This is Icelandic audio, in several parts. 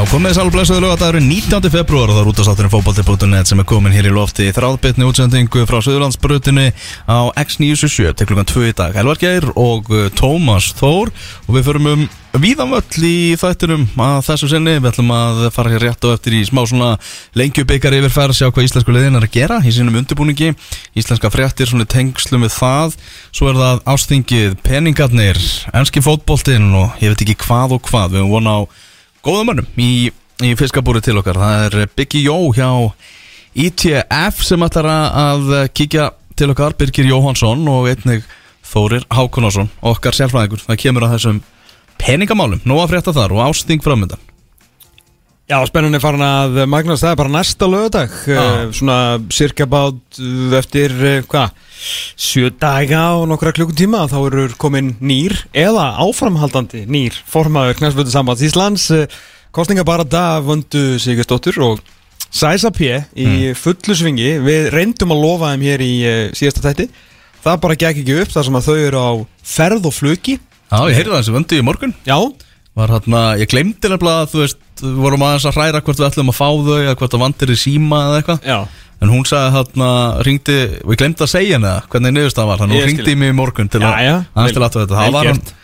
Já, komið þess alveg blessuðu lögadagurinn 19. februar og það er útastátturinn fókbalti.net sem er komin hér í lofti í þráðbytni útsendingu frá Suðurlandsbrutinu á X977 til klukkan 2 í dag. Elvar Geir og uh, Tómas Þór og við förum um víðanvöll í þættinum að þessu sinni. Við ætlum að fara hér rétt á eftir í smá svona lengjubikar yfirferð sjá hvað íslensku liðin er að gera í sínum undirbúningi. Íslenska fréttir svona í tengslum við það. Svo er það ástingið góðum mönnum í, í fiskabúri til okkar. Það er Biggie Jó hjá ITF sem ætlar að kíkja til okkar, Birgir Jóhansson og einnig Þórir Hákonásson okkar sérfræðingur, það kemur að þessum peningamálum, nú að frétta þar og ásting framöndan Já, spennunni farin að magnast. Það er bara næsta lögadag Ah. svona cirka bát eftir eh, hvað, sjö daga og nokkra klukkutíma þá eru komin nýr eða áframhaldandi nýr formaður knæsfjöldu sambands Íslands. Eh, kostninga bara dag vöndu Sigursdóttur og Sæsa P í fullu svingi. Við reyndum að lofa þeim hér í eh, síðasta tætti það bara gekk ekki upp þar sem að þau eru á ferð og flugi. Já, ég heyrði það þessi vöndu í morgun. Já, var hérna, ég glemdi nefnilega að þú veist, við vorum aðeins að hræra hvort við ætlum að fá þau eða hvort það vandir í síma eða eitthvað. En hún sagði hérna, ringdi og ég glemdi að segja henni það, hvernig var. Þannig Ég hún skil. ringdi í mig í morgun til að aðeins til að þetta. Þá var gert.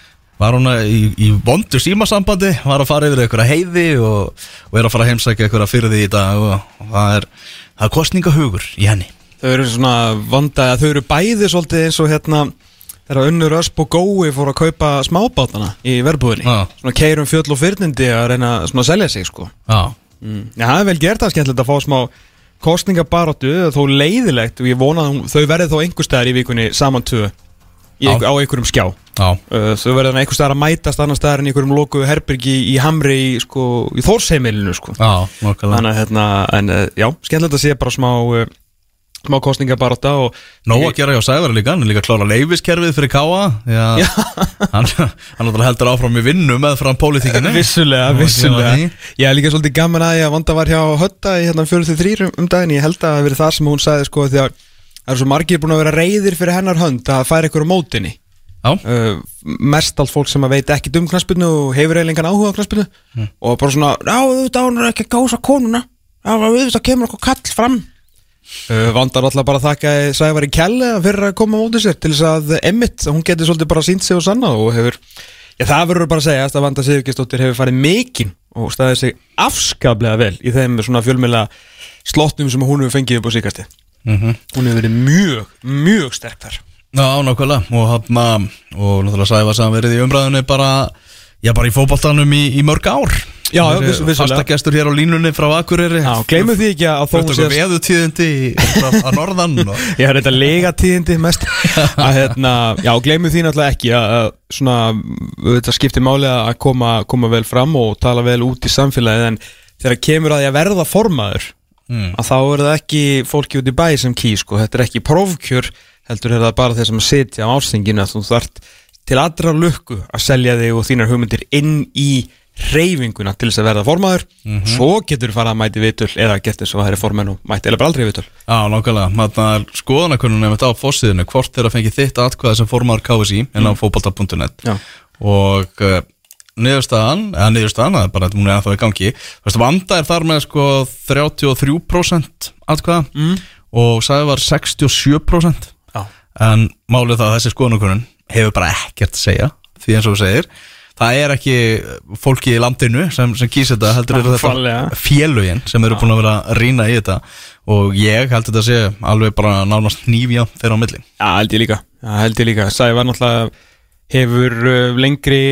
var hún í, í vondu símasambandi var að fara yfir einhverja heiði og, og er að fara að heimsækja einhverja fyrir því í dag og, og það er, það er kostningahugur í henni. Þau eru svona vanda Þau eru bæði svolítið eins og hérna Þegar Unnur Ösp og Gói fóru að kaupa smábátana í verbúðinni. Já. Svona keirum fjöll og fyrnindi að reyna svona að selja sig sko. Já, mm. Já, það er vel gert það skemmtilegt að fá smá kostningabaróttu Þó leiðilegt og ég vona að hún- þau verði þó einhver staðar í vikunni saman tvö. Í, Já. á einhverjum skjá. Já, Uh, Þau verða þannig einhver staðar að mætast annar staðar en í einhverjum lokuðu herbyrgi í Hamri í, sko, í Þórsheimilinu sko. Já, nokkulega Þannig að hérna, en uh, já, skemmtilegt að sé bara smá uh, smá kostningabarótta og Nó að gera hjá Sævar líka, hann er líka að klára leifiskerfið fyrir Káa hann, hann heldur áfram í vinnu með fram pólitíkinu Vissulega, að vissulega. Ég er líka svolítið gaman að ég að vanda var hjá Hötta í hérna 43 um daginn. Ég held að það hafi verið það sem hún sagði sko því að það eru svo margir búin að vera reyðir fyrir hennar hönd að færa ykkur á mótinni uh, Mest allt fólk sem að veit ekki um knaspinu og hefur eiginlega engan áhuga á knaspinu og bara svona, já, auðvitað hún er ekki að gása konuna. Já, auðvitað kemur okkur kall fram Vandar alltaf bara að þakka Sævar í kelle fyrir að koma á móti sér til þess að Emmitt, hún getur svolítið bara sínt sig og sanna og hefur, já það verður bara að segja að Vanda Sigurgestóttir hefur farið mikinn og staðið sig afskaplega vel í þeim svona fjölmjöla slottnum sem hún hefur fengið upp á síkasti mhm. Hún hefur verið mjög, mjög sterk þar. Já, nákvæmlega. Og og náttúrulega Sævar sem verið í umræðunni bara já, bara í fótboltanum í, í mörg ár Já, vissulega. Fastagestur hér á línunni frá Akureyri Já, gleymum því ekki að þó Þú veist okkur veðutíðindi að norðan og... Ég har þetta lega tíðindi mest að hérna, já, gleymum því náttúrulega ekki að, svona, þetta skiptir máli að koma, koma vel fram og tala vel út í samfélagið en þegar kemur að því að verða formaður Mm. að þá er það ekki fólki út í bæ sem kýr, sko, þetta er ekki prófkjör heldur er það bara þeir sem sitja á ástinginu að þú þart til allra lukku að selja þig og þínar hugmyndir inn í reyfinguna til þess að verða formaður svo getur þú fara að mæti vitul eða gert þess að það er formenn og mæti eða bara aldrei vitul Já, nákvæmlega, þarna er skoðanakunnum nefnt á fórsíðinu, hvort þeirra fengið þitt atkvæði sem formar KSI inn á mm. fótbolta.net Já. og uh, niðurstaðan, eða niðurstaðan, það er bara hún er ennþá í gangi, veist, vanda er þar með sko 33% atkvæða mm. og sagði var 67% Já. en málið það að þessi skoðanakunnun hefur bara ekkert að segja, því eins og þú segir. Það er ekki fólki í landinu sem, sem kýs þetta, heldur eru þetta Nákvæmlega. félögin sem eru búin að vera að rýna í þetta. Og ég held þetta að sé alveg bara nánast nýfja þeirra á milli. Já, held ég líka, Já, held ég líka. Sævar náttúrulega hefur uh, lengri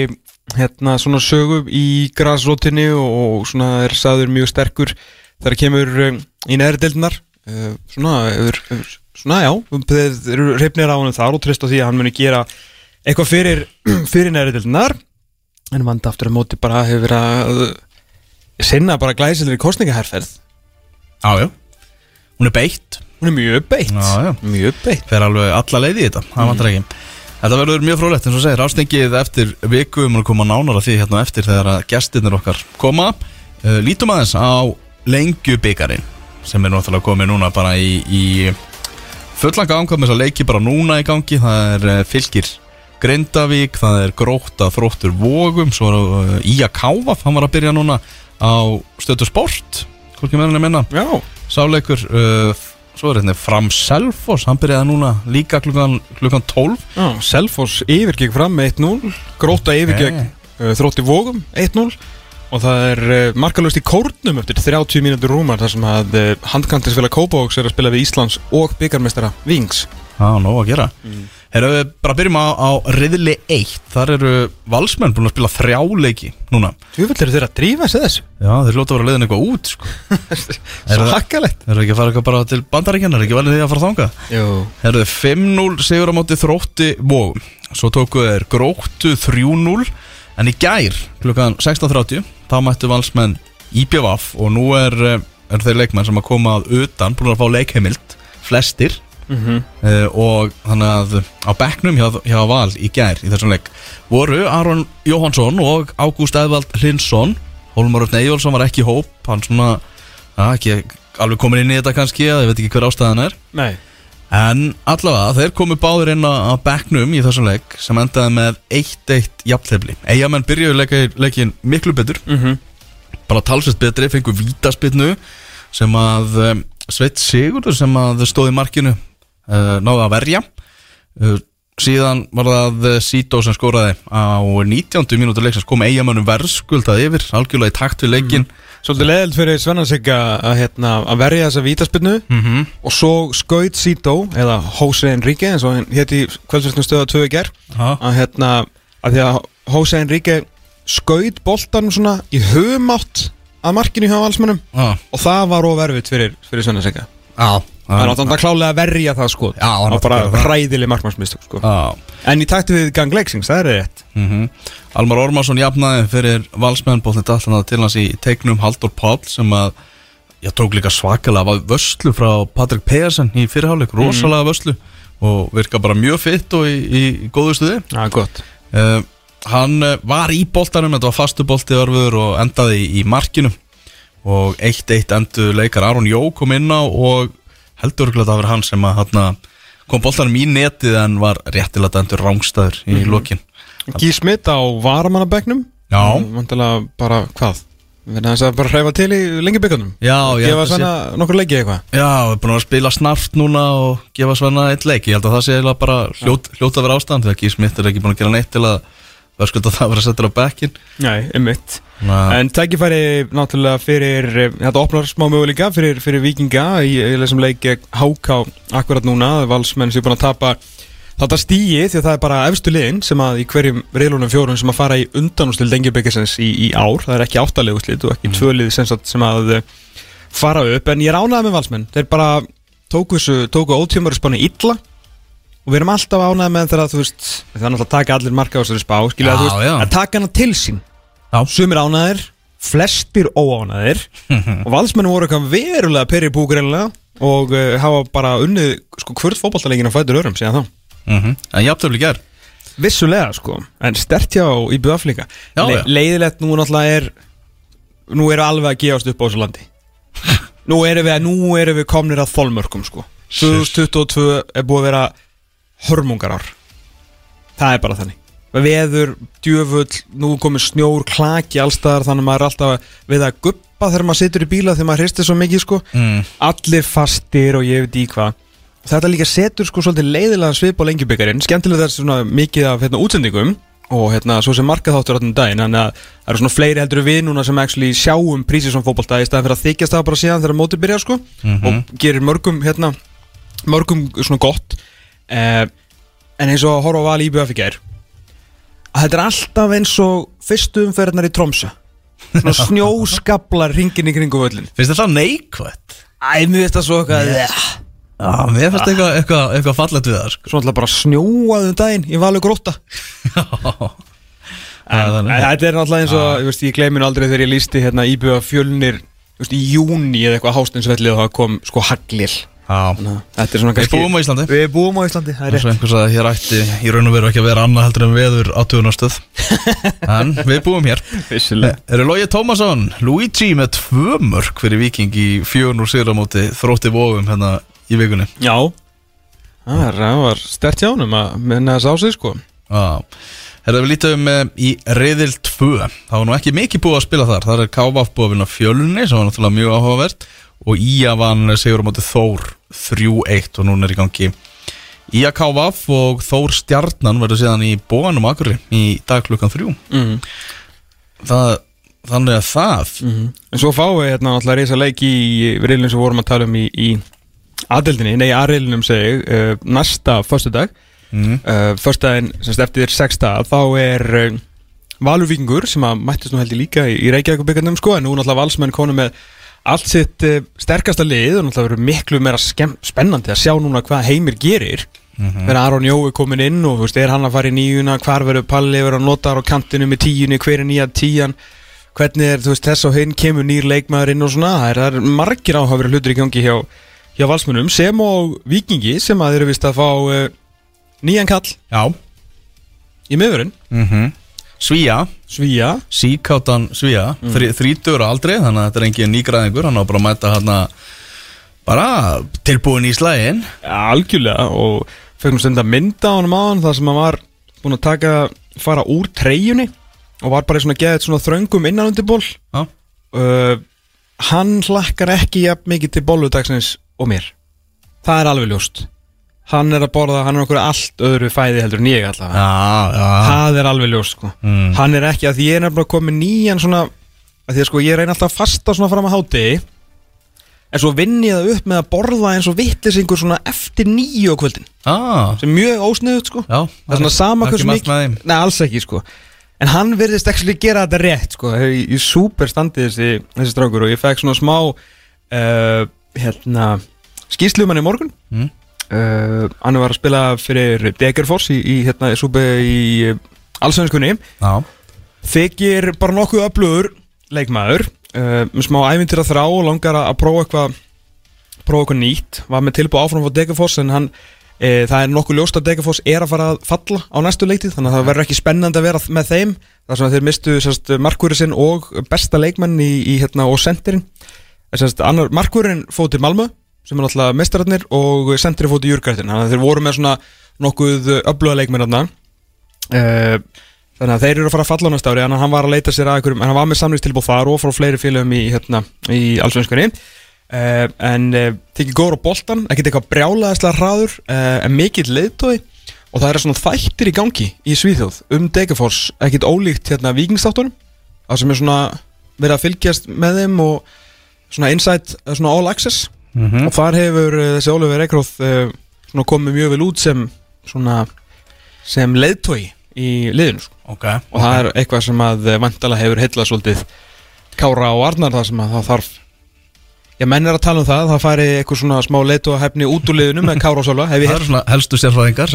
hérna svona sögu í grasrótinni og, og svona er sagður mjög sterkur þegar kemur um, í neðri deildinar uh, svona, hefur, hefur, svona já. Þeir eru reyfnir á hann þar og trist á því að hann muni gera eitthvað fyrir, fyrir neðri deildinar en vanda aftur að móti bara hefur verið að sinna bara glæsilegri kostningaherferð Já, já, hún er beitt. Hún er mjög beitt. Já, já. mjög beitt. Fer alveg alla leið í þetta, það vantar ekki. Þetta verður mjög frólægt eins og segir, ástengið eftir viku um að koma nánar að því hérna eftir þegar að gestirnir okkar koma. Uh, Lítum aðeins á lengjubikarin sem er náttúrulega komið núna bara í, í fullan gang, hvað með þess að leiki bara núna í gangi. Það er uh, fylgir Grindavík, það er Gróta Þróttur Vogum, svo er uh, Ía Káfaf, hann var að byrja núna á stötu sport, hvorki meðan ég minna. Já, sáleikur uh, svo er þetta Fram Selfoss hann byrjaði núna líka klukkan, klukkan 12 já. Selfoss yfirgegg fram með 1-0 Gróta yfirgegg uh, Þrótti Vógum 1-0 og það er uh, markalust í kórnum eftir 30 mínútur rúmar þar sem að uh, handkantisfélag Kópavóks er að spila við Íslands og byggarmestara Vings. Já, nóg að gera. Mm. Erum við bara byrjum á, á riðli 1 Þar eru valsmenn búin að spila þrjá leiki núna. Vil eru þeir að drífa sig þessu? Já, þeir lóta að vera leiðin eitthvað út sko. Svo það- hakkalegt Þeir eru ekki að fara eitthvað bara til bandaríkjanna? Er ekki valið því að fara þangað? Jú. Þeir eru 5-0 sigur á móti þrótti vógum Svo tóku þeir gróttu 3-0 En í gær klukkan 16.30 Þá mættu valsmenn IPVF Og nú er, eh, er þeir leikmenn sem að koma að utan Búin að fá leikheimild Flestir. Mhm. uh, og þannig að á bekknum hjá, hjá Val í gær í þessum leik voru Aron Jóhansson og Ágúst Eðvald Hlinsson Hólmar Örn Eyjólfsson var ekki í hóp hann svona, ja, ekki alveg komin inn í þetta kannski, ég veit ekki hver ástæðan er. Nei en allavega þeir komu báður inn á, bekknum í þessum leik sem endaði með 1-1 jafntefli. Eyjamenn byrjuðu leika, leikin miklu betur. Mhm. bara talsvist betri, fengu vítaspinnu sem að um, Sveit Sigurður sem að stóði markinu uh, náði að verja. Uh, síðan var það uh, Sító sem skóraði á 19. mínútur leik sem kom eigamönnum verðskuldað yfir algjörlega í takt við leikin Svolítið leðild fyrir Svennarsik að, hérna, að verja þessa vítaspinnu mm -hmm. og svo skaut Sito eða Jose Enrique eins og héti kvöldsverðnum stöða 2 í ger að hérna að því að Jose Enrique skaut boltanum svona í humátt að markinu hjá valsmönnum. Og það var óverfitt fyrir, fyrir Svennarsika á, Það er náttúrulega klálega að verja það sko. Já, hann að bara hræðileg markmannsmistök sko. Á. En í takti við gang leiksings, það er rétt. Mm Almar Ormarsson jafnaði fyrir valsmenn bóðnit alltaf til hans í teiknum Haldur Páll sem að ég tók líka svakalega af vörslu frá Patrik Pedersen í fyrirháleik, rosalega vörslu og virka bara mjög fitt og í, í góðu stuði. Já, gott. Uh, Hann uh, var í boltanum, þetta var fastu bolti örfur og endaði í, í markinu. Og 1-1 endur leikar Aron Jó kom inn á og heldur örgulega það var hann sem að hann kom boltanum í netið en var réttilega endur rángstæður í mm lokin. Gí Smith á varamannabæknum Já. Vantilega bara hvað? Við erum að bara hræfa til í lengi byggjum Já, ég Gefa að sé- svona nokkur leiki eitthvað? Já, við erum búin að spila snart núna og gefa svona eitt leik. Ég held að það sé bara hljót, hljót að vera ástand Þegar Gís Smith er ekki búin að gera neitt til að verðskulda það að vera settur á bekkin Nei, Ná, En tækifæri náttúrulega fyrir eh, Þetta opnar smá möguleika fyrir, fyrir vikinga Í, í þessum leik gegn HK Akkurat núna, valsmenn sem er búin að tapa Þetta stíi því að það er bara efstu liðin sem að í hverjum reilunum fjórun sem að fara í undanústil dengjubekisins í, í ár. Það er ekki áttalegu slit og ekki mm. tvölið sem, að eh, fara upp. En ég er ánægð með valsmenn. Þeir bara tóku tóku ótjömur spánu illa og við erum alltaf ánægð með þegar þú veist það er náttúrulega að taka allir marka á þessari spá skilja Já, að þú veist, já. að taka hana til sín. Já. sumir ánægðir, flestir óánægðir. Og valsmenn voru eitthvað verulega peri búgreilega og uh, hafa bara unnið sko hvort fótballtalegin á fætur örum síðan þá. Mm En jafntöfli ger Vissulega sko, en stert hjá í BF líka Já, já. Leiðilegt nú náttúrulega er Nú eru alveg að gefast upp á þessu landi. Nú erum við, nú erum við komnir að þolmörkum sko. 2022 er búið að vera hörmungar ár Það er bara þannig. Veður, djöfull, nú komið snjór, klaki allstaðar Þannig að maður er alltaf við að guppa þegar maður situr í bíla Þegar maður hristir svo mikið sko. Mm. allir fastir og ég veit í hvað. Þetta líka setur sko svolítið leiðilega svip á lengjubikarin, skemmtilega þess svona mikið af hérna, útsendingum og hérna svo sem markað þáttur áttum daginn, þannig að það eru svona fleiri heldur við núna sem actually sjáum prísið svona fótbolta í staðan fyrir að þykjast það bara síðan þegar mótið byrja sko og gerir mörgum hérna mörgum svona gott eh, en eins og að horfa á val í BF í gær að þetta er alltaf eins og fyrstu umferðnar í Tromsö svona snjóskablar ringin í kringu völlin Finnst þetta neikvætt? Æ, mér finnst það svo eitthvað Já, mér finnst eitthvað, eitthvað, eitthvað fallet við það sko. Svo alltaf bara snjóaði um daginn var alveg gróta En en þetta er náttúrulega eins og Ég, veist, ég gleymi nú aldrei þegar ég lísti hérna Íbjöða fjölnir þú veist, Í júni eða eitthvað hástinsvelli Og það kom sko haglir Já, er svona við búum á Íslandi. Við búum á Íslandi, það er Og rétt. einhvers að hér ætti í raun og veru ekki að vera annað heldur en veður átugunarstöð En við búum hér. Vissilega Eru Lógi Tómasson, Luigi með tvö mörg fyrir Viking í fjörn úr sigramóti þrótti vóum hérna í vikunni. Já. Það var, það var stert hjá honum að minna þess á sig sko. Herra, við lítum uh, í Riðil 2 Það var nú ekki mikið búið að spila þar. Það er KVF búið að vinna fjölunni sem var náttúrulega mjög áhugavert og Ía vann sigur á móti Þór 3-1 og núna er í gangi Ía KVF og Þór Stjarnan verður síðan í bóanum akkurri í dag klukkan 3 mm. það, Þannig að það En svo fáum við hérna náttúrulega reysa leik í reilin sem vorum að tala um í, í aðeldinni, nei aðreilinum segi uh, næsta föstudag mm. uh, föstudaginn semst eftir sexta þá er uh, Valur Víkingur sem að mættist nú held ég líka í, í Reykjavík sko, en nú náttúrulega valsmenn konu með allt sitt uh, sterkasta lið og náttúrulega verður miklu meira spennandi að sjá núna hvað heimir gerir. Mhm. þegar Aron Jói komin inn og veist, er hann að fara í nýjuna hvar verður Palli verður að nota á kantinu með tíunni, hver er nýja tíjan hvernig er, veist, þess og hinn kemur nýr leikmaður inn og svona, það er, það er margir áhafur hlutur í gangi hjá, hjá valsmunum sem og vikingi sem að þeir eru vist að fá uh, nýjan kall Já. í miðurinn, mm Svíja, Svíja. Síkáttan Svíja. Mm. þrítur aldrei, þannig að þetta er engin nýgræðingur. Hann á bara að mæta hann bara tilbúin í slægin algjörlega. Og stund að mynda á hann hann þar sem hann var búin að taka, fara úr treyjunni og var bara í svona geðið svona þröngum innan undir ból Já, uh, hann hlakkar ekki jafn mikið til bolludagsins og mér. Það er alveg ljóst hann er að borða, hann er okkur allt öðru fæði heldur en ég allavega. Já, já. það er alveg ljóst sko. Mm. hann er ekki að því ég er nefnilega komið nýjan svona að því að sko ég reyna alltaf að fasta svona fram að hátegi en svo vinn ég það upp með að borða eins og vittlisingur svona eftir nýju á kvöldin. Ah, sem er mjög ósniðut sko. Já, það er svona sama hversu mikið Nei, alls ekki sko. En hann virðist ekki gera þetta rétt sko. Í, í super standi þessi, þessi strákur Og ég fekk svona smá uh, Hérna Skýslumann í morgun. Mm. Uh, Hann var að spila fyrir Degerfors Í, í hérna í uh, Allsvenskunni. Þykir bara nokkuð öflugur Leikmaður. Uh, Með smá ævintir að þrá og langar að prófa eitthvað Prófa eitthvað nýtt. Var með tilbúið áfram á Degerfors En hann E, það er nokkuð ljóst að Degerfoss er að fara að falla á næstu leiktíð þannig að það verður ekki spennandi að vera með þeim þar sem þeir mistu markvöri sinn og besta leikmenn í, í hérna, og sendirinn. Markvörin fóð til Malmö sem er náttúrulega mestararnir og til Júrgrætin þannig að þeir voru með svona nokkuð öfluga leikmenn þarna. E, þannig að þeir eru að fara að falla á næsta ári en hann var að leita sér að einhverjum en hann var með samlingstilbúð þar og frá fleiri félögum í, hérna, í allsvenskunni. Uh, en uh, þykir góður á boltan ekkert eitthvað brjálaðislega hraður uh, en mikill leiðtói og það er svona þættir í gangi í Svíþjóð um Degerfors, ekkert ólíkt hérna vikingstáttunum, það sem er svona verið að fylgjast með þeim og svona insight, eh, svona all access Mhm. og þar hefur uh, þessi Eikróð uh, svona komið mjög vel út sem svona sem leiðtói í liðinu sko. ok og það er eitthvað sem að uh, vantala hefur heillað svolítið Kára og Arnar það sem að það þarf Já, menn er að tala um það, það færi eitthvað svona smá leitu að hefni út úr liðinu með Kára og Sölva, Það eru svona helstu sérfræðingar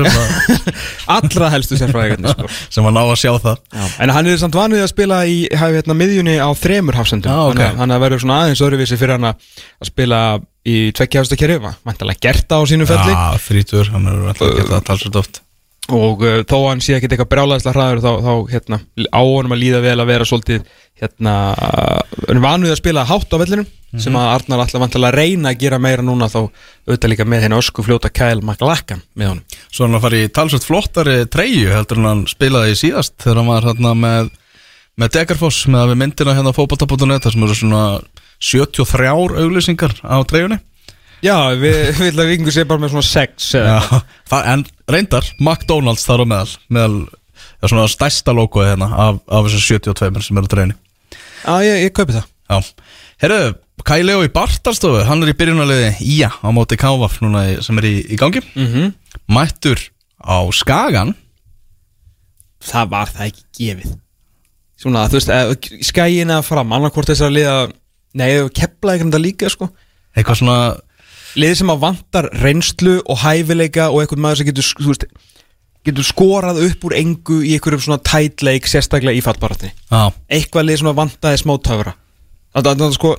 allra helstu sérfræðingarnir sko. sem að ná að sjá það Já. En hann er samt vanið að spila í hérna, miðjunni á þremur hafsendum Já, ok. Þannig að- Þannig að verður svona aðeins öðruvísi fyrir hann að spila í tveggjafasta kerfi Vantalega gert það á sínu felli Já, þrítur, hann er alltaf að geta það talsveit oft. Og uh, þó að hann sé ekkert eitthvað brjálæðislega hraður þá, þá hérna, á honum að líða vel að vera svolítið hérna, hann er vanuð að spila hátt á vellinum sem að Arnar alltaf vantilega reyna að gera meira núna þá auðvitað líka með henni ösku fljóta Kyle McLachlan með honum. Svo hann að fara í talsveit flottari treyju heldur en hann spilaði í síðast þegar hann var hérna með með Degarfoss með að við myndina hérna á fótbolta.net þar sem eru svona 73 auglýsingar á treyjunni Já, við ætlum að vikingu sé bara með svona sex eða Já, það, en reyndar McDonalds þar á meðal meðal ja, svona stærsta logoði hérna af, af þessu 72 sem eru á treyjunni Já, ég, ég kaupi það. Já, herru, Kai Leo í Bartalstofu hann er í byrjunarliði Ía á móti Kávaf núna sem er í, í gangi. Mm -hmm. mættur á Skagan. Það var það ekki gefið. Svona, þú veist, eh, skæin að fram annarkvort þessar liða Nei, kepla ekki þetta líka, sko. Eitthvað svona Lið sem að vantar reynslu og hæfileika og einhvern maður sem getur, þú veist, getur skorað upp úr engu í einhverjum svona tætleik, sérstaklega í fattbaratni Já, Eitthvað lið sem að vantaði smá töfra Þannig að, sko,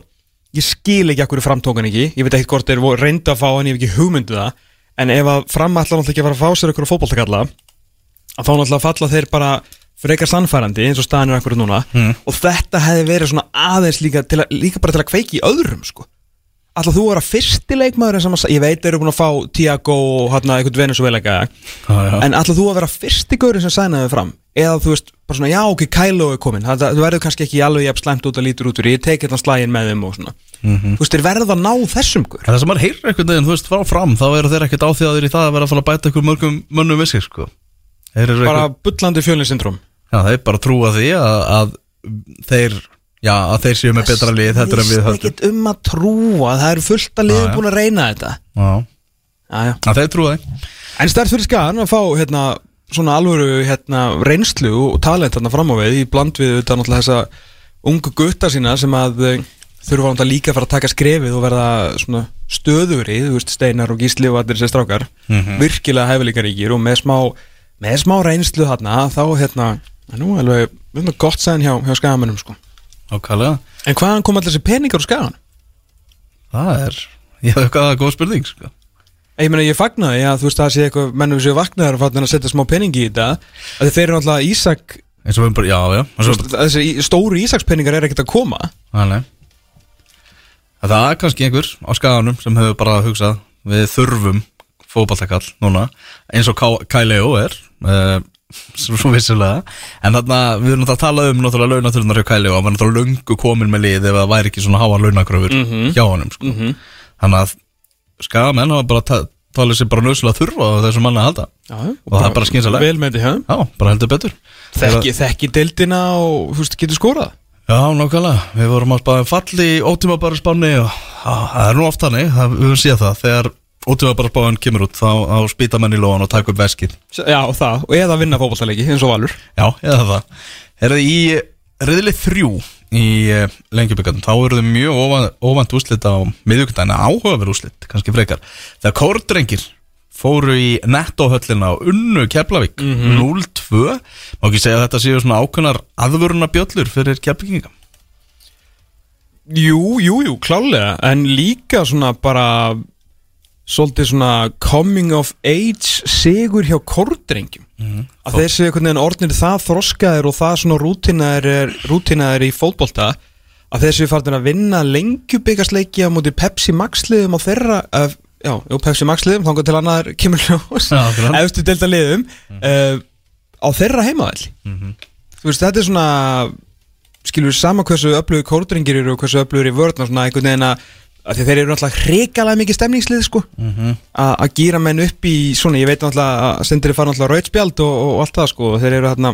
ég skil ekki akkur framtókan ekki. Ég veit ekki hvort þeir voru reyndu að fá hann, ég hef ekki hugmyndu það. En ef að framallar náttúrulega ekki að fara að fá sér einhverju fótboltakalla að þá náttúrulega falla þeir bara frekar sannfærandi eins og staðan er akkurat núna. Mm. og þetta hefði verið svona aðeins líka, að, líka bara til að kveiki í öðrum sko. Ætla þú að vera fyrsti leikmaður að, ég veit þeir eru búin að fá Tiago og hérna eitthvað Venezuela Já, já. en ætla þú að vera fyrsti gaurinn sem sænaði fram? Eða þú veist, bara svona, já ok, Kylo er komin það, það verður kannski ekki alveg jafn slæmt út að lítur út fyrir ég tek hérna slægin með þeim og svona. Mhm. þú veist, þeir verða að ná þessum gaur. En það sem maður heyrir einhvern veginn, þú veist, frá fram þá eru þeir ekkert áþjáðir í það að vera að fara að bæta ykkur mörgum mönnum við sig, sko. Bara eitthvað, bullandi fjölnisyndrom já, þeir bara trúa því að, að þeir, já, að þeir séu með betra lið þetta er en við höldum. ekkert um að trúa, það eru fullt að já. búin að reyna þetta. Já, já, já. að þeir trúa því. En stærst fyrir skagan að fá hérna, svona alvöru hérna, reynslu og talent þarna fram á við í bland við þetta náttúrulega þessa ungu gutta sína sem að eh, þurfa náttúrulega líka að fara að taka skrefið og verða svona stöðuri, þú veist, Steinar og Gísli og allir þessi strákar, virkilega hæfileikaríkir og með smá, með smá reynslu þarna, þá hérna, nú alveg, við erum gott sæðin hjá, hjá skagamennum sko. Ákvæðlega, En hvaðan kom allir þessi peningar úr skagan? það er, ég hef eitthvað góð spurning, sko Ég meina ég fagnaði að þú veist það sé eitthvað mennum séu vaknaðar og fattin að setja smá peningi í þetta að þeir eru náttúrulega Ísak eins og við bara, já, já eins og, veist, þessi í- stóru Ísakspeningar er ekkert að koma Nei. Það er kannski einhver á skaganum sem hefur bara hugsað við þurfum fótballtakall núna eins og Ká- Kai Leo er uh, svo vissulega. En þarna við erum náttúrulega að tala um náttúrulega launatölunar hjá Kai Leo hann var náttúrulega löngu komin með lið ef það væri ekki svona háa launakröfur hjá honum sko. þannig að skagamenn hafa bara ta- talið sér bara nöðslega þurfa á þessum manni að halda. Já, Og það er bara skynsamlegt. Vel með því, já, bara heldur betur. Þekki, þekki deildina og þú veist, getur skorað. Já, nákvæmlega, við vorum að spáða fall í ótímabara spáni og á, það er nú oft þannig, það, við höfum séð það. Þegar ótímabara spáin kemur út þá, þá spýta menn í lóan og taka upp veskið. Já, og það, og eða vinna fótballtaleiki eins og Valur. Já, eða það. Er það í reyðli þrjú í lengjubikandum, þá eru þau mjög óvænt, óvænt úslit á miðvíkundagina áhugaverð úslit, kannski frekar. Þegar kórdrengir fóru í nettóhöllina og unnu Keflavík 0-2, má ekki segja að þetta séu svona ákveðnar aðvöruna bjöllur fyrir Keflavíkinga Jú, jú, jú, klálega En líka svona bara Svolítið svona coming of age Sigur hjá kordrengjum Að þeir séu einhvern veginn orðnir það þroskaðir Og það svona rútinaðir í fótbolta Að þeir séu farin að vinna lengjubikasleiki Á móti Pepsi Max liðum á þeirra uh, Já, jú, Pepsi Max liðum Þannig til annar kemur ljós. Efstu delta liðum uh, Á þeirra heimaðall Þú veist, þetta er svona skilur sama hversu öflugur kórdringir eru og hversu öflugur í vörðna svona einhvern veginn að þeir eru náttúrulega hrikalega mikið stemningslið sko. Að að gýra menn upp í svona, ég veit náttúrulega að sendir fara náttúrulega rautspjald og, og allt það sko. Og þeir eru hérna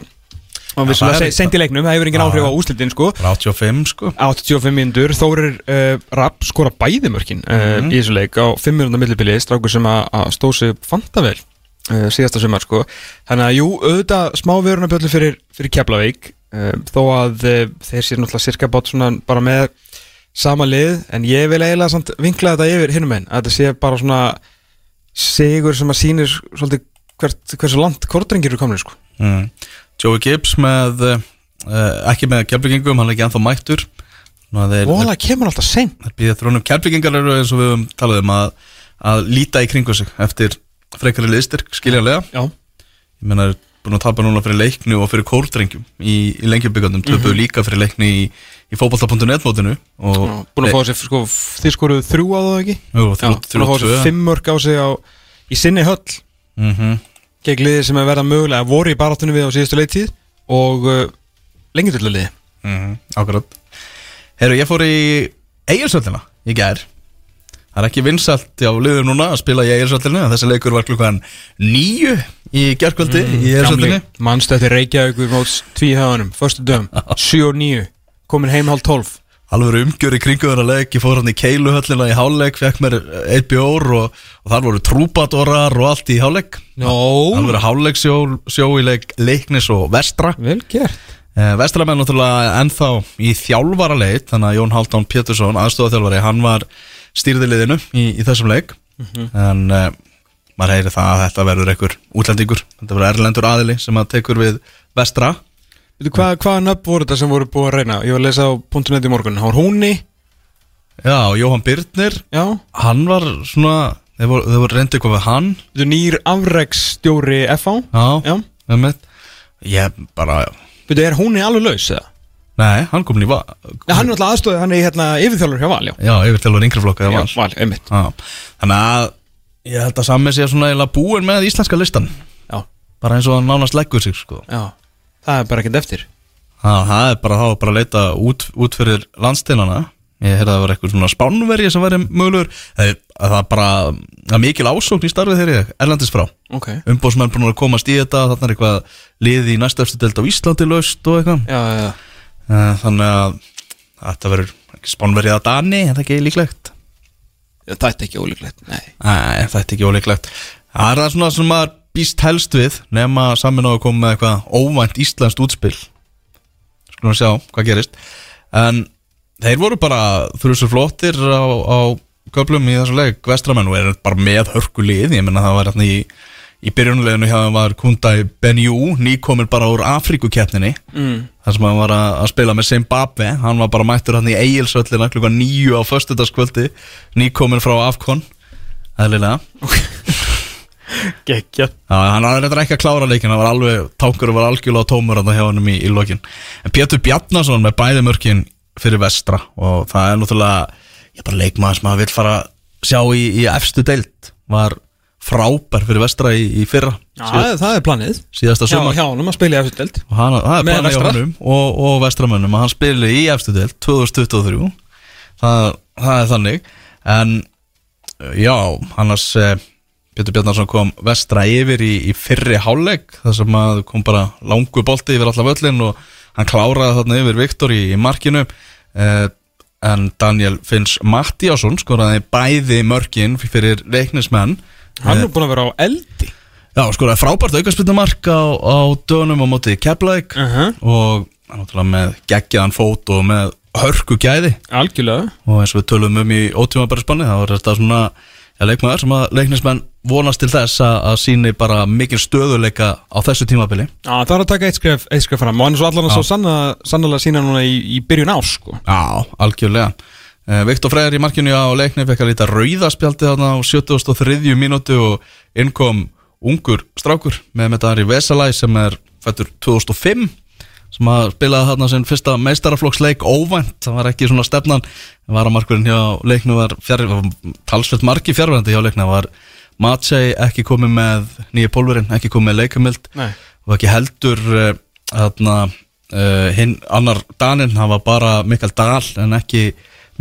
og það vissulega er se- seint í leiknum, það hefur engin áhrif á úslitin sko. Bara 85 sko. 85 mínútur, Þórir uh, Rapp skora bæði mörkin uh, í þessu leik. Á 5 minúta millibili, strákur sem að, að stóð sig fanta vel uh, síðasta sumar sko, þannig að jú auðvitað smá vörunabjöldu fyrir, fyrir Keflavík þó að þeir sér náttúrulega cirka bát svona bara með sama lið, en ég vil eiginlega samt vinkla þetta yfir hinum einn, að þetta sé bara svona sigur sem að sýnir svolítið hvert, hversu langt kortringir eru komin sko. mm. Joey Gibbs með uh, ekki með kjálpingingum, hann er ekki ennþá mættur það kemur alltaf seint kjálpingingar eru eins og við um að, að líta í kringu sig eftir frekari liðstyrk, skiljanlega Já, ég meina, er búin að tapa núna fyrir leikni og fyrir kórdrengjum í, í lengjubíkandum Mhm. töpuðu líka fyrir leikni í, í fótbolta.net mótinu búin að fá sér, sko, þið skoruðu þrjú á það ekki? Jú, Já, þrjú, búin þrjú, að fá sér tvö. fimm mörg á sig á, í sinni höll. Mhm. gegn liði sem er verða mögulega voru í baráttunni við á síðustu leiktíð og uh, lengjadöldu liði. Mhm, Akkurat. Herru, ég fór í Egilsöllina í gær. Það er ekki vinsalt já, liður núna að spila í Egilsöllinu en þessi leikur var klukkan nýju í gærkvöldi Mm, í Egilsöllinu Mannstötti Reykjavík við móts tvíhöðunum Förstu dögum, 7 og 9 Komin heim hálf 12 Alveg umgjör í kringu þennan leik. Ég fór hann í keiluhöllina í hálfleik Fekk mér eitt bjór og, og þar voru trúbadorar og allt í hálfleik. Nó, Alveg hálfleiksjó sjó í leik leiknis og vestra. Vel gert. Eh, Vestramenn náttúrulega ennþá í þjálfara leit þannig að Jón Haldán Pétursson, aðstofaþjálfari hann var stýrðiliðinu í, í þessum leik. En uh, maður heyri það að þetta verður einhver útlendingur þetta verður erlendur aðili sem að tekur við vestra Veitu hvað, hvaða nöfn voru þetta sem voru búið að reyna? Ég var að lesa á .net í morgun. Það var Húni, Já, Jóhann Byrnir, já. Hann var svona þeir voru, þeir voru reyndið eitthvað við hann. Veitu nýr afreksstjóri FH Já, Já. með mitt Ég bara, Veitu, er Húni alveg laus eða? Nei, hann komin í val Nei, hann er alltaf aðstóðið, hann er hérna yfirþjálfur hjá Val, já. Já, yfir til að yngri flokka eða val. Val, einmitt. Já, Þannig að ég held að Samme sé svona búin með íslenska listan Já, Bara eins og hann nánast leggur sig sko. Já, það er bara ekkert eftir. Það, það er bara, það að leita út, út fyrir landsteinana Ég heyrði að það var eitthvað svona spánverji sem væri mögulegur. Það er, að það er bara það er mikil ásókn í starfið þeirri Erlendis frá. Ok. Umbóðsmenn búin að komast í þetta Þannig er eitthvað liði í næstu eftir delt á Íslandi laust og eitthvað. Já, já, já. Eh, Þannig að þetta verður ekki spánverið að Dani, er það ekki líklegt? Það er ekki ólíklegt, nei. Nei, þetta er ekki ólíklegt. Það er það svona sem maður býst helst við nema samin á að koma með eitthvað óvænt íslenskt útspil. Skulum sjá hvað gerist. En þeir voru bara þrjusur flottir á, á köflum í þessu leik. Vestramenn og er bara með hörku lið Ég menna það var hérna í, í byrjunuleginu hjá þeim var Kundai Benjú nýkominn bara úr Afrikukeppninni mm. þar sem hann var að, að spila með Zimbabwe. Hann var bara mættur hann í eigilsöllina klukka nýju á föstudagskvöldi. Nýkominn frá Afkon eðlilega Gekkja. Já, hann hafði reyndar ekki að klára leikin hann var alveg, tákur var algjörlega tómur hann hjá hann í, í lokin. En Pétur Bjarnason með bæði mörkin fyrir vestra og það er náttúrulega ég bara leikmaður sem maður vil fara að sjá í, í efstu deild var frábær fyrir vestra í, í fyrra. Já, það er- það er planið. Síðasta Hjá, sumar. hjá honum að spila í og hann, það er Með planið hjá Vestra. honum og, og vestramönnum að hann spili í efstu deild 2023 það, það er þannig. En já, annars eh, Pétur Bjarnarsson kom vestra yfir í, í fyrri hálfleik þar sem að kom bara langu bolti yfir alla völlin og hann kláraði þarna yfir Viktor í, í markinu. Eh, en Daniel Finns Mattíásson skoraði bæði mörkin fyrir leiknismenn. Hann er búin að vera á eldi. Já, skoraði frábært aukarspilnumark á, á dönum á móti Keflæk uh -huh. og náttúrulega með geggjaðan fót og með hörku gæði Algjörlega. Og eins og við tölum um í ótímabæri spanni þá er þetta svona ja, leikmaður sem að leiknismenn vonast til þess að, að síni bara mikil stöðuleika á þessu tímabili Já, það er að taka eitt skref, eitt skref fram og hann er svo allan að svo sannlega sína núna í, í byrjun ás sko. Já, algjörlega uh, Viktor Freyr í markinu á leikni fekk að líta rauðaspjaldi þarna á 73. mínútu og innkom ungur strákur með Metari Vesalai sem er fættur 2005 sem að spilaði þarna sinn fyrsta meistaraflokksleik óvænt, það var ekki svona stefnan. Varamarkurinn hjá leiknu var talsveit margi fjárverandi hjá leikna var Matsei ekki komið með nýja pólverinn, ekki komið með leikamild Nei. Og ekki heldur uh, þarna, uh, hinn annar Danin, hann var bara Mikael Dahl en ekki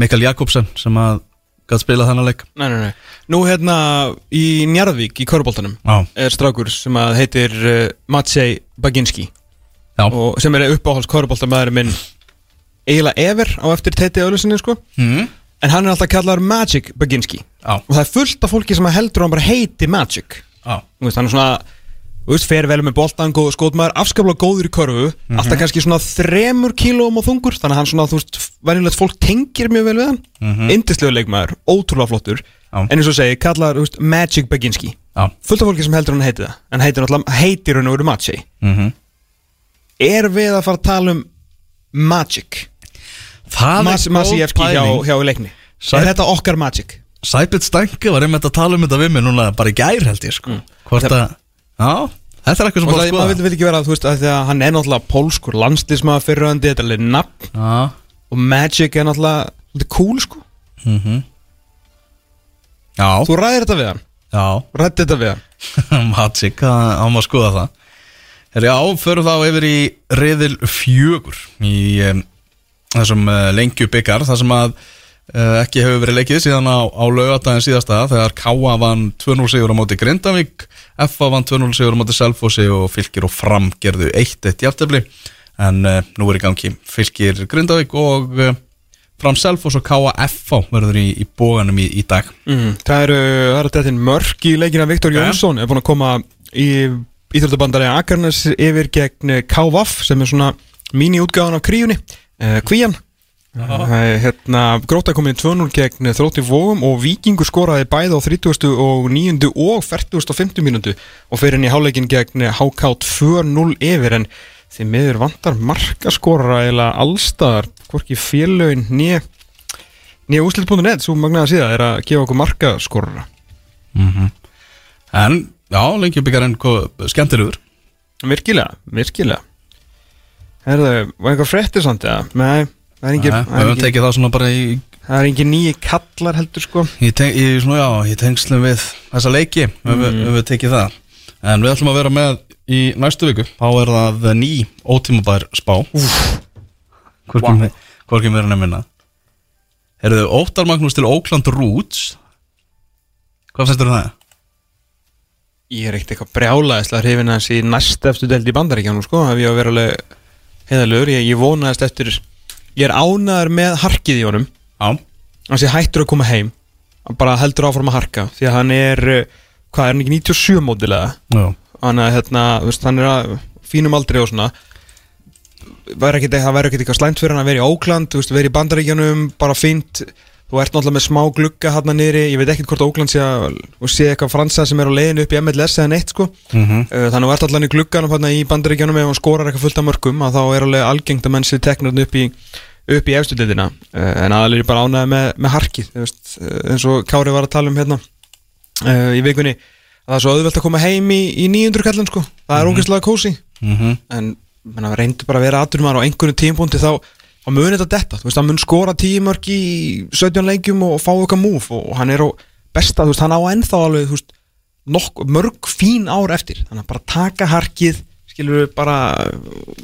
Mikael Jakobsen sem að gæti spila þennan leik. Nei, nei, nei. Nú hérna í Njarðvík í Köruboltanum er strákur sem að heitir uh, Matsei Baginski sem er uppáhalds Köruboltamæður minn eiginlega ever á eftir teiti auðlusinni sko. Mm. en hann er alltaf kallar Magic Baginski já, og það er fullt af fólki sem að heldur að hann bara heiti Magic. Veist, hann er svona veist, fer vel með boltan, góð skotmaður, afskaplega góður í körfu. Alltaf kannski svona þremur kílóum á þungur, þannig að hann svona, þú veist, venjulegt fólk tengir mjög vel við hann. Mm Mhm. leikmaður, ótrúlega flottur. Já. en eins og segi, kallar, veist, Magic Baginski fullt af fólki sem heldur hann heiti það. En heitir náttúrulega, heitir hann verið Magic Mm er við að fara að tala um Magic? Það Mas, Masijevski hjá, hjá leikni. Sæ- er þetta okkar Magic? Sæbjörn Stænki var einmitt að tala um þetta við mig núna bara í gær held ég sko. Hvort að, já, þetta er eitthvað sem bara það, að maður vil, skoða ekki vera, veist, að því að hann er náttúrulega pólskur landslísmaður fyrir höndi, þetta er alveg nafn. Já, og Magic er náttúrulega cool sko, mhm. Já, þú ræðir þetta við hann? Já. Ræðir þetta við hann? Magic, það á maður að skoða það Herri á, förum þá yfir í riðil fjögur í um, þessum uh, lengju byggar þar sem að uh, ekki hefur verið leikið síðan á, á laugadaginn síðasta þegar K.A. vann 2-0 sigur á móti Grindavík F.A. vann 2-0 sigur á móti Selfossi og fylgir og fram gerðu 1-1 jafntefli en uh, nú er í gangi fylgir Grindavík og fram Selfoss og K.A. F.A. verður í, í bóganum í, í dag mm. það eru, þetta mörk í leikina Viktor. Jónsson er búin að koma í Íþjóttabandari Akarnes yfir gegn KVF sem er svona mini-útgáðan af kríunni uh, Kvían uh, hérna, Gróta komin í 2-0 gegn Þrótti Vógum og Víkingur skoraði bæði á 30. og 9. og 40. og 50. mínútu og fyrir henni í háleikin gegn HK 2-0 yfir en því miður vantar markaskora eða allstaðar, hvorki félögin nýja nýja úslit.net, svo magnaða síða er að gefa okkur markaskora en já, lengi byggarinn skemmtilegur. Virkilega, virkilega. Herðu, var eitthvað fréttir samt, eða? Nei, það er engin, Við er höfum tekið það svona bara í, það er engin nýji kallar heldur, sko. Í, teng, í, svona, já, í tengslum við þessa leiki Við Mm. höfum við tekið það. En við ætlum að vera með í næstu viku. Þá er það ný ótímabær spá. Hvorki wow. Meira minna. Herðu, Óttar Magnús til Oakland Roots. Hvað finnst þér um það? Ég er ekkert eitthvað brjálaðislega hrifin hans í næst eftir delt í bandaríkjanum, sko Hef ég að vera alveg heiðalögur Ég, ég vonaðist eftir Ég er ánæður með harkið í honum. Já, Hans ég hættur að koma heim. Hann bara heldur áfram að harka Því að hann er, uh, hvað er hann ekki 97 mótilega Hann er, hérna, veist, hann er að fínum aldrei og svona. Væri ekkert, það væri ekkert eitthvað slæmt fyrir hann að vera í Ókland veist, vera í bandaríkjanum, bara fínt Þú ert náttúrulega með smá glugga hann niðri. Ég veit ekkert hvort Ókland sé að sé eitthvað fransa sem er á leiðinu upp í MLS eða neitt sko. Mhm, Uh, Þannig að þú ert allan í glugganum hérna í bandaríkjanum ef hann skorar eitthvað fullt af mörgum að þá er alveg algengt að menn sér teknarinn upp í upp í efstu dildina uh, en aðalega er bara ánægði með, með harkið veist, uh, eins og Kári var að tala um hérna í vikunni. Að það er svo auðvelt að koma heim í, í 900 kallin sko, það er mm kósi mhm. En menna, reyndu bara að vera tímpúndi þá þá mun þetta detta, þú veist, hann mun skora 10 mörg í 17 leikjum og fá eitthvað múf og hann er á besta, þú veist, hann á ennþá alveg, þú veist, nokk, mörg fín ár eftir, þannig að bara taka harkið, skilur við bara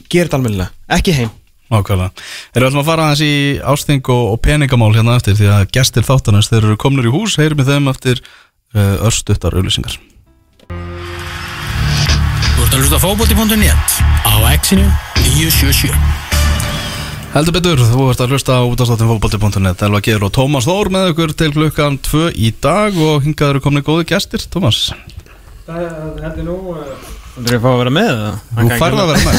gera þetta almennilega, ekki heim. Ákvæmlega. Erum við ætlum að fara aðeins í ásting og, og peningamál hérna eftir því að gestir þáttanins þeir eru komnir í hús, heyrum við þeim eftir uh, örstuttar auðlýsingar. Þú ert að hlusta á fótbolti.net á Exinu 977 Heldur betur, þú ert að hlusta á útastáttin fókbalti.net Elva Geir og Tómas Þór með ykkur til klukkan 2 í dag og hingað eru komni góði gestir, Tómas. Það er nú Þú að fá að vera með Þú færð að vera með.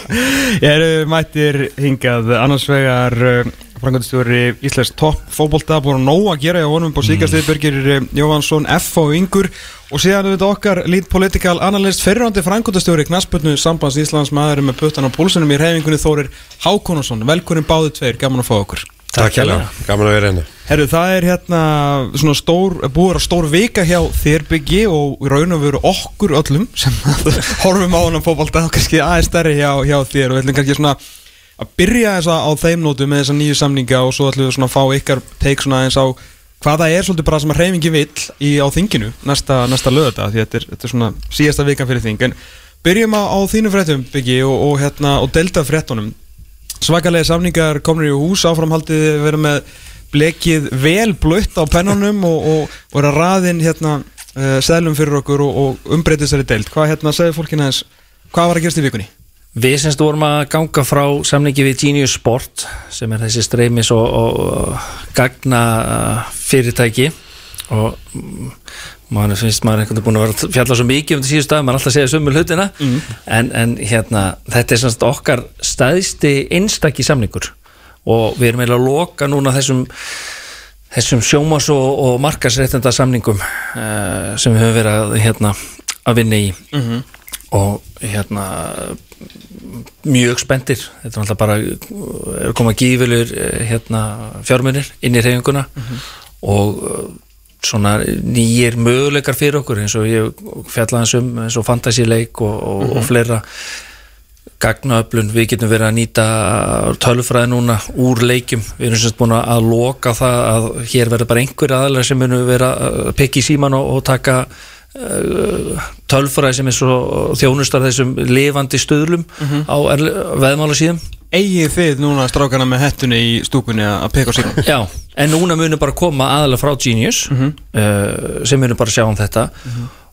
Ég eru mættir hingað annars vegar frangöndstjóri Íslands topp fótbolta búin að nóg að gera hjá honum på síkastið Birgir uh, Jóhansson F og Ingur. Og síðan við okkar lead political analyst fyrirhandi frangöndstjóri Knasputnu Sambands Íslands maður með puttan á púlsunum í reyfingunni Þórir Hákonarsson velkurinn báðu tveir, gaman að fá okkur. Takk hérlega, gaman að vera hérna. Herru, það er hérna svona stór, búið að stór vika hjá þér byggi og í raun og veru okkur öllum sem horfum á hann að fótbolta og kannski aðeins stærri hjá, hjá þér. Og við ætlum kannski svona að byrja þess á þeim nótu með þessa nýju samninga og svo ætlum við svona að fá ykkar teik svona aðeins á hvað það er svolítið bara sem að reyfingi vill í, á þinginu næsta, næsta lögða því þetta er, þetta er svona síðasta vikan fyrir þing. En byrjum á, á þínu fréttum byggi og, og, hérna, og delta fréttunum. Svakalega samningar komnir í hús áframhaldið verið með blekið vel blött á pennunum og, voru að raðinn hérna uh, seðlum fyrir okkur og, og umbreytið sér í deild. Hvað hérna segir fólkina eins hvað var að gerast í vikunni? Við semst vorum að ganga frá samningi við Genius Sport sem er þessi streymis og, og gagna fyrirtæki. Og mm, maður finnst maður einhvern veginn búin að vera að fjalla svo mikið um þetta síðust dag, maður alltaf að segja sömul hlutina. En, en hérna, þetta er semst okkar staðsti einstakki samningur. Og við erum eiginlega að loka núna þessum þessum sjómas og, og markasréttenda samningum uh, sem við höfum verið að, hérna, að vinna í og hérna mjög spendir þetta er alltaf bara er að koma gífurlur hérna, fjármunir inn í reyfinguna og uh, svona nýjir möguleikar fyrir okkur eins og ég fjallaðans um eins og fantasíleik og, og, og fleira. Gagnaöflun, við getum verið að nýta tölfræði núna úr leikjum. Við erum semst búin að loka það að hér verður bara einhver aðalega sem munum vera að pekja í síman og, og taka tölfræði sem er svo þjónustar þessum lifandi stöðlum á veðmála síðum Egið þið núna strákana með hettunni í stúkunni að peka síðan? Já, en núna munum bara koma aðalega frá Genius uh, sem munum bara sjá um þetta.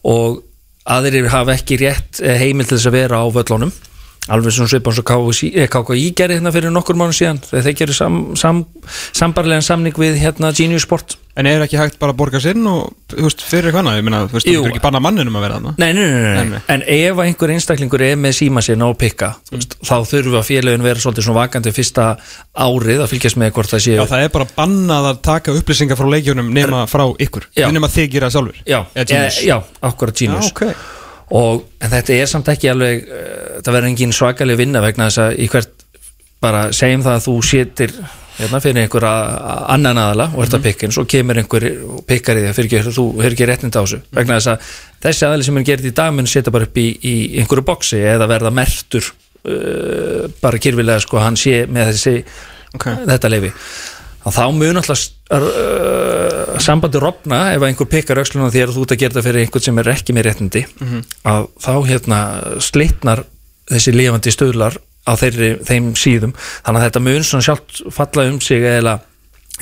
Og aðrir hafa ekki rétt eh, heimild til þess að vera á völlunum. Alveg svona KSI eh, KKI gerði hérna fyrir nokkur mánu síðan þegar þeir gerir sam, sam, sambarlegan samning við hérna Genius Sport En er ekki hægt bara að borga sinn og þú veist, fyrir hvaðna, ég meina, þú veist, þú getur ekki banna manninum að vera þarna. Nei, nei, nei, nei, Nei, en ef einhver einstaklingur er með síma sinna og pikka mm. veist, þá þurfum að félagin vera svolítið svona vakandi fyrsta árið að fylgjast með hvort það sé Já, það er bara bannað að taka upplýsingar frá leikjunum nema frá ykkur, Já. nema þið gera sjálfur. Já, e, já, akkurat Genius. Já, ok. Og, en þetta er samt ekki alveg uh, það verður engin svakaleg vinna vegna þess að í hvert bara segjum það að þú setir hérna fyrir einhver annan aðala og ert að pikka en svo kemur einhver pikkar í því að fyrir ekki, þú hefur ekki réttind á þessu. Vegna þess að þessi aðali sem er gerð í dag mun setja bara upp í, í einhverju boksi eða verða mertur uh, bara kyrfilega sko hann sé með þessi Ok. þetta leifi þá mun alltaf uh, sambandi rofna ef einhver pikkar öxluna þér og þú ert að gera þetta fyrir einhvern sem er ekki með réttindi. Að þá hérna slitnar þessi lifandi stöðlar á þeirri, þeim síðum. Þannig að þetta mun svona sjálft falla um sig eða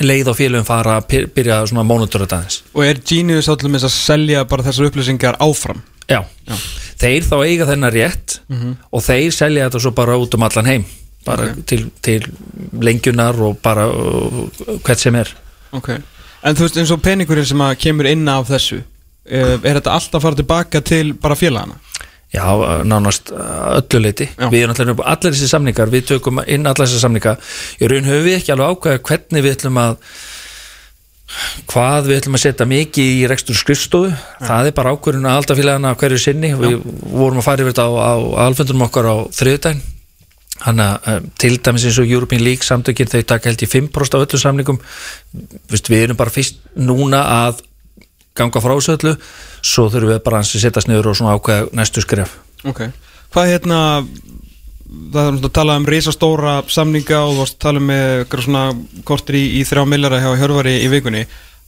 leið og félögum fara að byrja svona mónutur þetta aðeins. Og er Genius allum að selja bara þessar upplýsingar áfram? Já. þeir þá eiga þennan rétt og þeir selja þetta svo bara út um allan heim bara til, til lengjunar og bara uh, hvert sem er. Ok. En þú veist eins og peningurinn sem kemur inn af þessu eh, Er þetta alltaf að fara tilbaka til bara félagana? Já, nánast uh, öllu leiti Já. Við erum allir, allir þessi samningar Við tökum inn allar þessi samninga Í raun höfum við ekki alveg ákveða hvernig við ætlum að hvað við ætlum að setja mikið í rekstur skrifstofu. Það er bara ákvörðun að aldafélagana hverju sinni. Við vorum að fara yfir þetta á, á alfundunum okkar á þriðudaginn hann að um, til dæmis eins og European League samtökin þau taka held í 5% af öllu samningum. Við erum bara fyrst núna að ganga frá þessu öllu svo þurfum við bara að setja sniður og svona ákveða næstu skref Ok Hvað hérna Það er að tala um risastóra samninga og þú varst að tala um eitthvað svona kortir í, í þrjá millara hjá Hjörvari í vikunni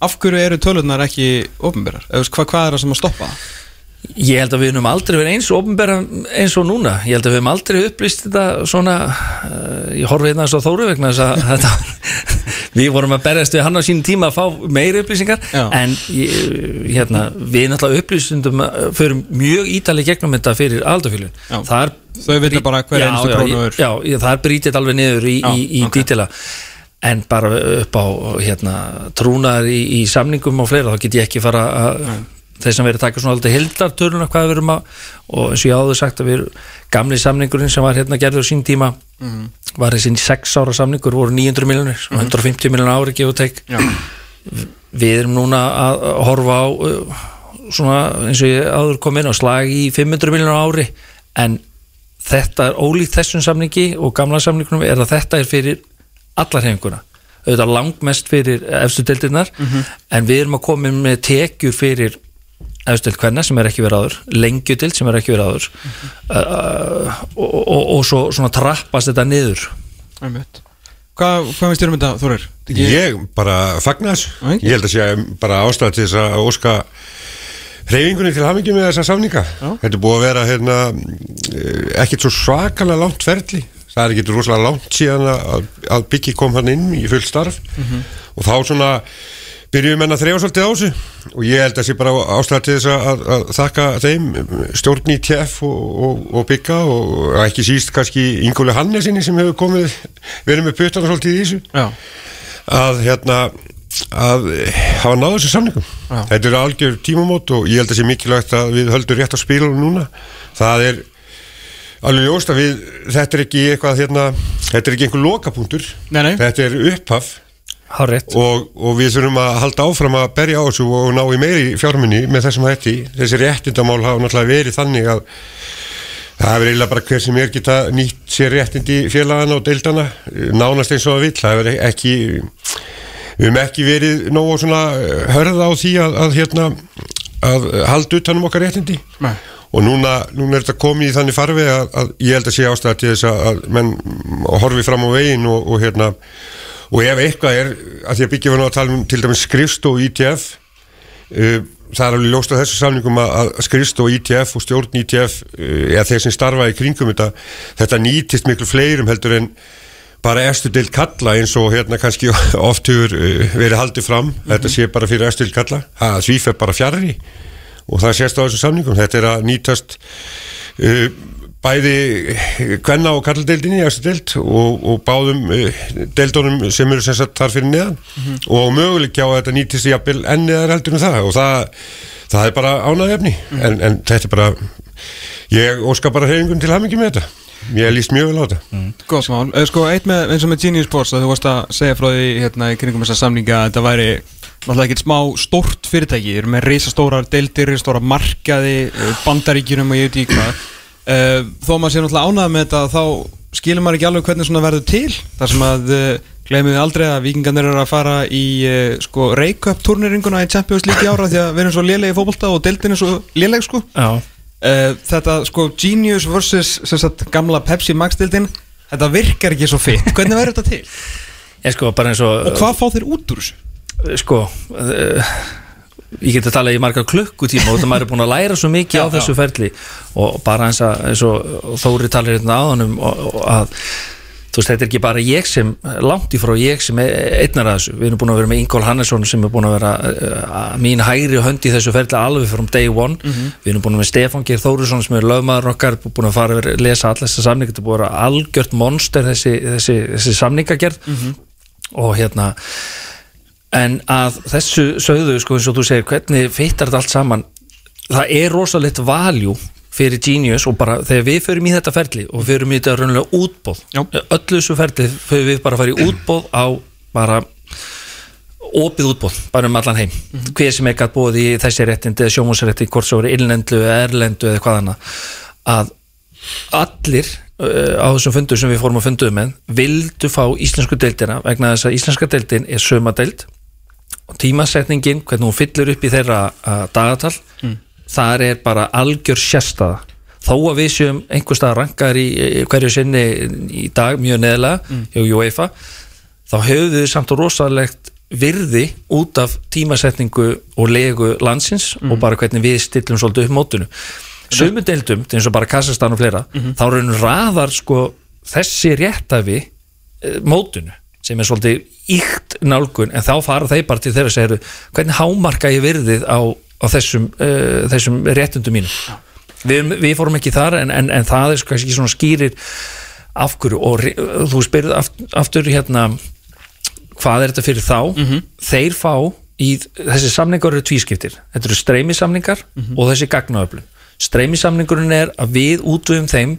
Af hverju eru tölurnar ekki ofnbærar? Hvað, hvað er það sem að stoppa? Ég held að við höfum aldrei verið eins ofnbæra eins og núna, ég held að við höfum aldrei upplýst þetta svona uh, ég horfi hérna þess að þóru vegna þess að þetta, við vorum að berjast við hann á sínum tíma að fá meiri upplýsingar Já. en hérna, við náttúrulega upplýsindum fyrir mjög ítalið gegnum þetta fyrir Já. er Þau vita bara hver já, einustu já, krónu er. Já, ég- það er brítið alveg niður í, Já, í, í ok. dítila en bara upp á hérna, trúnaðar í, í samningum og fleira, þá get ég ekki fara að þeir sem verið að taka svona aldrei hildartöluna hvað við erum að, og eins og ég áður sagt að við gamli samningurinn sem var hérna gerður sín tíma Mhm. var þessi 6 ára samningur voru 900 miljonir, 150 miljonar ári gefur teik Já, við erum núna að horfa á uh, svona eins og ég áður kom inn á slag í 500 miljonar ári. En þetta er ólíkt þessum samningi og gamla samningunum er að þetta er fyrir allar hefinguna auðvitað langmest fyrir efstu deildirnar en við erum að koma með tekjur fyrir deild hverna sem er ekki verið áður lengjudild sem er ekki verið áður uh, og, og, og svo svona trappast þetta niður. Hvað, hvað veist þér um þetta, Þórir? Ég bara fagna þessu. Já, ekki? Ég held að sé bara ástæða til þess að óska hreyfingunni til hamingjum með þessa samninga. Já. Þetta er búið að vera hérna, eh, ekkert svo svakalega langt ferli. Það er ekkert rosalega langt síðan að, að byggi kom hann inn í full starf. Og þá svona byrjuðum enn að þrejá svolítið á þessu? Og ég held að sé bara ástæða til þess að, að, þakka þeim stjórn í TF og, og, og bygga og ekki síst kannski Ingóli Hannesinni sem hefur komið verið með puttana svolítið í þessu. Já, að hérna að hafa náðu þessu samningum. Já. þetta eru algjör tímamót og ég held að sé mikilvægt að við höldum rétt á spilunum núna. Það er alveg ljóst að við þetta er ekki eitthvað hérna, þetta er ekki einhver lokapunktur. Þetta er upphaf og, og við þurfum að halda áfram að berja á þessu og ná í meiri fjármunni með þessum hætti. Þessi réttindamál hafa náttúrulega verið þannig að það er eiginlega bara hver sem er geta nýtt sér réttindi félagana og deildana nánast eins og það vill. Það er ekki við höfum ekki verið nógu svona eh, hörða á því að, að hérna að halda utanum okkar réttindi. Nei. og núna, núna er þetta komið í þannig farfi að, að ég held að sé ástæða til þess að, að menn horfi fram á veginn og, og hérna og ef eitthvað er, að því að byggja var nú að tala um til dæmis skrifst og ITF uh, það er alveg ljóst á þessu samningum að, að skrifst og ITF og stjórn ITF uh, eða þeir sem starfa í kringum þetta þetta nýtist miklu fleirum heldur en bara erstu deild kalla eins og hérna kannski oft hefur uh, verið haldið fram, þetta sé bara fyrir erstu deild kalla, það svíf er bara fjarrri og það sést á þessu samningum. Þetta er að nýtast uh, bæði kvenna og kalldeildinni í erstu deild og, og báðum uh, deildunum sem eru sem sagt þar fyrir neðan. Og möguleikja á að þetta nýtist í jafnvel enn eða heldur en það. Og það, það er bara ánægefni en, en þetta er bara ég óska bara hreyfingun til hamingi með þetta. Ég líst mjög vel á þetta. Góð mál, Eh, sko eitt með, eins og með Genius Sports að þú varst að segja frá því hérna í kringum þessa samninga að þetta væri náttúrulega ekkert smá stórt fyrirtæki, eru með risastórar deildir, risastóra markaði eh, bandaríkjunum og ég veit ekki hvað þó maður sé náttúrulega ánægð með þetta þá skilur maður ekki alveg hvernig svona verður til þar sem að uh, gleymið við aldrei að vikingarnir eru að fara í uh, sko Reykjöp turniringuna í Champions League í ára því að við erum svo lélegi í fótbolta og deildin er svo léleg sko Já, Þetta sko Genius vs. sagt, gamla Pepsi Max dildin Þetta virkar ekki svo fitt Hvernig verður þetta til? Sko og Og hvað fá þeir út úr þessu? sko uh, ég geti að tala í marga klukkutíma og það maður er búin að læra svo mikið á þessu ferli. Og bara eins, að, eins og Þóri talir hérna áðanum að þú veist, þetta er ekki bara ég sem langt í frá ég sem einnar að þessu. Við erum búin að vera með Ingól Hannesson sem er búin að vera uh, mín hægri hönd í þessu ferli alveg from day one. Við erum búin með Stefán Geir Þórisson sem er lögmaður okkar búin að fara að lesa allir þessa samninga. Þetta er búin að vera algjört monster þessi, þessi, þessi samningagerð. Og hérna en að þessu sögðu sko eins og þú segir hvernig fittar þetta allt saman? Það er rosalegt valjú fyrir Genius og bara þegar við förum í þetta ferli og förum í þetta raunlega útbóð Já. öllu þessu ferli förum við bara að fara í útbóð á bara opið útbóð, bara um allan heim. Hver sem er gætt bóð í þessi réttindi eða sjómusrétti, hvort svo er innlendu eða erlendu eða hvað annað að allir uh, á þessum fundu sem við fórum að funduðu með vildu fá íslensku deildina vegna þess að íslenska deildin er sömadeild og tímasetningin, hvernig hún fyllir upp í þeirra uh, dagatal þar er bara algjör sérstaða. Þó að við séum einhver stað rankar í, hverju sinni í dag mjög neðlega hjá UEFA þá höfðu við samt og rosalegt virði út af tímasetningu og legu landsins og bara hvernig við stillum svolítið upp mótinu. Sömu deildum, eins og bara Kassastan og fleira þá raunum raðar sko þessi réttafi eh, mótinu sem er svolítið íkt nálgun en þá fara þeir bara til þeirra að segja hvernig hámarka ég virðið á, á þessum, uh, þessum réttundum mínum? Við, við fórum ekki þar en, en, en það er sko kannski svona skýrir af hverju og þú spyrð aftur, aftur hérna hvað er þetta fyrir þá? Þeir fá í þessi samningar eru tvískiptir. Þetta eru streymisamningar og þessi gagnaöflun. Streymisamningurinn er að við útvöfum þeim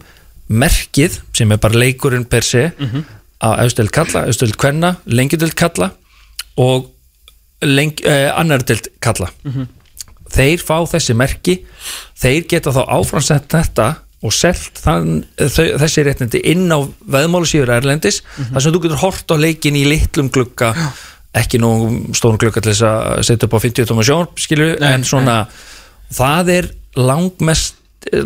merkið sem er bara leikurinn per se að auðstöld kalla, auðstöld kvenna lengjudöld kalla og leng, eh, annardöld kalla þeir fá þessi merki þeir geta þá áframsett þetta og selt þann, þau, þessi réttindi inn á veðmálusíður Erlendis þar sem þú getur hort á leikin í litlum glugga ekki nú stórum glugga til þess að setja upp á 50 tóma sjón skilju, en svona það er langmest eh,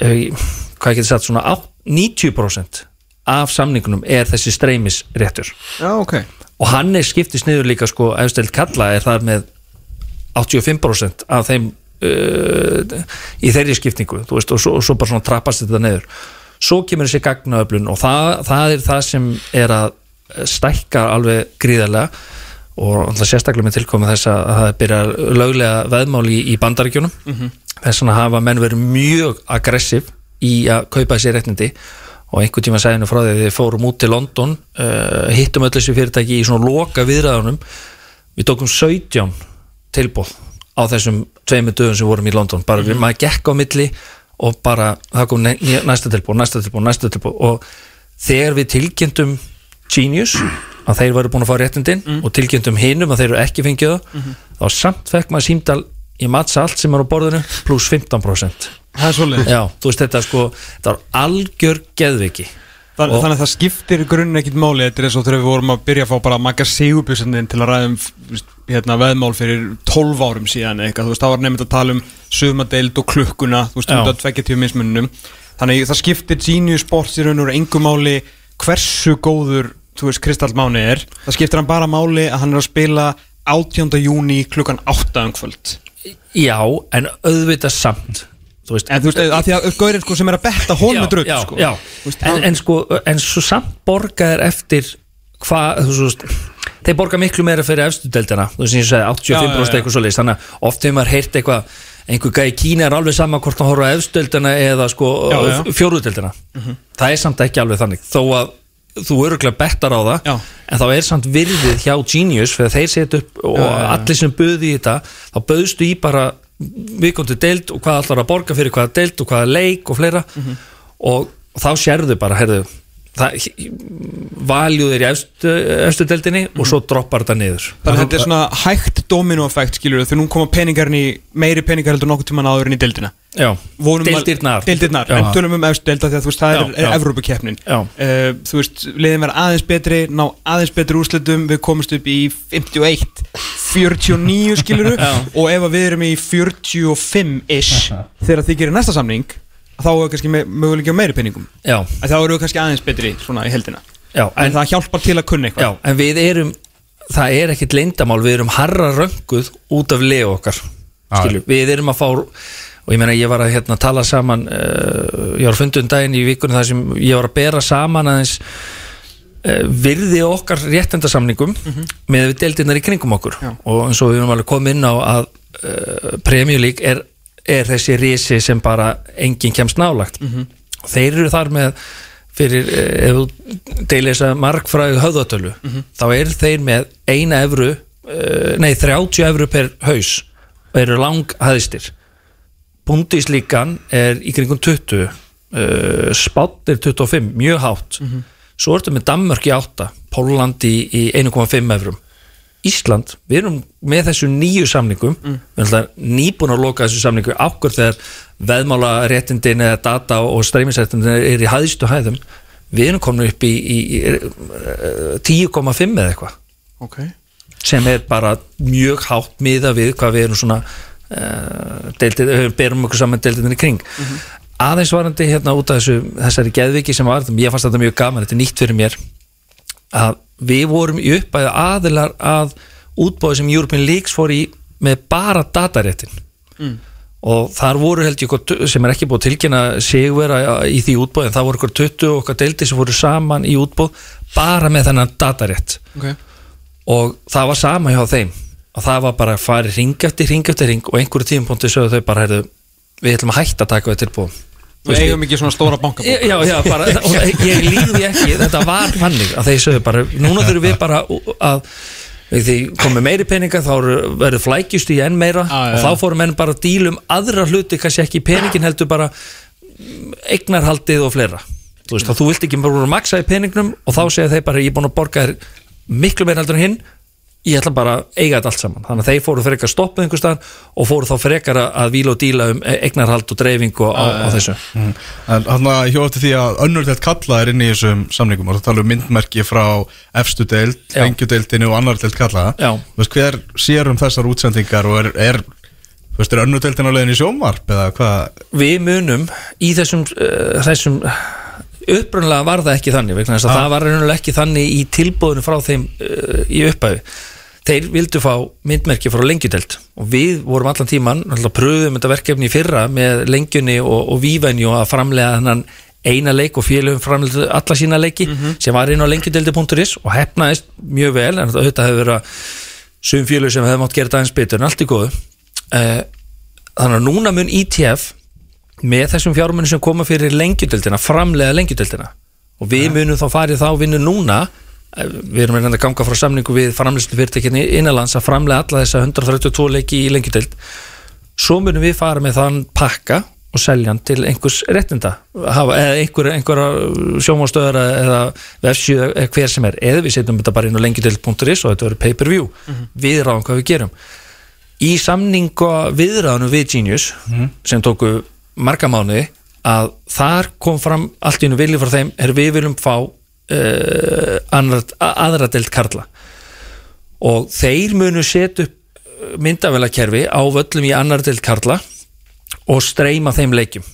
eh, hvað getur sagt svona á- 90% af samningunum er þessi streymisréttur. Já, ok. Og hann er skiptist niður líka sko efstelt kalla er þar með 85% af þeim uh, í þeirri skiptingu veist, og, svo, og svo bara svona trappast þetta niður. Svo kemur þessi gagnaöflun og það, það er það sem er að stækka alveg gríðarlega og alltaf sérstaklega með tilkomið þess að það byrja löglega veðmál í, í bandaríkjunum. Þess vegna hafa menn verið mjög aggressiv í að kaupa þessi réttindi og einhvern tíma seginu frá því að við fórum út til London uh, hittum öll þessi fyrirtæki í svona loka viðræðunum. Við tókum 17 tilbúð á þessum tveimur dögum sem vorum í London. Bara mm maður gekk á milli og bara það kom næsta tilbúð, næsta tilbúð, næsta tilbúð og þegar við tilkynntum Genius að þeir varu búin að fá réttindin og tilkynntum hinum að þeir eru ekki fengið það þá samt fekk maður símdal í mattsa allt sem er á borðinu pluss 15% Það er svolítið já, þú veist þetta sko þetta var algjör geðviki Og- Þannig að það skiptir í grunninn ekkit máli. Þetta er eins og þegar við vorum að byrja að fá bara Magga Sigurbjörnsson til að um veist, hérna, veðmál fyrir 12 árum síðan eitthvað, þú veist, þá var nefnt að tala um sumadeild og klukkuna, þú veist, Já. út af tveggjartíu mismununum. Þannig að það skiptir Genius Sports í raun og veru engu máli hversu góður, þú veist, Kristall Máni er. Það skiptir hann bara máli að hann er að spila 18. júni klukkan 8 um kvöld já, en auðvitað samt þú veist, En þú veist, að því að Gaurinn sko sem er að betta honum er drull já, sko. já. Veist, En, hann- en sko, en svo samt borga er eftir hvað, þú veist þeir borga miklu meira fyrir efstu deildina þú veist, sem ég segi, 85% Já, já, já. eitthvað svo leist þannig að oft hefur maður heyrt eitthvað einhver gæði Kína er alveg sama hvort hann horfa á efstu deildina eða sko Já, Mhm. já. fjóruðu deildina það er samt ekki alveg þannig þó að þú öruglega bettar á það Já. en þá er samt virðið hjá Genius fyrir þeir setja upp og Já, allir sem buði í þetta þá bauðstu í bara viðkomandi deild og hvað allar að borga fyrir hvaða deild og hvaða leik og fleira Mhm. og, þá sérðu bara heyrðu, er í efstu, efstu deildinni og svo droppar þetta niður. Þannig að þetta er svona hægt domino-effekt skilur þegar nú koma peningarinn í meiri peningar heldur nokkuð tíman áður en í deildina. Já, deildirnar. Deildirnar, en tölum um efstu deilda því að þú veist það Já, er, er Já. uh, Þú veist, liðin verða aðeins betri ná aðeins betri úrslitum. Við komumst upp í 51 49 skiluru og ef við erum í 45-ish þegar þið gerir næsta samning þá er kannski me- möguleiki á meiri penningum Já, þá erum við kannski aðeins betri svona í heldina já, en en, það hjálpar til að kunna eitthvað. Já, en við erum það er ekkit leyndamál, við erum harra rönguð út af legu okkar skilju, við erum að fá og ég meina ég var að hérna tala saman uh, ég var að funda um daginn í vikunum þar sem ég var að bera saman aðeins uh, virði okkar réttendasamningum með við deildinnar í kringum okkur. Já. og eins og við erum alveg komið inn á að uh, Premier League er, er þessi risi sem bara enginn kemst nálagt og þeir eru þar með fyrir, eh, ef þú deilir þess að markfræðu höfðatölu þá eru þeir með eina evru uh, nei 30 evru per haus og eru lang hæðistir Bundíslíkan er í kringum 20 uh, Spátt er 25, mjög hátt. Svo ertu með Danmörk í 8 Póland í, í 1,5 evrum Ísland, við erum með þessu nýju samningum, við erum nýbúin að loka þessu samningu ákvör þegar veðmála réttindin eða data og streymisréttindin er í hæðistu hæðum. Við erum komin upp í, í, í eh, 10,5 eða eitthvað. Okay. sem er bara mjög hátt miða við hvað við erum svona uh, deildið, við berum okkur saman deildinni í kring aðeins varandi hérna út af þessu þessari geðviki sem var, ég fannst þetta mjög gaman þetta er nýtt fyrir mér að við vorum í uppæðu aðilar að útbóði sem European Leagues fór í með bara dataréttin. Og þar voru held ég sem er ekki búið tilkynna sigvera í því útbóði en það voru eitthvað 20 og okkar deildi sem voru saman í útbóð bara með þennan datarétt. Okay. og það var sama hjá þeim. Og það var bara að fara ring eftir ring eftir ring og einhverju tímapunkti sögðu þau bara heyrðu, við ætlum að hætta að taka þetta tilbúum við eigum ekki svona stóra bankabók. Já, já, bara, og ég líði ekki þetta var fannig að þeir sögðu bara núna þurfum við bara að því komið meiri peninga þá verður flækjust í enn meira Já, já, og þá fórum menn bara að díla um aðra hluti kannski ekki peningin heldur bara eignarhaldið og fleira. Þú veist, þá þú vilt ekki bara maksa í peningnum og þá segja þeir bara ég er búin að borga þér miklu meira heldur en hinn ég ætla bara að eiga þetta allt saman. Þannig að þeir fóru frekar að stoppa einhvers staðar og fóru þá frekar að- víla og díla um eignarhald og dreifingu á, á þessu. Mm. En hann að hjá eftir því að önnur deild kalla er inn í þessum samningum og það tala um myndmerki frá efstu deild, engjudeildinu og annar deild kalla. Veist, hver sér um þessar útsendingar og er, er þú veist, er önnur deildin á leiðin í sjónvarp eða hvað? Við munum í þessum, uh, þessum upprunlega var það ekki þannig vegna þess að það var raunlega ekki þannig í tilbúðinu frá þeim uh, í upphæfi þeir vildu fá myndmerki frá lengjudelt og við vorum allan tíman pröfum þetta verkefni í fyrra með lengjunni og, og vívenju að framlega þennan eina leik og félögum framlega alla sína leiki sem var inn á lengjudeldi.is og hefnaðist mjög vel en þetta hefur verið að sum félög sem hefði mátt gera þetta eins betur en allt í góðu. Uh, þannig að núna mun ITF með þessum fjármunni sem koma fyrir lengjudeldina, framlega lengjudeldina og við munum þá farið þá vinnu núna eh, við erum að ganga frá samningu við framleyslu fyrirtekinni innanlands að framlega alla þessa 132 leiki í lengjudeld svo munum við fara með þann pakka og selja hann til einhvers réttinda hafa, eða einhver, einhver sjómanstöðar eða vefsíu eða hver sem er. Eða við setjum þetta bara inn á lengjudeld.is og þetta verður pay per view við ráðum hvað við gerum. Í samningu viðræðunum við Genius sem tóku marga mánuði að þar kom fram allt í einu vilji frá þeim er við viljum fá uh, aðra deilt karla. Og þeir munu setja upp myndavelakerfi á völlum í annar deilt karla og streyma þeim leikjum.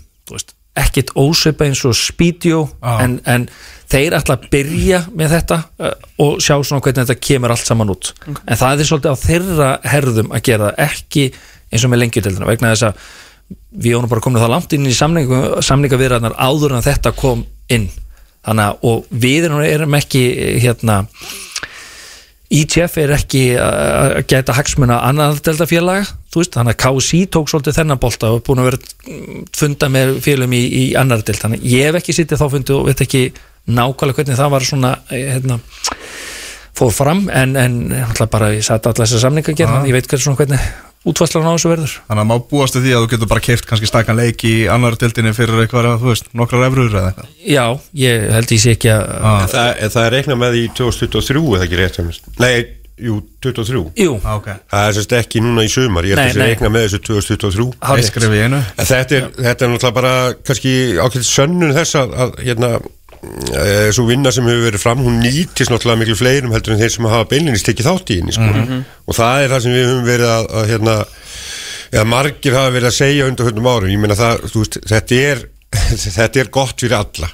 Ekkit ósöpa eins og Speedio Já. en, en þeir ætla að byrja með þetta uh, og sjá svona hvernig þetta kemur allt saman út. En það er svolítið á þeirra herðum að gera ekki eins og með lengjudeldina vegna þess að við vorum bara komin það langt inn í samninga, samninga viðræðnar áður en þetta kom inn. Þannig að og við erum, ekki hérna ITF er ekki að gæta hagsmuna annað deltafélaga, þú veist, þannig að KC tók svolítið þennan bolta og er búin að vera funda með félum í, í annar delt, þannig að ég hef ekki sittið þá fundi og veit ekki nákvæmlega hvernig það var svona, eh, hérna fór fram, en, en náttúrulega bara ég satt allar þessar samninga að gera, ég veit hvernig svona hvernig útvarslan á þessu verður Þannig að má búast við því að þú getur bara keift kannski stakan leik í annar deildinni fyrir eitthvað, þú veist, nokkrar efruður eða eitthvað Já, ég held ég sé ekki að Ah. Það, það er reiknað með í 2023 eða ekki rétt mér? Nei, jú, 23 Jú, ah, ok Það er sérst ekki núna í sumar, ég held að það nei. reikna með þessu 2023 hárrétt. Eitt skref í einu En þetta er, þetta er náttúrulega bara kannski ákveðt sönnun þess að, að hérna, e, svo vinna sem hefur verið fram hún nýtist náttúrulega miklu fleirum heldur en þeir sem hafa beinlinist tekið þátt í henni sko. og það er það sem við höfum verið að, að hérna, eða margir hafa verið að segja undir hundum árum, ég meina það veist, þetta er þetta er gott fyrir alla.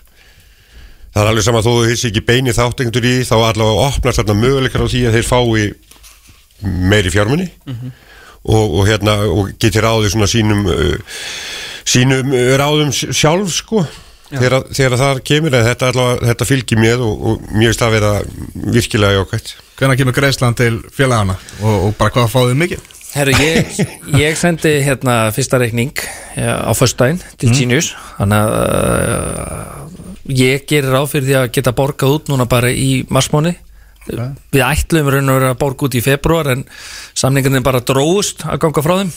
Það er alveg sama þó þú hissi ekki beini þáttengur í þá allavega opnast þarna möguleikar á því að þeir fái meiri fjármunni og, og hérna og geti ráðið svona sínum uh, sínum uh, ráðum sj- sjálf sko þegar, þegar það kemur en þetta, allavega, þetta fylgir mér og, og mér finnst það að vera virkilega jákvæmt Hvenær kemur greiðslan til félagana og, og bara hvað fáðu þið mikið? Herru, ég, ég sendi hérna fyrsta reikning ja, á föstudaginn til Genius. Þannig að uh, ég gerir ráð fyrir því að geta borgað út núna bara í marsmáni. Við ætlum raun og vera að borga út í februar en samningarnir bara dróðust að ganga frá þeim.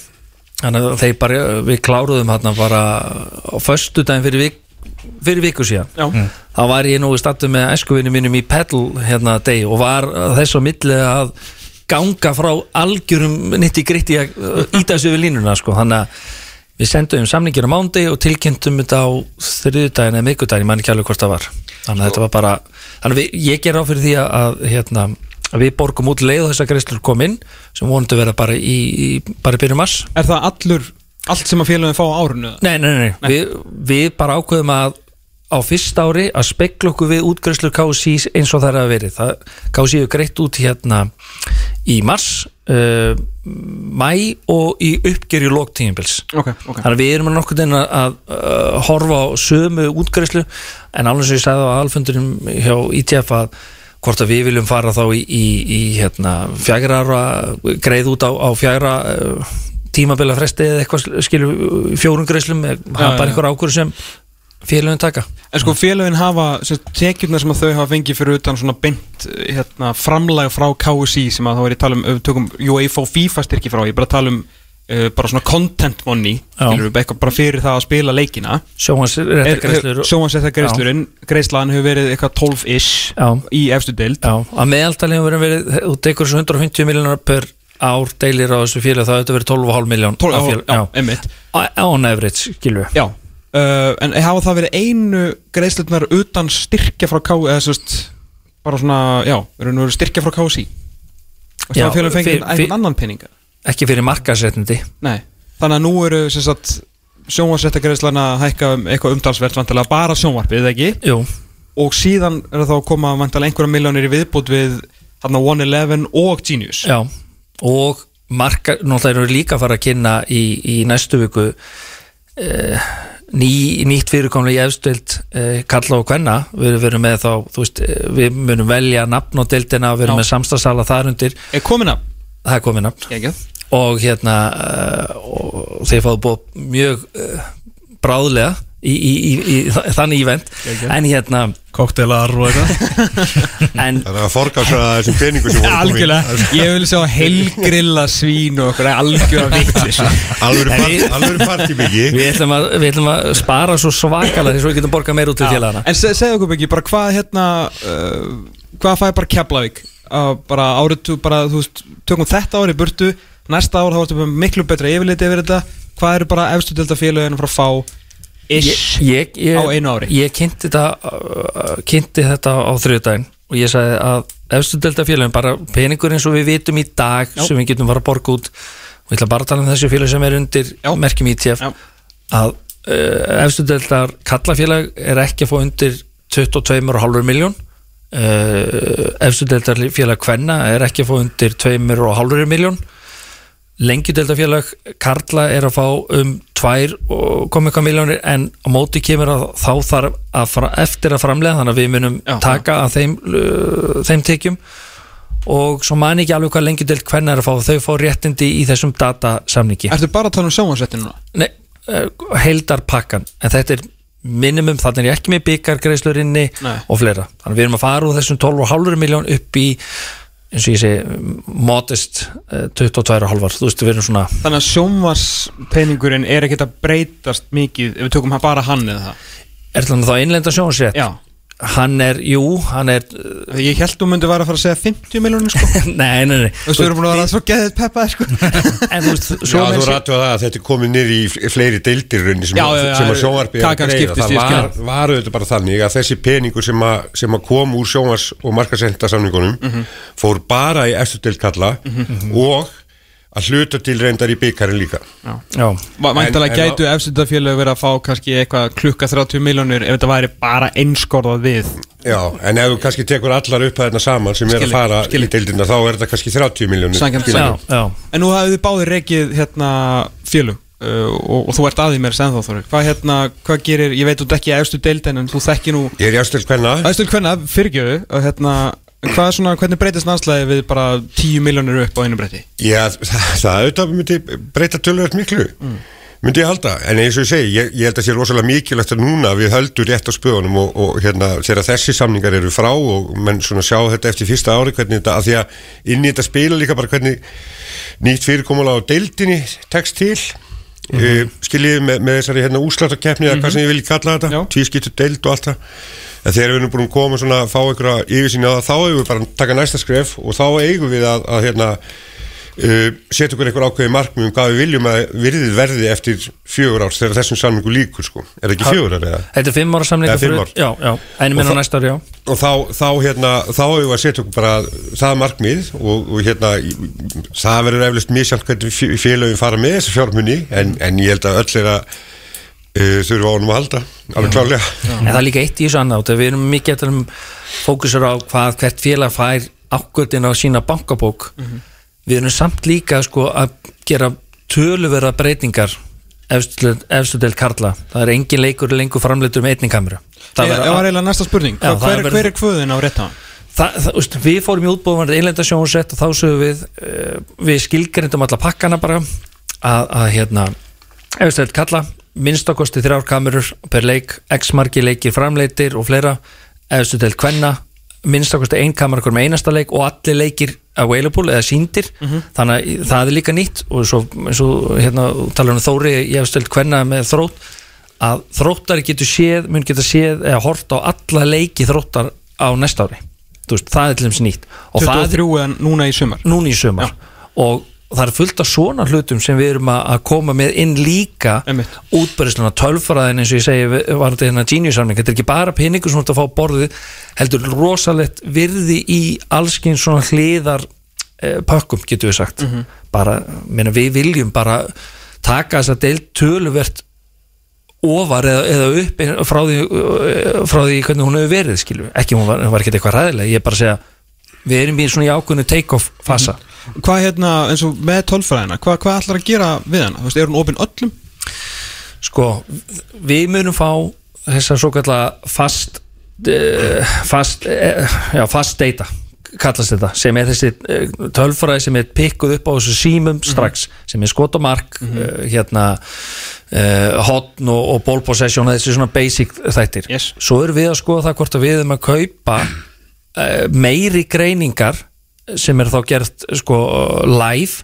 Þannig að þeir bara, við kláruðum hérna bara á föstudaginn fyrir, vik, fyrir viku síðan Já. þá var ég nú í statu með æskuvinu mínum í pedal hérna deg og var þess á milli að ganga frá algjörum nitti gritti að íta þessu við línuna sko. þannig að við sendum samningir á mándi og tilkynntum þetta á þriðudaginn eða miðgudaginn, ég man ekki alveg hvort það var þannig að þetta var bara þannig að við, ég ger á fyrir því að, að, hérna, að við borgum út leið og þessar greiðslur kom inn sem vonandi verða bara í, í bara í byrjun mars Er það allur, allt sem að félagin fá á árunu? Nei, nei, nei, nei. Við, við bara ákveðum að á fyrst ári að spekla okkur við útgræslur KSI eins og það er að verið KSI hefur greitt út hérna í mars uh, mæ og í uppgjör í lóktíðinbils Ok, ok þannig að við erum nokkuð inn að, að uh, horfa á sömu útgræslu en alveg sem ég sagði á alfundurum hjá ITF að hvort að við viljum fara þá í, í, í hérna, fjagra greið út á, á fjagra uh, tímabila fresti eða eitthvað skilur fjórun greislum eða Já, bara einhver ákvörðu sem félagin taka. En sko félagin hafa tekjurnar sem þau hafa fengið fyrir utan svona beint hérna, framlag frá KSI sem að þá er ég að tala um, tökum UEFA og FIFA styrki frá, ég er bara að tala um uh, bara svona content money við, bara fyrir það að spila leikina. Sjóhansréttargreislur Sjóansetta greiðslurinn, greiðslan hefur verið eitthvað 12-ish Já. í efstu deild. Já, að meðaltali hefur verið þú tekur þessu 150 miljonar per ár deilir á þessu félag það hefur verið 12,5 miljón 12, á já, félag- já, uh, en hafa það verið einu greiðslurnar utan styrkja frá KSI eða veist, bara svona, já, nú styrkja frá KSI og það félagin fengið fyr- fyr- einhvern annan peninga ekki fyrir markasetnindi Nei, þannig að nú eru sem sagt sjónvarsréttagreðslan að hækka um eitthvað umtalsvert vantilega bara sjónvarpið, ekki? Jú, Og síðan er það að koma vantilega einhverja miljónir í viðbútt við þarna 111 og Genius. Já og marka, náttúrulega við líka að fara að kynna í, í næstu viku uh, ný, nýtt fyrirkomlega í efstild uh, kalla og kvenna. Við verum með þá, þú veist, eh, við munum velja nafn og deildina, við erum Já. með samstagsala þar undir, Er komin að? það er komið nafn. Og hérna uh, og þeir fáðu búið mjög uh, bráðlega í, í, í, í þannig ívent en hérna Koktelar og eitthvað. En Það er að forgása þessum peningu sem voru Algjörlega, ég vil sjá helgrilla svín og okkur part- alvöru partybyggi við ætlum, að, við ætlum að spara svo svakalega því svo við getum borgað meir út til félagana En se, segðu okkur ekki, bara hvað hérna uh, hvað fæði bara Keflavík? Uh, bara árið, tú- bara, þú veist tökum þetta árið burtu, næsta ár þá ertu miklu betra yfirleiti yfir þetta. Hvað eru bara efstu delta félaginu frá að fá ish ég, ég, á einu ári ég kynnti þetta uh, kynnti þetta á þriðdægin og ég sagði að efstu delta félagin bara peningur eins og við vitum í dag Já. sem við getum fara að borga út og ég ætla bara að tala um þessu félag sem er undir Já. merkjum ITF Já. að uh, efstu deltar kallafélag er ekki að fá undir 22,5 miljón uh, efstu deltar félag Kvenna er ekki að fá undir 2,5 miljón lengjudeldafélag Karla er að fá um 2,1 miljónir en á móti kemur að þá þarf að fara, eftir að framlega þannig að við munum Já, taka að þeim, uh, þeim tekjum. Og svo man ekki alveg hvað lengjudeld hvernig er að fá þau fá réttindi í þessum datasamningi. Ertu bara að tala um sjónvarsréttinu núna? Nei, uh, heildarpakkan. En þetta er minimum, þannig er ég ekki með byggargreislur inni Nei. og fleira. Þannig við erum að fara úr þessum 12,5 miljón upp í eins og ég segi modest uh, 22,5 þú veist við erum svona Þannig að sjónvarspeningurinn er ekkert að breytast mikið ef við tökum bara hann eða það? Er þannig þá innlenda sjónsrétt Já, hann er, jú, hann er Ég held þú myndi vera að fara að segja 50 miljónir sko. Nei, nei, nei. Þú veist, við erum búin að vera svo geðið peppað sko. En þú veist, Já, svo þú með sér rættu að það að þetta er komið niður í fleiri deildir rauninni sem, Já, já, já, sem að sjónvarpi er að kakan greiða. skiptist, það var, auðvitað bara þannig að þessi peningur sem að, sem að kom úr sjónvars og markasenda samningunum Mhm. fór bara í eftir deild kalla og að hluta til reyndar í byggarinn líka. En gætu efstundafélög verið að fá kannski eitthvað klukka 30 miljónir ef þetta væri bara einskorðað við? Já, en ef þú kannski tekur allar upp að þetta saman sem er Skilji, að fara skilji. í deildina þá er þetta kannski 30 miljónir Sanngjarnt, já, sanngjarnt. já. En nú hafið þið báðir reikið hérna félög uh, og, og þú ert aðið mér sem þá Þóri Hvað hérna, hvað gerir, ég veit þú ekki efstu deildin en þú þekki nú Ég er jástil hvenna Æstul hvenna, fyrirgjöðu og hérna, hvað er svona, hvernig breytist landslæði við bara 10 miljónir upp á einu breyti? Já, það, það auðvitað myndi breyta tölvöld miklu myndi ég halda, en eins og ég segi ég, ég held að sé rosalega mikilvægt að núna við höldum rétt á spöðunum og, og hérna þegar þessi samningar eru frá og menn svona sjá þetta eftir fyrsta ári hvernig þetta, að því að inn í þetta spila líka bara hvernig nýtt fyrirkomulega á deildinni tekst til mm -hmm. skiljiði með, með þessari hérna úslatakeppni eða hvað sem ég vil kalla þetta, Já. tvískiptu deild og allt það en þegar við erum búin að koma svona að fá einhverja yfirsýn á það, þá eigum við bara að taka næsta skref og þá eigum við að, að hérna uh, setja okkur einhver ákveði markmið um hvað við viljum að virðið verði eftir fjögur árs þegar þessum samningu líkur sko er það ekki fjögur ára? Þetta er fimm ára samlinga fimm ár. Já, já, en minna það- næsta ári, já og þá, þá hérna þá hefur við að setja okkur bara það markmið og, og hérna það verður eflust misjant hvernig fé- félögin fara með þessi fjármunni en, en ég held að öll er að þurfa á honum að halda alveg klálega En það er líka eitt í þessu annátt Við erum mikið að um fókusur á hvað hvert félag fær ákvöldin á sína bankabók. Við erum samt líka sko, að gera töluverða breytingar efstu del Karla. Það er engin leikur lengur framleitur með einning kameru. Það verður- var eiginlega næsta spurning. Já, Hver, hver, hver er kvöðin á rétt á hann? Það, það, úst, við fórum í útbúðum einlenda sjónusett og þá sögum við uh, við skilgrindum alla pakkana bara að, að hérna eftir kalla, minnstakosti þrjár kamerur per leik, x margi leikir framleitir og fleira, eftir til kvenna minnstakosti ein kamera hver með einasta leik og allir leikir available eða síndir, þannig að það er líka nýtt og svo, og hérna talar um Þóri, ég hef stöld kvenna með þrótt að þróttari getur séð mun geta séð eða hort á alla leiki þróttar á næsta ári. Veist, það er til þeim nýtt. Og það er 23 en núna í sumar. Núna í sumar. Og það er fullt af svona hlutum sem við erum að koma með inn líka Einmitt. útbærisluna tölfræðin eins og ég segi var þetta hérna genius samning þetta er ekki bara peningur sem þú ert að fá borðið heldur rosalegt virði í allskinn svona hliðar eh, pökkum getur við sagt. Bara, meina, við viljum bara taka þess að deilt töluvert ofar eða, eða upp frá því, frá því hvernig hún hefur verið skilur, ekki hún var, hún var ekki eitthvað ræðilega ég er bara að segja, við erum í svona í ákveðnu take-off fasa Hvað hérna, eins og með tölfræðina Hvað, hvað ætlar að gera við hana? Þú veist, er hún opinn öllum? sko, við munum fá þessa svo kallar fast uh, fast uh, já, fast data kallast þetta, sem er þessi uh, tölfræði sem er pikkuð upp á þessu símum strax, sem er skot og mark uh, hérna uh, hotn og, og ball possession þessi svona basic þættir Yes. svo erum við að skoða það hvort að við erum að kaupa uh, meiri greiningar sem er þá gert sko live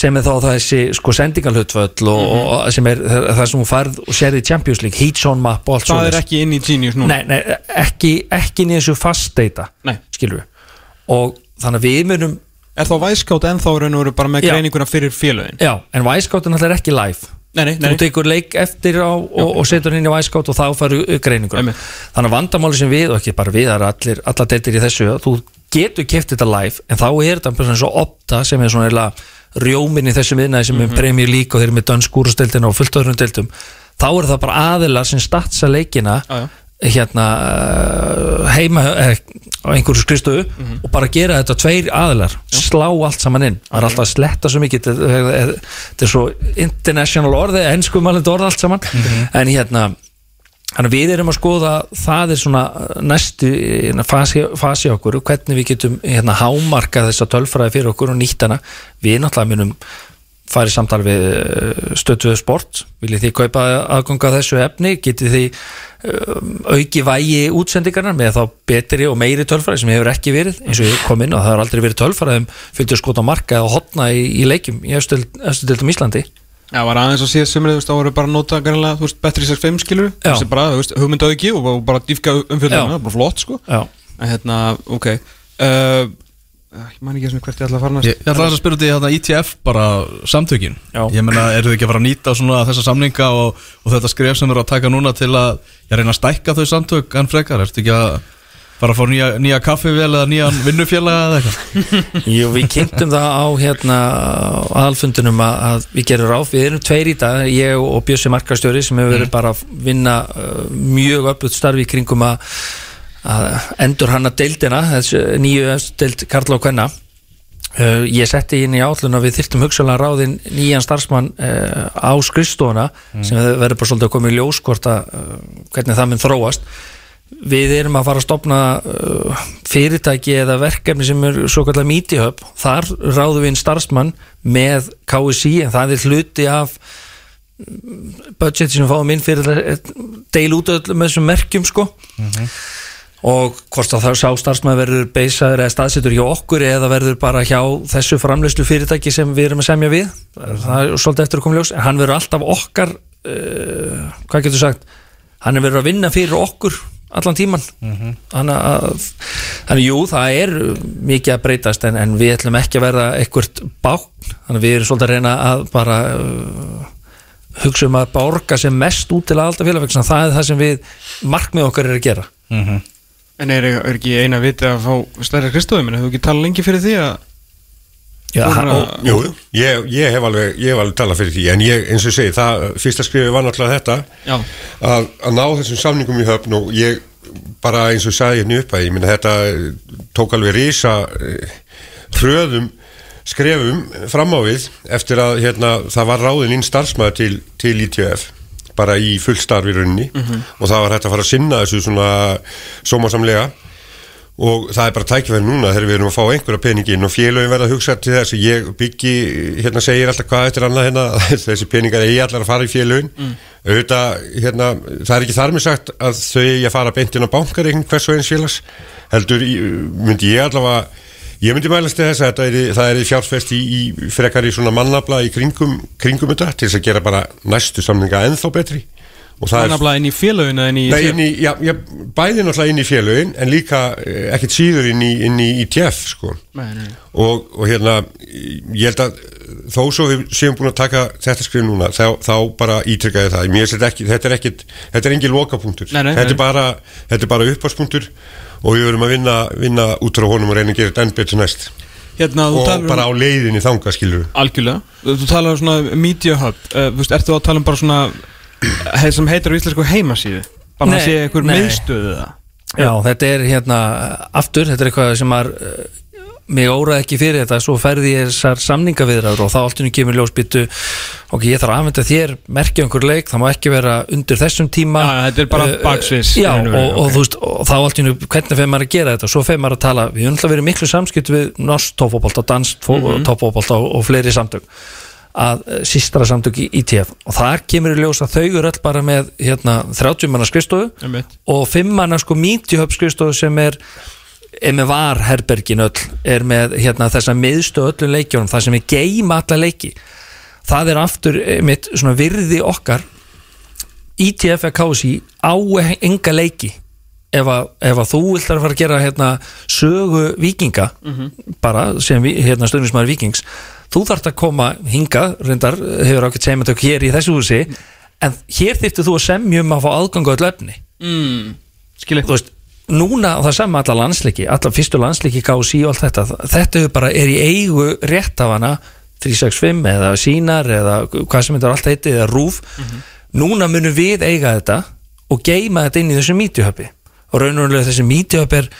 sem er þá þessi sko sendingalhutvöll og, og sem er það sem hún færð og sérði í Champions League, heat zone map og allt Það er ekki inn í Genius núna? Nei, nei, ekki, ekki inn í þessu fast data skilur við. Og þannig að við munum Er þá væskátt ennþá raun og veru bara með greininguna fyrir félögin? já, en Wisecout er ekki live. Nei, nei, nei. Þú tekur leik eftir á og, og setur inn í Wisecout og þá faru greiningur Einmitt. þannig að vandamáli sem við og ekki bara við er allar deildir í þessu þú getur keft þetta live en þá er þetta svona svo opta sem er svona rjóminn í þessum viðnæði sem er Premier League og þeir eru með dönskúrasteltina og fullt öðrum deildum. Þá er það bara aðilar sem statsa leikina Já, já. hérna uh, heima eh, á einhverju skristuðu og bara gera þetta tveir aðilar slá allt saman inn. Það er alltaf að sletta svo mikið þetta er- svo international orði ennsku mælindi orð allt saman. En hérna Þannig við erum að skoða, það er svona næstu hérna, fasi, fasi okkur, hvernig við getum hérna, hámarka þessa tölfræði fyrir okkur og nýtt hana. Við náttúrulega munum farið samtal við stötuðu sport, viljið þið kaupa aðganga þessu efni, getið um, auki vægi útsendingarnar með þá betri og meiri tölfræði sem hefur ekki verið, eins og ég kom inn og það har aldrei verið tölfræði um fylgdur skot á marka eða hotna í, í leikjum í efstu deildum Íslandi Já, var aðeins að síðast sömurinn, þú veist, þá voru bara að nota greinlega, þú veist, betri 6-5 skilur Já. þessi bara, þú veist, hugmyndaðu ekki og bara dýfka umfjölduna, bara flott, sko. Já, en hérna, ok. Uh, ég man ekki svona hvert ég ætla að fara næst. Ég, ég ætla að spyrja því hérna ITF bara samtökin. Já. Ég meina, eru þið ekki að fara að nýta svona þessa samninga og, og þetta skref sem eru að taka núna til að ég reyna að stækka þau samtök en frekar, ertu ekki að fara að fá nýja, nýja kaffivél eða nýjan vinnufélaga eða eitthvað? Jú, við kynntum það á hérna aðalfundunum að, að við gerum ráð. Við erum tveir í dag, ég og Bjössi Markastjóri sem hefur verið bara að vinna uh, mjög öflut starfi kringum að, að endur hana deildina þessu nýju deild Karla og Kvenna. Uh, ég setti inn í átlun að við þyrftum hugsalega ráðin nýjan starfsmann uh, á skrifstofuna sem verður bara svolítið að koma í ljós hvort að uh, hvernig það mun þróast við erum að fara að stopna uh, fyrirtæki eða verkefni sem er svo kallar mítihöp þar ráðum við inn starfsmann með KSI en það er hluti af mm, budget sem við fáum inn fyrir að deil út öllum þessum merkjum sko. Og hvort að það sá starfsmann verður beisaður eða staðsettur hjá okkur eða verður bara hjá þessu framleyslu fyrirtæki sem við erum að semja við. Það er svolítið eftir að koma ljós. En hann verður alltaf okkar uh, hvað getur sagt? Hann er verið að vinna fyrir okkur allan tíman þannig að þannig jú, það er mikið að breytast en, en við ætlum ekki að verða eitthvað bákn. Þannig að við erum svolítið að reyna að bara uh, hugsa um að borga sem mest út til að alltaf félagvegna það er það sem við markmið okkar er að gera. En er, er ekki eina viti að fá stærri Kristóði minn, hefur ekki talað lengi fyrir því að Já, og, Jú, ég, ég hef alveg, ég hef alveg talað fyrir því en ég, eins og segi, það, fyrsta skrifið var náttúrulega þetta að, að ná þessum samningum í höfn og ég bara eins og ég sagði hérna upp að ég minna þetta eh, tók alveg rísa hröðum skrefum fram á við eftir að hérna, það var ráðin inn starfsmæður til, til ITF bara í fullstarfi rauninni. Og það var hægt að fara að sinna þessu svona sómasamlega og það er bara tækifæri núna þegar við erum að fá einhverja peningin og félögin verða að hugsa til þess ég byggi, hérna segir alltaf hvað eftir annað hérna, þessi peningar eigi allar að fara í félögin. Mm. auðvitað, hérna, það er ekki þar með sagt að þau eigi að fara beint inn á bankareikn hvers og eins félags. Heldur, myndi ég allavega ég myndi mælast til þess að er, það er fjárfest í, í frekar í svona mannabla í kringum, kringum þetta til þess að gera bara næstu samninga ennþá betri er annafla inn í félögin eða inn í Nei, inn í, já, já, bæði náttúrulega inn í félögin en líka eh, ekkert síður inn í, inn í ITF sko. Nei, nei, og, og hérna ég held að þó svo við séum búin að taka þetta skrif núna þá, þá bara ítrykkaði það. Mér finnst þetta, ekki, þetta er ekkit þetta er engin lokapunktur. Nei, nei, þetta. Er bara, þetta er bara uppáspunktur og við verum að vinna, vinna út frá honum og reyna að gera þetta enn betur næst. Hérna, og talar bara á um leiðinni þanga skilur Algjörlega, þú, talar um svona media hub. Uh, veist, ertu að tala um bara svona sem heitir á íslensku heimasíðu. Bara að sé einhver nei. miðstöðu það já, þetta er hérna aftur, þetta er eitthvað sem er mig óraði ekki fyrir þetta. Svo ferði ég þessar samningaviðraður og þá allt henni kemur ljósbyttu ok, ég þarf að afmynda þér, merkja einhver leik það má ekki vera undir þessum tíma. Já, þetta er bara Eh, baksviðs, já, í raun og og, veru, og þú veist, og þá allt henni hvernig fegur maður að gera þetta, svo fegur maður að tala við höfum alltaf verið miklu samskipt við norsk og dansk mm Mhm. tófóbolt og, og fleiri samtök að eh, sístra samtök í ITF og þar kemur í ljós að þau eru öll bara með hérna, 30 manna skrifstofu Einmitt. og 5 manna sko mítjuhöp skrifstofu sem er er með varherbergin öll er með hérna, þessa miðstu öllum leikjónum það sem er geima alla leiki. Það er aftur mitt svona virði okkar. ITF eða KSI á enga leiki ef að, ef að þú vilt að fara að gera hérna, sögu vikinga bara sem hérna, stöðnismæður vikings þú þarft að koma hingað reyndar hefur ákveðt segjumantök hér í þessu húsi en hér þyrftu þú að semjum að fá aðganga öll efni. Mm. Skilji þú veist, núna og það sama alla landsleiki, alla fyrstu landsleiki KSI og allt þetta, þetta hefur bara er í eigu réttafana 365 eða sínar eða hvað sem þetta er allt heiti eða rúf núna munum við eiga þetta og geima þetta inn í þessu mítjuhöpi og raun og raunlega þessi mítjuhöp er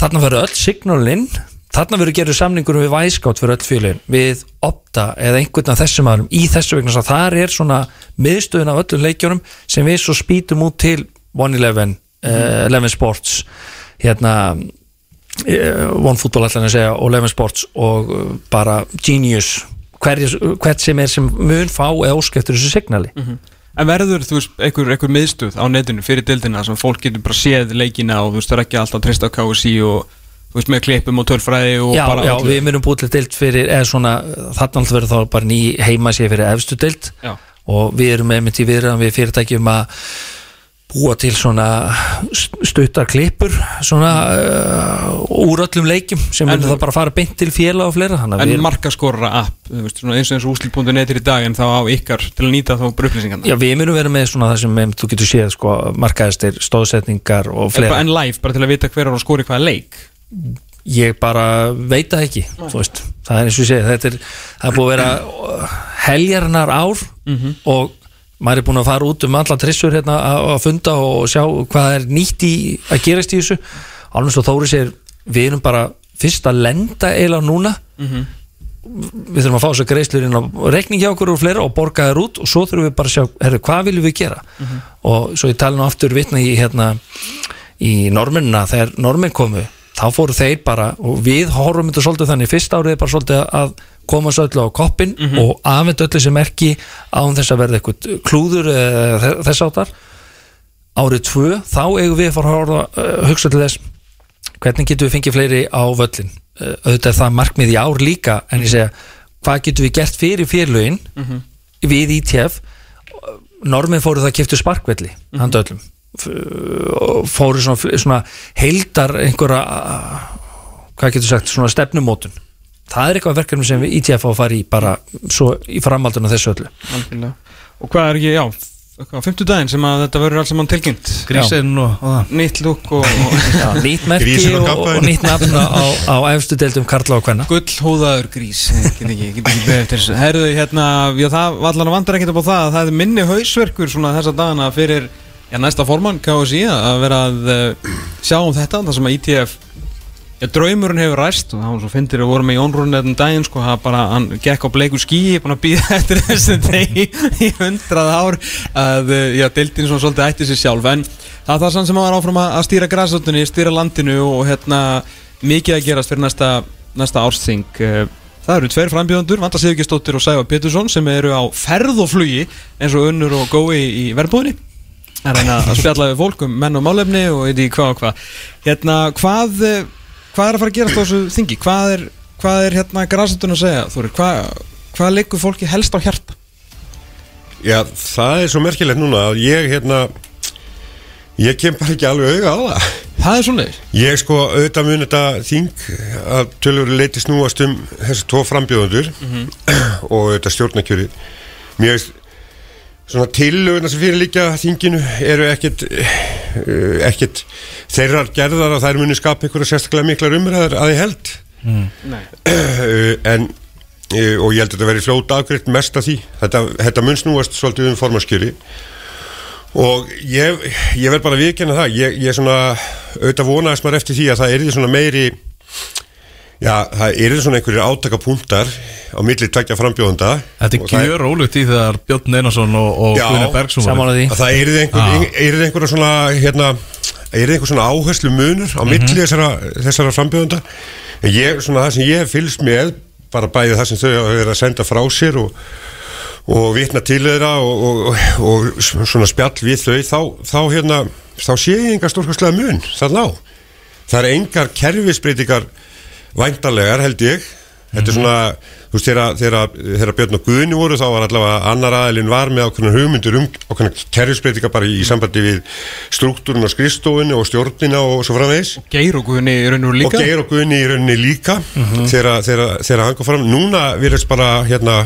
þarna verður öll signalinn þarna verður gerður samningur við væskátt fyrir öll félagin við opta eða einhvern af þessum aðrum í þessu vegna svo þar er svona miðstöðun af öllum leikjónum sem við svo spýtum út til 111 uh, 11 Sports hérna uh, One Football ætlaði að segja og 11 Sports og uh, bara Genius hver, hvert sem er sem mun fá eða óskeftur þessu signali. En verður, þú veist, einhver, einhver miðstöð á netinu fyrir dildina sem fólk getur bara séð leikina og þú veist, það er ekki alltaf að treysta á KSI og þú veist, með klippum og tölfræði og Já, bara já, öllu. við munum búið til deild fyrir eða svona, þarna alltaf verður þá bara ný heima sér fyrir efstu deild Já. og við erum með mitt í viðræðan við fyrirtækjum að búa til svona st- stuttar klippur svona uh, úr öllum leikjum sem munum það bara fara beint til félag og fleira þannig að En erum, markaskorra app, veist, eins og eins og úslit.net er í dag en þá á ykkar til að nýta þá bara upplýsingarna já, við munum vera með svona það sem em, þú getur séð sko, markaðistir, stóðsetningar og fleira En live, bara til að vita hver ég bara veit það ekki það er eins og segi þetta er, er búið að vera uh, heljarnar ár og maður er búin að fara út um alla trissur hérna að, funda og sjá hvað er nýtt í að gerast í þessu. Alveg svo Þóri sér, við erum bara fyrst að lenda eiginlega núna. Við þurfum að fá þess að greiðslur inn á reikning hjá okkur og fleira og borga þér út og svo þurfum við bara að sjá, herru, hvað viljum við gera? Og svo ég tala nú aftur vitna í hérna í norminna þegar normin komu þá fóru þeir bara og við horfum þetta svolítið þannig fyrst árið bara svolítið að koma svo öllu á koppin og afvend öllu sem merki án þess að verða eitthvað klúður eða þess áttar árið tvö þá eigum við fara að horfa, uh, hugsa til þess hvernig getum við fengið fleiri á völlin uh, auðvitað það markmið í ár líka en ég segja, hvað getum við gert fyrir fyrlögin við ITF normið fóru það að kiptu sparkvelli handa öllum. F- og fóru svona, svona heildar einhverja hvað getur sagt, svona stefnumótun. Það er eitthvað verkefni sem við ITF á að fara í bara svo í framhalduna þessu öllu. Algjörlega. Og hvað er ekki, já, á 50 daginn sem að þetta verður alls saman tilkynnt? Grísinn og, og það. Nýtt lúk og, og Já, nýtt merki og og, nýtt nafn á, á efstu deildum Karla og Kvenna. Gullhóðaður grís. Herðu, hérna, já, það allan vandar ekkert upp á það að það er minni hausverkur svona þessa dagana fyrir já, næsta formann KSI að vera að uh, sjá um þetta, það sem að ITF Já, draumurinn hefur ræst og það var svo fyndir að voru með Jón Rúnin þetta daginn sko, það bara, hann gekk á bleiku skíi búin að býða eftir þessu degi í hundrað ár að, uh, já, deildin svona svolítið ætti sér sjálf. En það er það sann sem að var áfram að stýra græsóttunni, stýra landinu og hérna mikið að gerast fyrir næsta, næsta ársþing. Uh, Það eru tveir frambjöðundur, Vanda Sigurgestóttir og Sæfa Pétursson sem eru á ferð og flugi eins og unnur og gói í verðbúðinni að reyna að spjalla við fólk um menn og málefni og eitthvað hvað og hvað hérna, hvað, eh, hvað er að fara að gerast á þessu þingi? Hvað er, hvað er hérna græsandun að segja, Þóri? Hvað, hvað liggur fólki helst á hjarta? Já, það er svo merkilegt núna að ég hérna ég kem bara ekki alveg auga á það Það er svona Ég sko auðvitað mun þetta þing að tölur leiti snúast um þessi tvo frambjóðundur og auðvitað stjórnarkjöri Mér veist svona tillöguna sem fyrir líka þinginu eru ekkit uh, ekkit þeirrar gerðar að þær muni skapa einhverja sérstaklega miklar umræðar að ég held. Nei. uh, en uh, og ég held að þetta veri fljóta afgreitt mest af því. Þetta, þetta mun snúast svolítið um formaskjöri og ég, ég verð bara að viðkenna það. Ég, ég svona auðvitað vonaðist maður eftir því að það erði svona meiri já, það erði svona einhverjir átakapunktar á milli tveggja frambjóðanda Þetta er gjör ólíkt í þegar Björn Einarsson og, og Gunnar að það erði einhver, Ah. yrði einhverja svona hérna, erði einhver svona áherslu munur á milli þessara, þessara frambjóðanda en ég, svona það sem ég hef fylgst með bara bæði það sem þau hafa verið að senda frá sér og, og vitna til þeirra og, og, svona spjall við þau þá, þá hérna, þá sé ég enga stórkastlega mun það ná það er engar kerfisbreytingar væntanlegar held ég. Þetta er svona, þú veist, þegar, Björn og Guðni voru þá var allavega annar aðilinn var með ákveðna hugmyndur um ákveðna kerfisbreytinga bara í, í sambandi við struktúrun og skrifstofunni og stjórnina og svo framvegis. Geir og Guðni í raun og veru líka. Og Geir og Guðni í rauninni líka þegar, þegar, þegar hann kom fram. Núna virðist bara hérna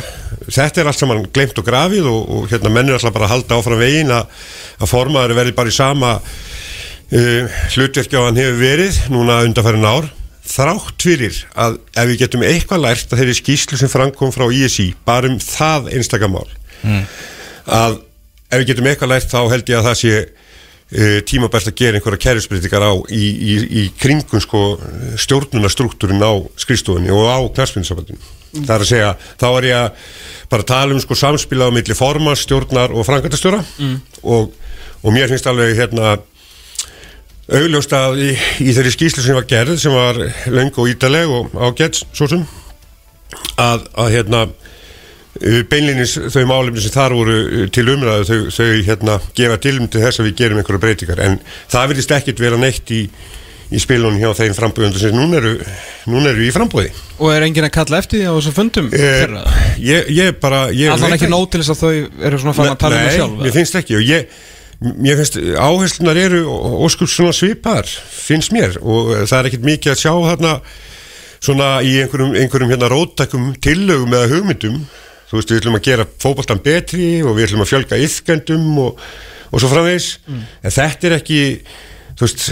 þetta er allt saman glemt og grafið og, og hérna menn er alltaf bara að halda áfram vegin að, að formaður verði bara í sama uh, hlutverki á hann hefur verið núna undanfærin ár þrátt fyrir að ef við getum eitthvað lært að þeirri skýslu sem framkom frá ISI bara um það einstakamál að ef við getum eitthvað lært þá held ég að það sé uh, tímabært að gera einhverja kærisbreytingar á í, í, í kringum sko stjórnunarstruktúrin á skrifstofunni og á knarspinsabandinu. Það er að segja, þá er ég að bara tala um sko samspila á milli formans, stjórnar og frangatastjóra mm. og, og mér finnst alveg hérna augljóst að í, í þeirri skýslu sem var gerð sem var löng og ítaleg og ágætt svo sem að, að hérna uh, beinlinis þau málefni sem þar voru uh, til umræðu þau, þau hérna gefa tilum til þess að við gerum einhverja breytingar. En það vilist ekkit vera neitt í, í spilunum hjá þeim frambúðundur sem núna eru, núna eru í frambúði Og er enginn að kalla eftir því á þessum fundum? eh, ég, ég bara veit ekki nóg til þess að þau eru svona farin að tala um það Nei, sjálf mér finnst ekki og ég Mér finnst áherslunar eru óskup svona svipar, finnst mér og það er ekkert mikið að sjá þarna svona í einhverjum, einhverjum hérna róttakum tillögum eða hugmyndum. Þú veist við ætlum að gera fótboltan betri og við ætlum að fjölga yfkendum og, og svo framvegis. En þetta er ekki veist,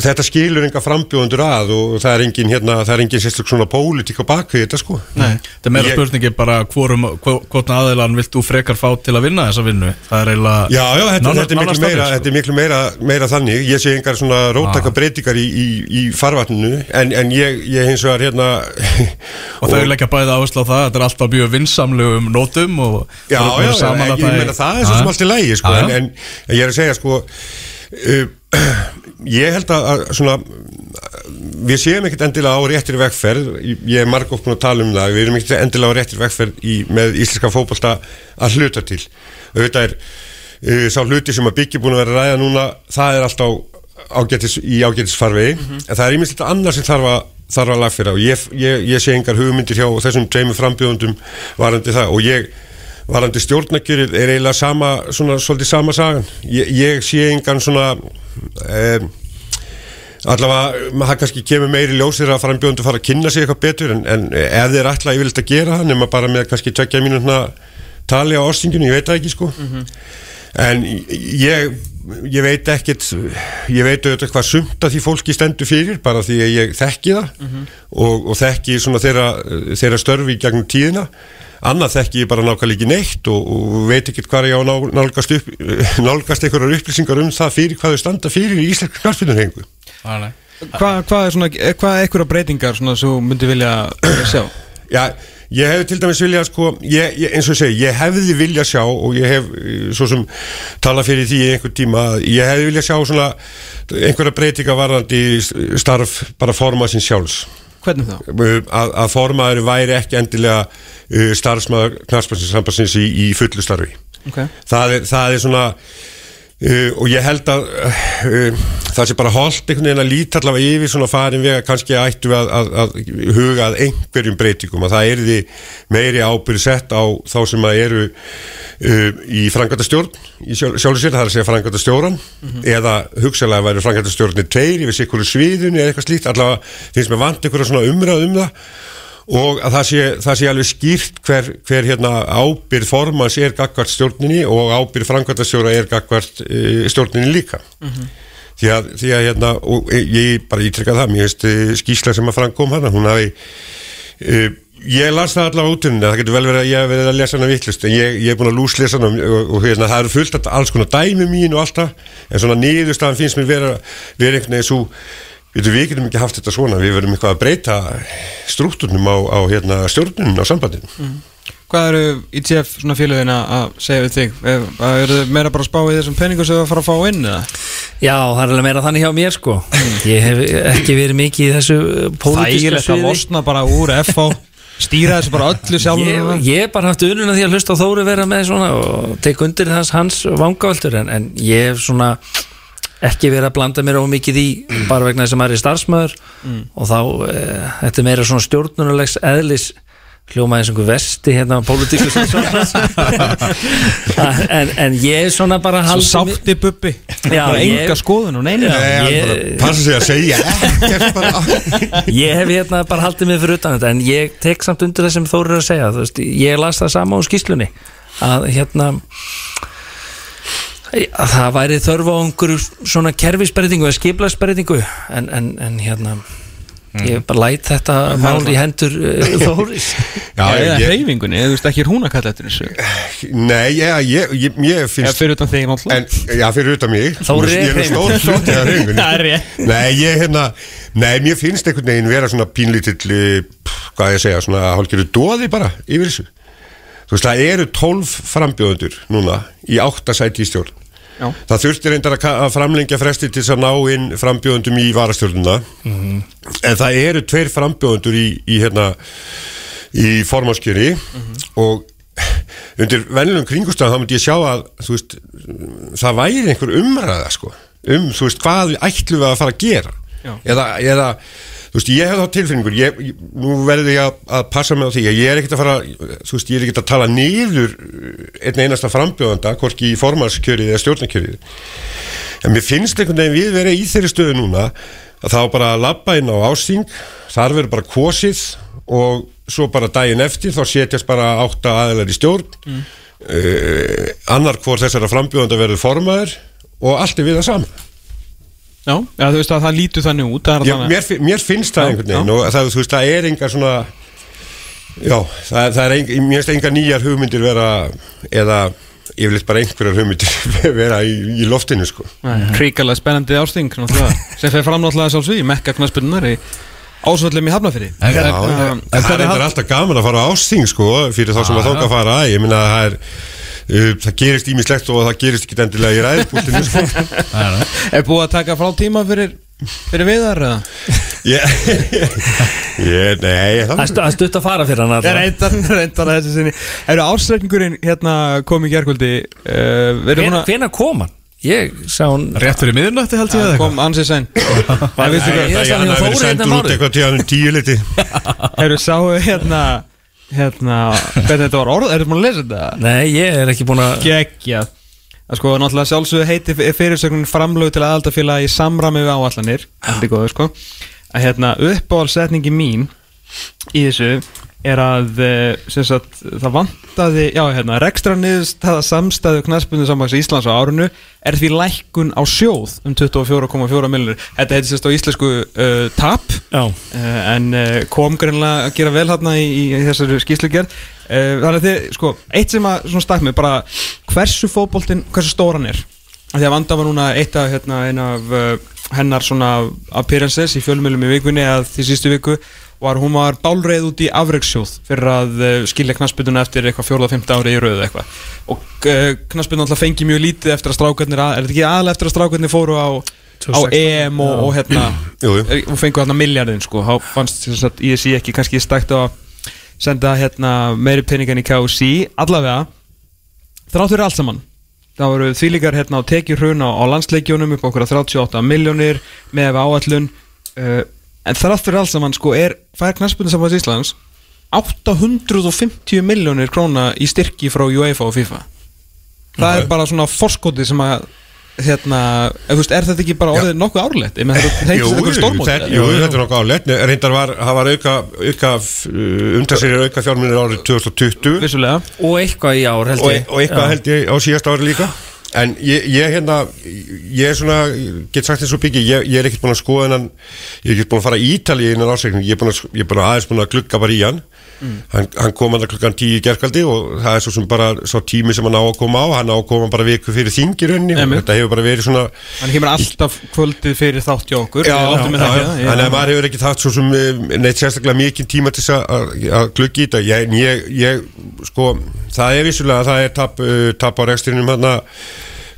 þetta skilur enga frambjóðundur að og það er engin hérna, er engin sérstök svona pólitík á bakvið þetta sko. Nei, þetta er meira Ég- spurningi bara hvorum, hvo- hvort aðeilan vilt þú frekar fá til að vinna þessa vinnu? Það er eiginlega Já, já, þetta, nánast- þetta, er miklu meira, sko. þetta er miklu meira, meira þannig. Ég sé engar svona róttaka breytingar í, í, í farvatninu En, en ég, ég hins vegar hérna Og þau leggja bæði áherslu á það, þetta er alltaf mjög vinsamlegum nótum og Já, já, saman ég, meina það er svo sem allt í lægi sko, Já, en, já. ég er að segja sko Ég held að, svona Við séum ekkert endilega á réttir vegferð. Ég er margótt búin að tala um það. Við erum ekkert endilega á réttir vegferð í, með íslenska fótbolta að hluta til. Þetta er uh, sá hluti sem að byggja búin að vera ræða núna Það er alltaf ágætis, í ágætisfarvegi. En það er íminnst annað sem þarf að þarf að lagfyrir og ég, ég, ég sé engar hugmyndir hjá þessum tveimur frambjóðundum varandi það. Og ég varandi stjórnakjörið er eiginlega sama svona svolítið sama sagan? Ég, ég sé engan svona um, allavega maður kannski kemur meiri ljósir að frambjóðundu fara að kynna sig eitthvað betur en, en ef þeir ætla yfirleitt að gera það nema bara með kannski tvekja mínútna tali á árstinginu, ég veit það ekki sko. En ég ég veit ekkit ég veit auðvitað hvað sumt að því fólki stendur fyrir bara því að ég þekki það og, og þekki svona þeirra, þeirra störfi í gegnum tíðina annað þekki ég bara nákvæmlega ekki neitt og, og veit ekkit hvað ég á að ná- nálgast, upp, nálgast einhverjar upplýsingar um það fyrir hvað þau standa fyrir í íslenska knarfinurhengu. Hvað hva er svona, eh, hvað er einhverja breytingar svona sem þú myndi vilja sjá? Já, ég hefði til dæmis vilja sko, ég, ég, eins og ég segi, ég hefði vilja sjá og ég hef eh, svo sem talað fyrir því einhver tíma að ég hefði vilja sjá svona einhverja breytinga varðandi starf bara forma sín sjálfs Hvernig þá? Uh, að, að formaður væri ekki endilega uh, starfsmaður knarspænsinsambansins í, í fullu starfi Ok. það, er, það er svona uh, og ég held að uh, það sé bara holdt einhvern veginn að líta allavega yfir svona farin vega kannski ættu að, að, að huga að einhverjum breytingum að það er því meiri ábyrð sett á þá sem að eru uh, í frangatastjórn í sjálf, sjálfur sér, það er að segja frangatastjóran eða hugsalega væri frangatastjórnir tveir yfir sikkur sviðunni eða eitthvað slíkt allavega finnst mér vant einhverja svona umræð um það og að það sé, það sé alveg skýrt hver, hver hérna ábyrð formans er gagvart stjórninni og ábyrð framkvæmtastjóra er gagvart uh, stjórninni líka. Því, að, því að hérna og ég, bara ítrykka það, mér veist uh, skýsla sem að framkom hana, hún hafi uh, ég las það allavega út unni það getur vel verið að ég hef verið að lesa hana vittlust en ég, ég er búin að lúslesa hana og, og hérna, það eru fullt alls konar dæmi mín og alltaf en svona niðurstaðan finnst mér vera, vera einhvern veginn svo Við, við getum ekki haft þetta svona, við verðum eitthvað að breyta strúkturnum á, á hérna, stjórnunum á sambandinu. Hvað eru ITF svona félögin að að segja við þig? Er- að Eru þið meira bara að spá í þessum peningum sem þið að fara að fá inn eða? Já, það er alveg meira þannig hjá mér sko Ég hef ekki verið mikið í þessu pólitíska Þægilegt að sviði losna bara úr FH Stýra þessu bara öllu sjálfur Ég, ég hef bara haft ununa því að hlusta á Þóri vera með svona og tek undir þess hans vangaveltur en, en ég hef svona ekki verið að blanda mér of mikið í bara vegna þess að maður er starfsmæður og þá, e, þetta er meira svona stjórnunulegs eðlis hljómaði eins og einhver vesti hérna á pólitíku en, en ég er svona bara Svo sátti ég- enga skoðun og neina. Passa sig að segja ekkert bara. ég hef hérna bara haldið mig fyrir utan þetta en ég tek samt undir það sem Þóri er að segja. Veist, ég las það sama á skýslunni að hérna það væri þörf á einhverju svona kerfisbreytingu eða skiplagsbreytingu en, en, en hérna ég bara læt þetta mál í hendur uh, Þóris. Já, Eða ég, hreyfingunni, þú veist ekki er hún að kalla eftir þessu. Nei, ég, ég, ég, ég Eða finnst fyrir utan þig náttúrulega. En, já, fyrir utan mig. Þóri er hreyfingunni. Það er rétt. Nei, ég hérna Nei, mér finnst einhvern veginn vera svona pínlítill eh, Hvað ég segja, svona hálfgerðu dóði bara yfir þessu Þú veist, það eru 12 frambjóðundur núna í áttasæti í stjórn. Já. Það þurfti reyndar að framlengja fresti til að ná inn frambjóðundum í varastjórnuna En það eru tveir frambjóðundur í, í hérna í formánskjöri og undir venjulegum kringustæðan þá myndi ég sjá að þú veist, það væri einhver umræða sko, um þú veist hvað ætlum við að fara að gera? Já. eða, eða veist, ég hef þá tilfinningur ég, nú verður ég að, að passa mig á því ég er ekkert að fara, þú veist, ég er ekkert að tala niður einn einasta frambjóðanda hvorki í formalskjörið eða stjórnarkjörið en mér finnst einhvern veginn við vera í þeirri stöðu núna að þá bara að labba inn á ásting þar verður bara kosið og svo bara daginn eftir þá setjast bara átta aðeinar í stjórn mm. annar hvor þessara frambjóðanda verður formaður og allt er við það saman Já, já, þú veist að það lítur þannig út er Já, mér, mér finnst það Já, einhvern veginn og það, veist, það er enga svona já, það, það er enga, mér finnst enga nýjar hugmyndir vera eða yfirleitt bara einhverjar hugmyndir vera í, í loftinu sko. Kríkarlega spennandi ásting sem fer fram náttúrulega sjálfsví mekka knaspunnar í ásvöldum í en það er alltaf gaman að fara á ásting sko fyrir þá sem að þóka að fara. Ég minna að það er það gerist ímislegt og það gerist ekki endilega í ræðbúltinu sko. Er búið að taka frá tíma fyrir, fyrir viðar eða? ég, ég, nei það er stutt að fara fyrir hann alltaf. reyndar, reyndar að þessu sinni. Eru ársreikningurinn hérna kom í gerkvöldi uh, Við erum Hven- búin að Hvenær kom hann? Ég sá hann Rétt fyrir miðurnötti held ég eða eitthvað? kom ansið sæn það sá hann er verið Þóri hérna sendur um út eitthvað tíðan tíu liti. Eru sáu hérna hérna, hvernig þetta var orð, eru búin að lesa þetta? Nei, ég er ekki búin að Geggjað. Það sko, náttúrulega sjálfsögðu heiti fyrirsögnin framlög til aðaldafélag í samræmi við áallanir Þetta er góður, sko. Að hérna, uppáhaldsetningi mín í þessu er að eh, sagt, það vantaði hérna, rekstra niðurstaða samstæðu knaspunni samvags Íslands á árinu er því lækkun á sjóð um 24,4 miljonir Þetta heitir sérst á íslensku uh, tap. Uh, en uh, kom greinlega að gera vel hérna í, í, í þessari skýslugerð uh, þannig að þið, sko, eitt sem að stakk mig, bara hversu fótboltinn hversu stóran er. Því að Vanda var núna eitt af, hérna, ein af hennar svona appearances í fjölmjölum í vikunni eða því sístu viku var hún var bálreið út í afreikssjóð fyrir að uh, skilja knasputuna eftir eitthvað fjóla, fymta ári í rauðu eitthvað og uh, knasputuna alltaf fengi mjög lítið eftir að strákarnir, er þetta ekki aðlega eftir að strákarnir fóru á, á 2016? EM og, og hérna Jú, jú. er- og fengu þarna miljardin sko þá fannst þess að ISI ekki kannski stækt að senda hérna meiri peningan í KC allavega þrátt fyrir allt saman það voru þvílíkar hérna á tekjur hruna á landsleikjónum upp okkur að 38 miljónir með áallun uh, en þrátt fyrir allt saman sko er fær knaspunni samfæðs Íslands 850 miljónir króna í styrki frá UEFA og FIFA það Ok. er bara svona forskoti sem að hérna, ef, þú veist, er þetta ekki bara orðið nokkuð árlegt? Ég meina, þetta Jú, þetta- jú, þetta er nokkuð áleitt Reyndar var, það var auka, auka umtalsir auka fjármunir árið 2020 Vissulega. Og eitthvað í ár held og, ég. og eitthvað Já. held ég á síðast ári líka. En ég, ég hérna ég er svona, get sagt eins og byggi ég, ég er ekkert búin að skoða hennan ég er ekkert búin að fara í Ítali í einan ásreikning ég er búin að, ég er búin að aðeins búin að glugga bara í hann hann, hann kom hann klukkan tíu í gerkaldi og það er svo sem bara svo tími sem hann á að koma á. Hann á að koma bara viku fyrir þingirunni þetta hefur bara verið svona Hann kemur alltaf kvöldið fyrir þátt hjá okkur Þannig að maður hefur ekki haft svo sem eh, neitt sérstaklega mikið tíma til þess að- að að glugga í þetta. Ég, ég, ég, sko það er vissulega, það er tap, uh, tap á rekstrinum hann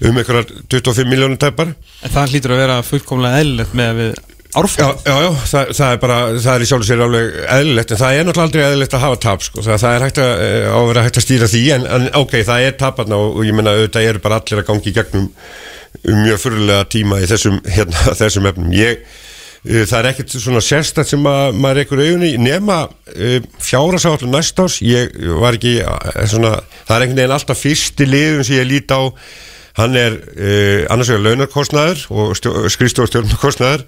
um einhverjar 25 miljónum tapar En það hlýtur að vera fullkomlega eðlilegt með að við árfæð já, já, það, það er bara, það er í sjálf sér alveg eðlilegt, en það er náttúrulega aldrei eðlilegt að hafa tap, sko, það, það er hægt að, eh, á að vera hægt að stýra því, en, en ok, það er taparna og, og ég menna, auðvitað eru bara allir að gangi í gegnum um mjög fyrirlega tíma í þessum, hérna, þessum efnum. Ég, uh, það er ekkert svona sérstætt sem að maður ekkur augunni, nema uh, fjárasáallum næst ás, ég var ekki, uh, svona, það er einhvern veginn alltaf fyrsti liðum sem ég lít á, hann er uh, annars vegar launarkostnaður og skrifstofstjórnarkostnaður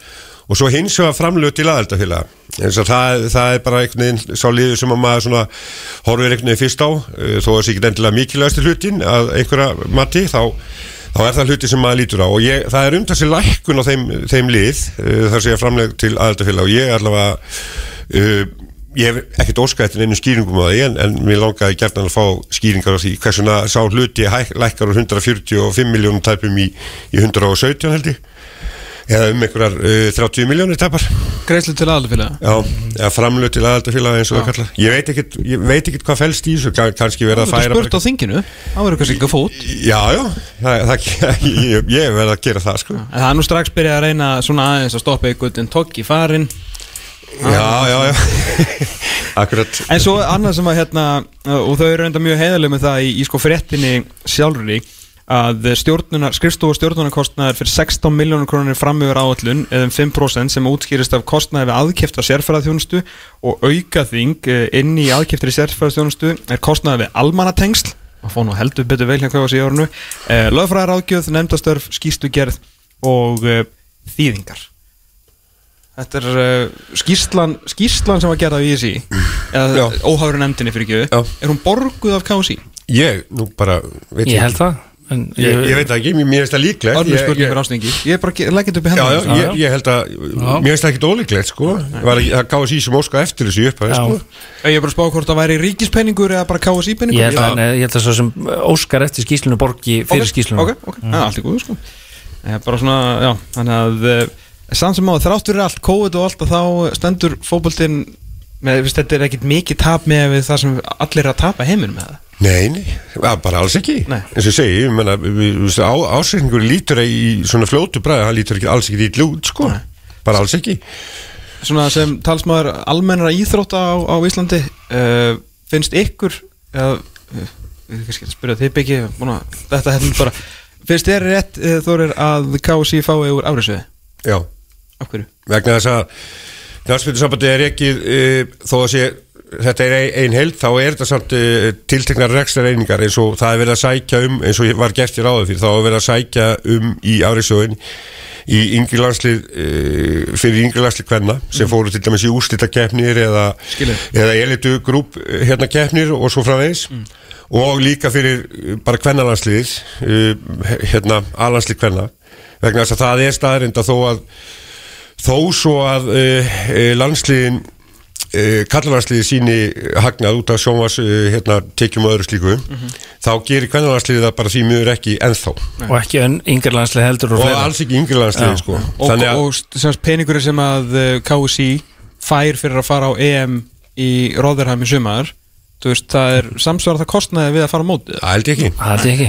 og svo hins vegar framlög til aðeldafélaga eins og það, það er bara einhvern veginn sá liður sem að maður svona horfir einhvern veginn fyrst á. Uh, þó að það sé ekki endilega mikilvægstu hlutin að einhverja mati þá, þá er það hluti sem maður lítur á. Og ég, það er umtalsi lækkun á þeim, þeim lið uh, þar sé að framlög til aðeldafélaga og ég allavega uh, ég hef ekkert óskað eftir einu skýringum á því en, en mér langaði gert að fá skýringar á því hversuna sá hluti hæk, lækkar úr 145 miljónum tæpum í, í 117 held ég. Eða um einhverjar uh, 30 miljónir tapar. Greiðslu til aðalfélaga já, eða framlög til aðaldafélaga eins og það kallar ég veit ekkert, ég veit ekkert hvað fælst í þessu kann- kannski verið að Þú færa spurt á þinginu Það verður kannski ekki að fót. Já, já, það, það, ég, ég verð að gera það sko. En það er nú strax byrjað að reyna svona aðeins að stoppa ykkur en tók í farin já, já, já akkurat. En svo annað sem að hérna uh, og þau eru enda mjög heiðarlega með það í, í sko fréttinni sjálfri að stjórnunar, skrifstofu stjórnunarkostnaður fyrir 16 miljónur krónir fram yfir áallun eða um 5% sem útskýrist af kostnaði við aðkefta sérfæraðþjónustu og aukaþing eh, inn í aðkeftri sérfæraðþjónustu er kostnaði við almanatengsl að fá nú heldur betur vel hérna hvað var sér í árunu eh, lögfræðar ágjöð, nefndastörf, skýslugerð og eh, þýðingar Þetta er uh, skýrslan, skýrslan sem var gerð af ISI eða Já. óháður nefndinni fyrir Já. ekki er hún borguð af KSI? Ég, nú bara, veit Ég held það en Ég, ég veit það ekki, mér mér finnst það líklegt. Örnum Ég- spurning ég- fyrir ásningi Ég er bara þetta upp í Já, já, hendur ég, ég held að, mér finnst það ekkit ólíklegt sko. Var ekki- Það gáði sér sem óska eftir þessu upp Já. sko. Ég er bara að spá hvort það væri ríkispenningur eða bara KSI penningur. Ég held að, nei, ég held að svo sem Óskar eftir skýslunu borgi fyrir skýslunu Ok, ok, það er allt í góðu sko. Er bara svona, já, þannig að uh, samt sem á þrátt fyrir allt, COVID og allt og þá stendur fótboltinn með, þetta er ekkit mikið tap með það sem allir er að tapa heiminum með það Nei, nei, bara alls ekki Nei. eins og segi, ég menna ásækningur lítur í svona fljótu bræði hann lítur ekki alls ekki ítlu út sko Nei. bara alls ekki Svona sem talsmaður almennara íþrótta á, á Íslandi uh, finnst ykkur eða, uh, við kannski að spyrja þið byggi þetta hefði bara finnst þér rétt uh, þórir að KSI fái úr áriðsviði? Já, Af hverju? vegna þess að knarspildursambandi er ekki uh, þó að sé þetta er ein, ein held, þá er þetta samt uh, tilteknar rekstar einingar eins og það er verið að sækja um, eins og var gert í ráðu fyrir, þá er verið að sækja um í áriðsjóðin í yngri landslið uh, fyrir yngri landslið kvenna sem fóru til dæmis í úrslita keppnir eða, eða elitu grúp uh, hérna keppnir og svo framvegis. Og líka fyrir uh, bara kvennalandsliðið uh, hérna alanslið kvenna. Vegna þess að það er staðrind að þó að þó svo að uh, landsliðin uh, kallarlandsliði síni hagnað út af sjónvars uh, hérna, tekjum og öðru slíku þá gerir kvennalandsliði það bara því miður ekki ennþá. Og ekki önn yngri landslega heldur og, og alls ekki yngri landsliði sko. og, og sem sagt peningurinn sem að uh, KSI fær fyrir að fara á EM í Rotherham í sumar þú veist, það er samsvara það kostnaði við að fara á mótið það held ég ekki. Ég ekki.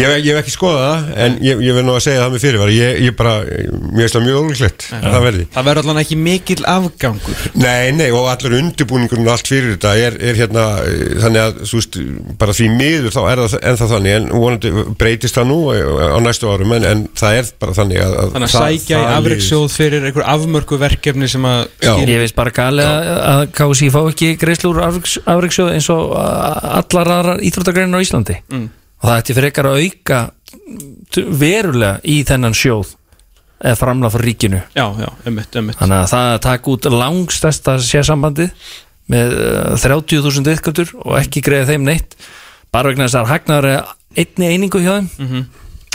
Ég, ég hef ekki skoðað það en ég, ég verð nú að segja það með fyrirvar ég, ég bara, mér finnst það mjög ólíklegt að það verði. Það verður allan ekki mikil afgangur. Nei, nei, og allur undirbúningurinn og allt fyrir þetta er, er hérna eh, þannig að, þú veist, bara því miður þá er það ennþá þannig, en vonandi breytist það nú eh, á næstu árum en, en það er bara þannig að, að þannig að sækja í afriksjóð fyrir einhver afmörku og uh, allar aðrar íþróttagreinar á Íslandi. Mm. og það ætti frekar að auka verulega í þennan sjóð eða framlega fyrir ríkinu. Já, já, ummitt, ummitt þannig að það að taka út langstæsta sérsambandið með uh, 30.000 yðgöndur og ekki greiða þeim neitt bara vegna þess að hagnaður er einni einingu hjá þeim. Mhm.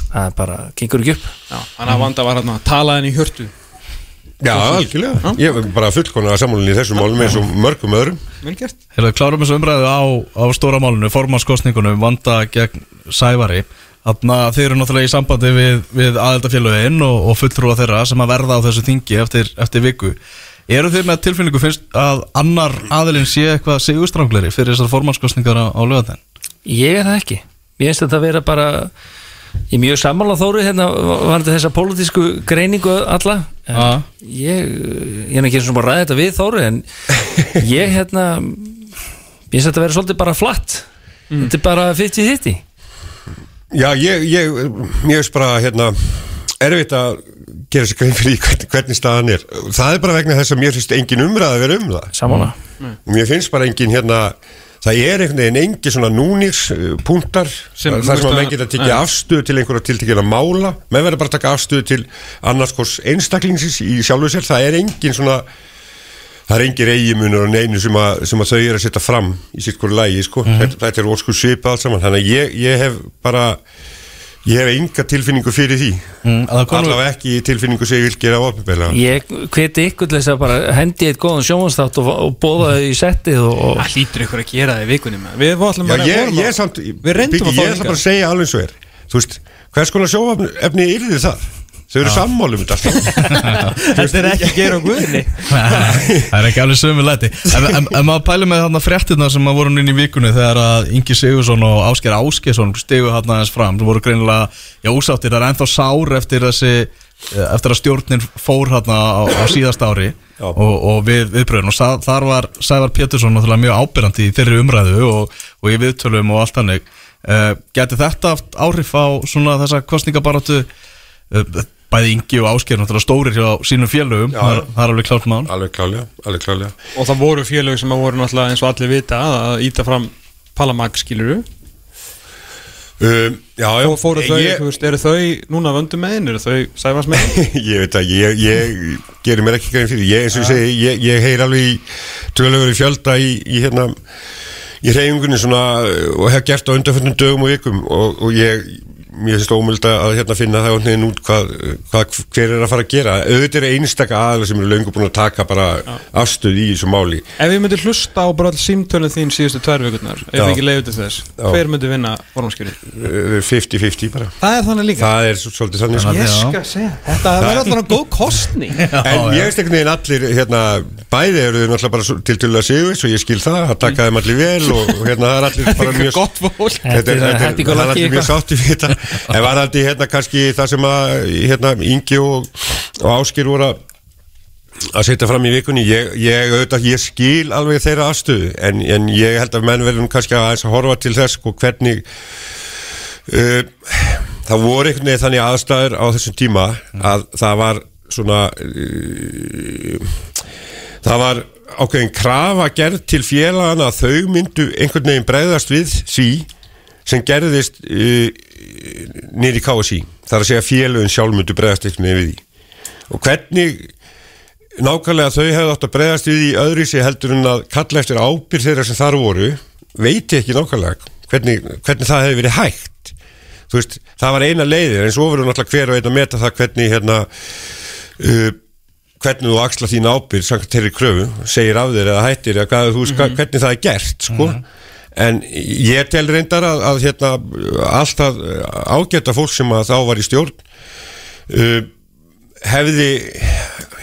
það er bara, gengur ekki upp. Já, þannig að vanda var að tala henni í hjörtu Já, algjörlega, ég er bara fullkonar að sammálinni í þessum málum eins og mörgum öðrum gert Hefur klárum þessu umræðu á, á stóra málunu, formannskostningunum, vanda gegn Sævari. Þannig að þeir eru náttúrulega í sambandi við, við aðeldafélögin og, og fulltrúa þeirra sem að verða á þessu þingi eftir, eftir viku. Eru þeir með tilfinningu finnst að annar aðilinn sé eitthvað sigurstrángleri fyrir þessar formannskostningar á, á lögatæn? Ég er það ekki Ég finnst þetta að vera bara er mjög sammála þóru hérna var þetta þessa pólitísku greiningu alla Ja. ég, ég er ekki eins og bara að ræða þetta við þóru en ég hérna ég finnst þetta að vera svolítið bara flatt. Þetta er bara 50-50 Já, ég, ég, veist bara hérna erfitt að gera sér grein fyrir hvernig, hvernig staðan er. Það er bara vegna þess að mér finnst engin umræða að vera um það. Sammála. Mér finnst bara engin hérna Það er einhvern veginn engin svona núnir uh, punktar. Sem- þar sem að menn að- geta tekið afstöðu til einhverja tiltekina mála. Menn verður bara að taka afstöðu til annars hvors einstaklingsins í sjálfu sér. Það er engin svona það er engin eigimunur og neinu sem að, sem að þau eru að setja fram í sitt hverju lægi sko. þetta, þetta er óskur svipað allt saman. Þannig að ég, ég hef bara ég hef enga tilfinningu fyrir því. Mm, allavega ekki tilfinningu sem ég vil gera opinberlega. Ég hveti ykkur til þess að bara hendi eitt góðan sjónvanstátt og, og bóða þau í settið og, og það hlýtur ykkur að gera það í vikunni með við vorum að samt, við reyndum að fá ég ætla bara að segja alveg og er. Þú veist, hvers konar sjóefni yrði það? Þau eru sammálum þetta. Er ekki að gera á guðinni það er ekki alveg sömu læti. En, en, en maður pæli með þarna fréttina sem að voru inn í vikunni þegar að Ingi Sigursson og Ásker Áskesson stigu þarna aðeins fram. Sem voru greinilega, já úsáttir, það er ennþá sár eftir þessi eh, eftir að stjórnin fór hérna á, á síðast ári og, og við viðbröðun og sa- þar var Sævar Pétursson náttúrulega mjög ábyrrandi í þeirri umræðu og, og í viðtölum og allt hannig uh, Gæti þetta haft áhrif á svona þessa kostningabaratu uh, bæði Ingi og Ásker náttúrulega stórir hjá sínum félögum. Já. það, er- það er alveg klárt mál. Alveg klálega Og það voru félög sem að voru náttúrulega eins og allir vita að íta fram Palamag skiluru um, Já, já. Og fóru þau, ég, veist, eru þau núna vöndum megin, eru þau sæfans megin ég veit ekki, ég, ég gerir mér ekki grein fyrir, ég, eins og ég segi ég, ég heyr alveg í tölöfur í fjölda í, í hérna í reyfingunni svona og hef gert á undanfjöndum dögum og vikum. Og, og ég mér finnst ómöld að hérna finna það neginn út hvað, hvað hver er að fara að gera. Auðvitað er einstaka aðeins sem eru löngu búin að taka bara afstöð í þessu máli. Ef ég myndi hlusta á bara all símtölun þín síðustu tvær vikurnar, ef ég ekki leiði til þess? Já. hver myndi vinna formanskjöri? Uh, 50-50 bara. Það er þannig líka. Það er svo- svolítið þannig sko. Ég skal segja, þetta verður alltaf góð kostning. En ég veist einhvern veginn allir, hérna, bæði eru þau náttúrulega bara til til að séu og ég skil það, það taka þeim allir vel og, og hérna það er allir bara mjög Gott fólk. Þetta er, er er, er allir mjög sátti við þetta En var allir hérna kannski það sem að hérna Ingi og, og Áskir voru að að setja fram í vikunni ég, ég, auðvitað, ég skil alveg þeirra afstöðu en, en ég held að menn verðum kannski að, að horfa til þess sko, hvernig uh, það voru einhvern veginn þannig aðstæður á þessum tíma að það var svona uh, það var ákveðin krafa gerð til félagana að þau myndu einhvern veginn bregðast við því sem gerðist uh, nýri KSI þar að segja félagin sjálf myndu bregðast veginn við því og hvernig nákvæmlega þau hefðu átt að bregðast við í öðru sér heldur en að kalla eftir ábyrð þeirra sem þar voru veit ég ekki nákvæmlega hvernig, hvernig það hefði verið hægt. Þú veist, það var eina leiðir en svo verður náttúrulega hver og einn að meta það hvernig hérna uh, hvernig þú axla þín ábyrð samkvæmt þeirri kröfu, segir af þér eða hættir eða hvað, mm hvernig það er gert sko. En ég tel reyndar að, að hérna, alltaf ágæta fólk sem að þá var í stjórn uh, hefði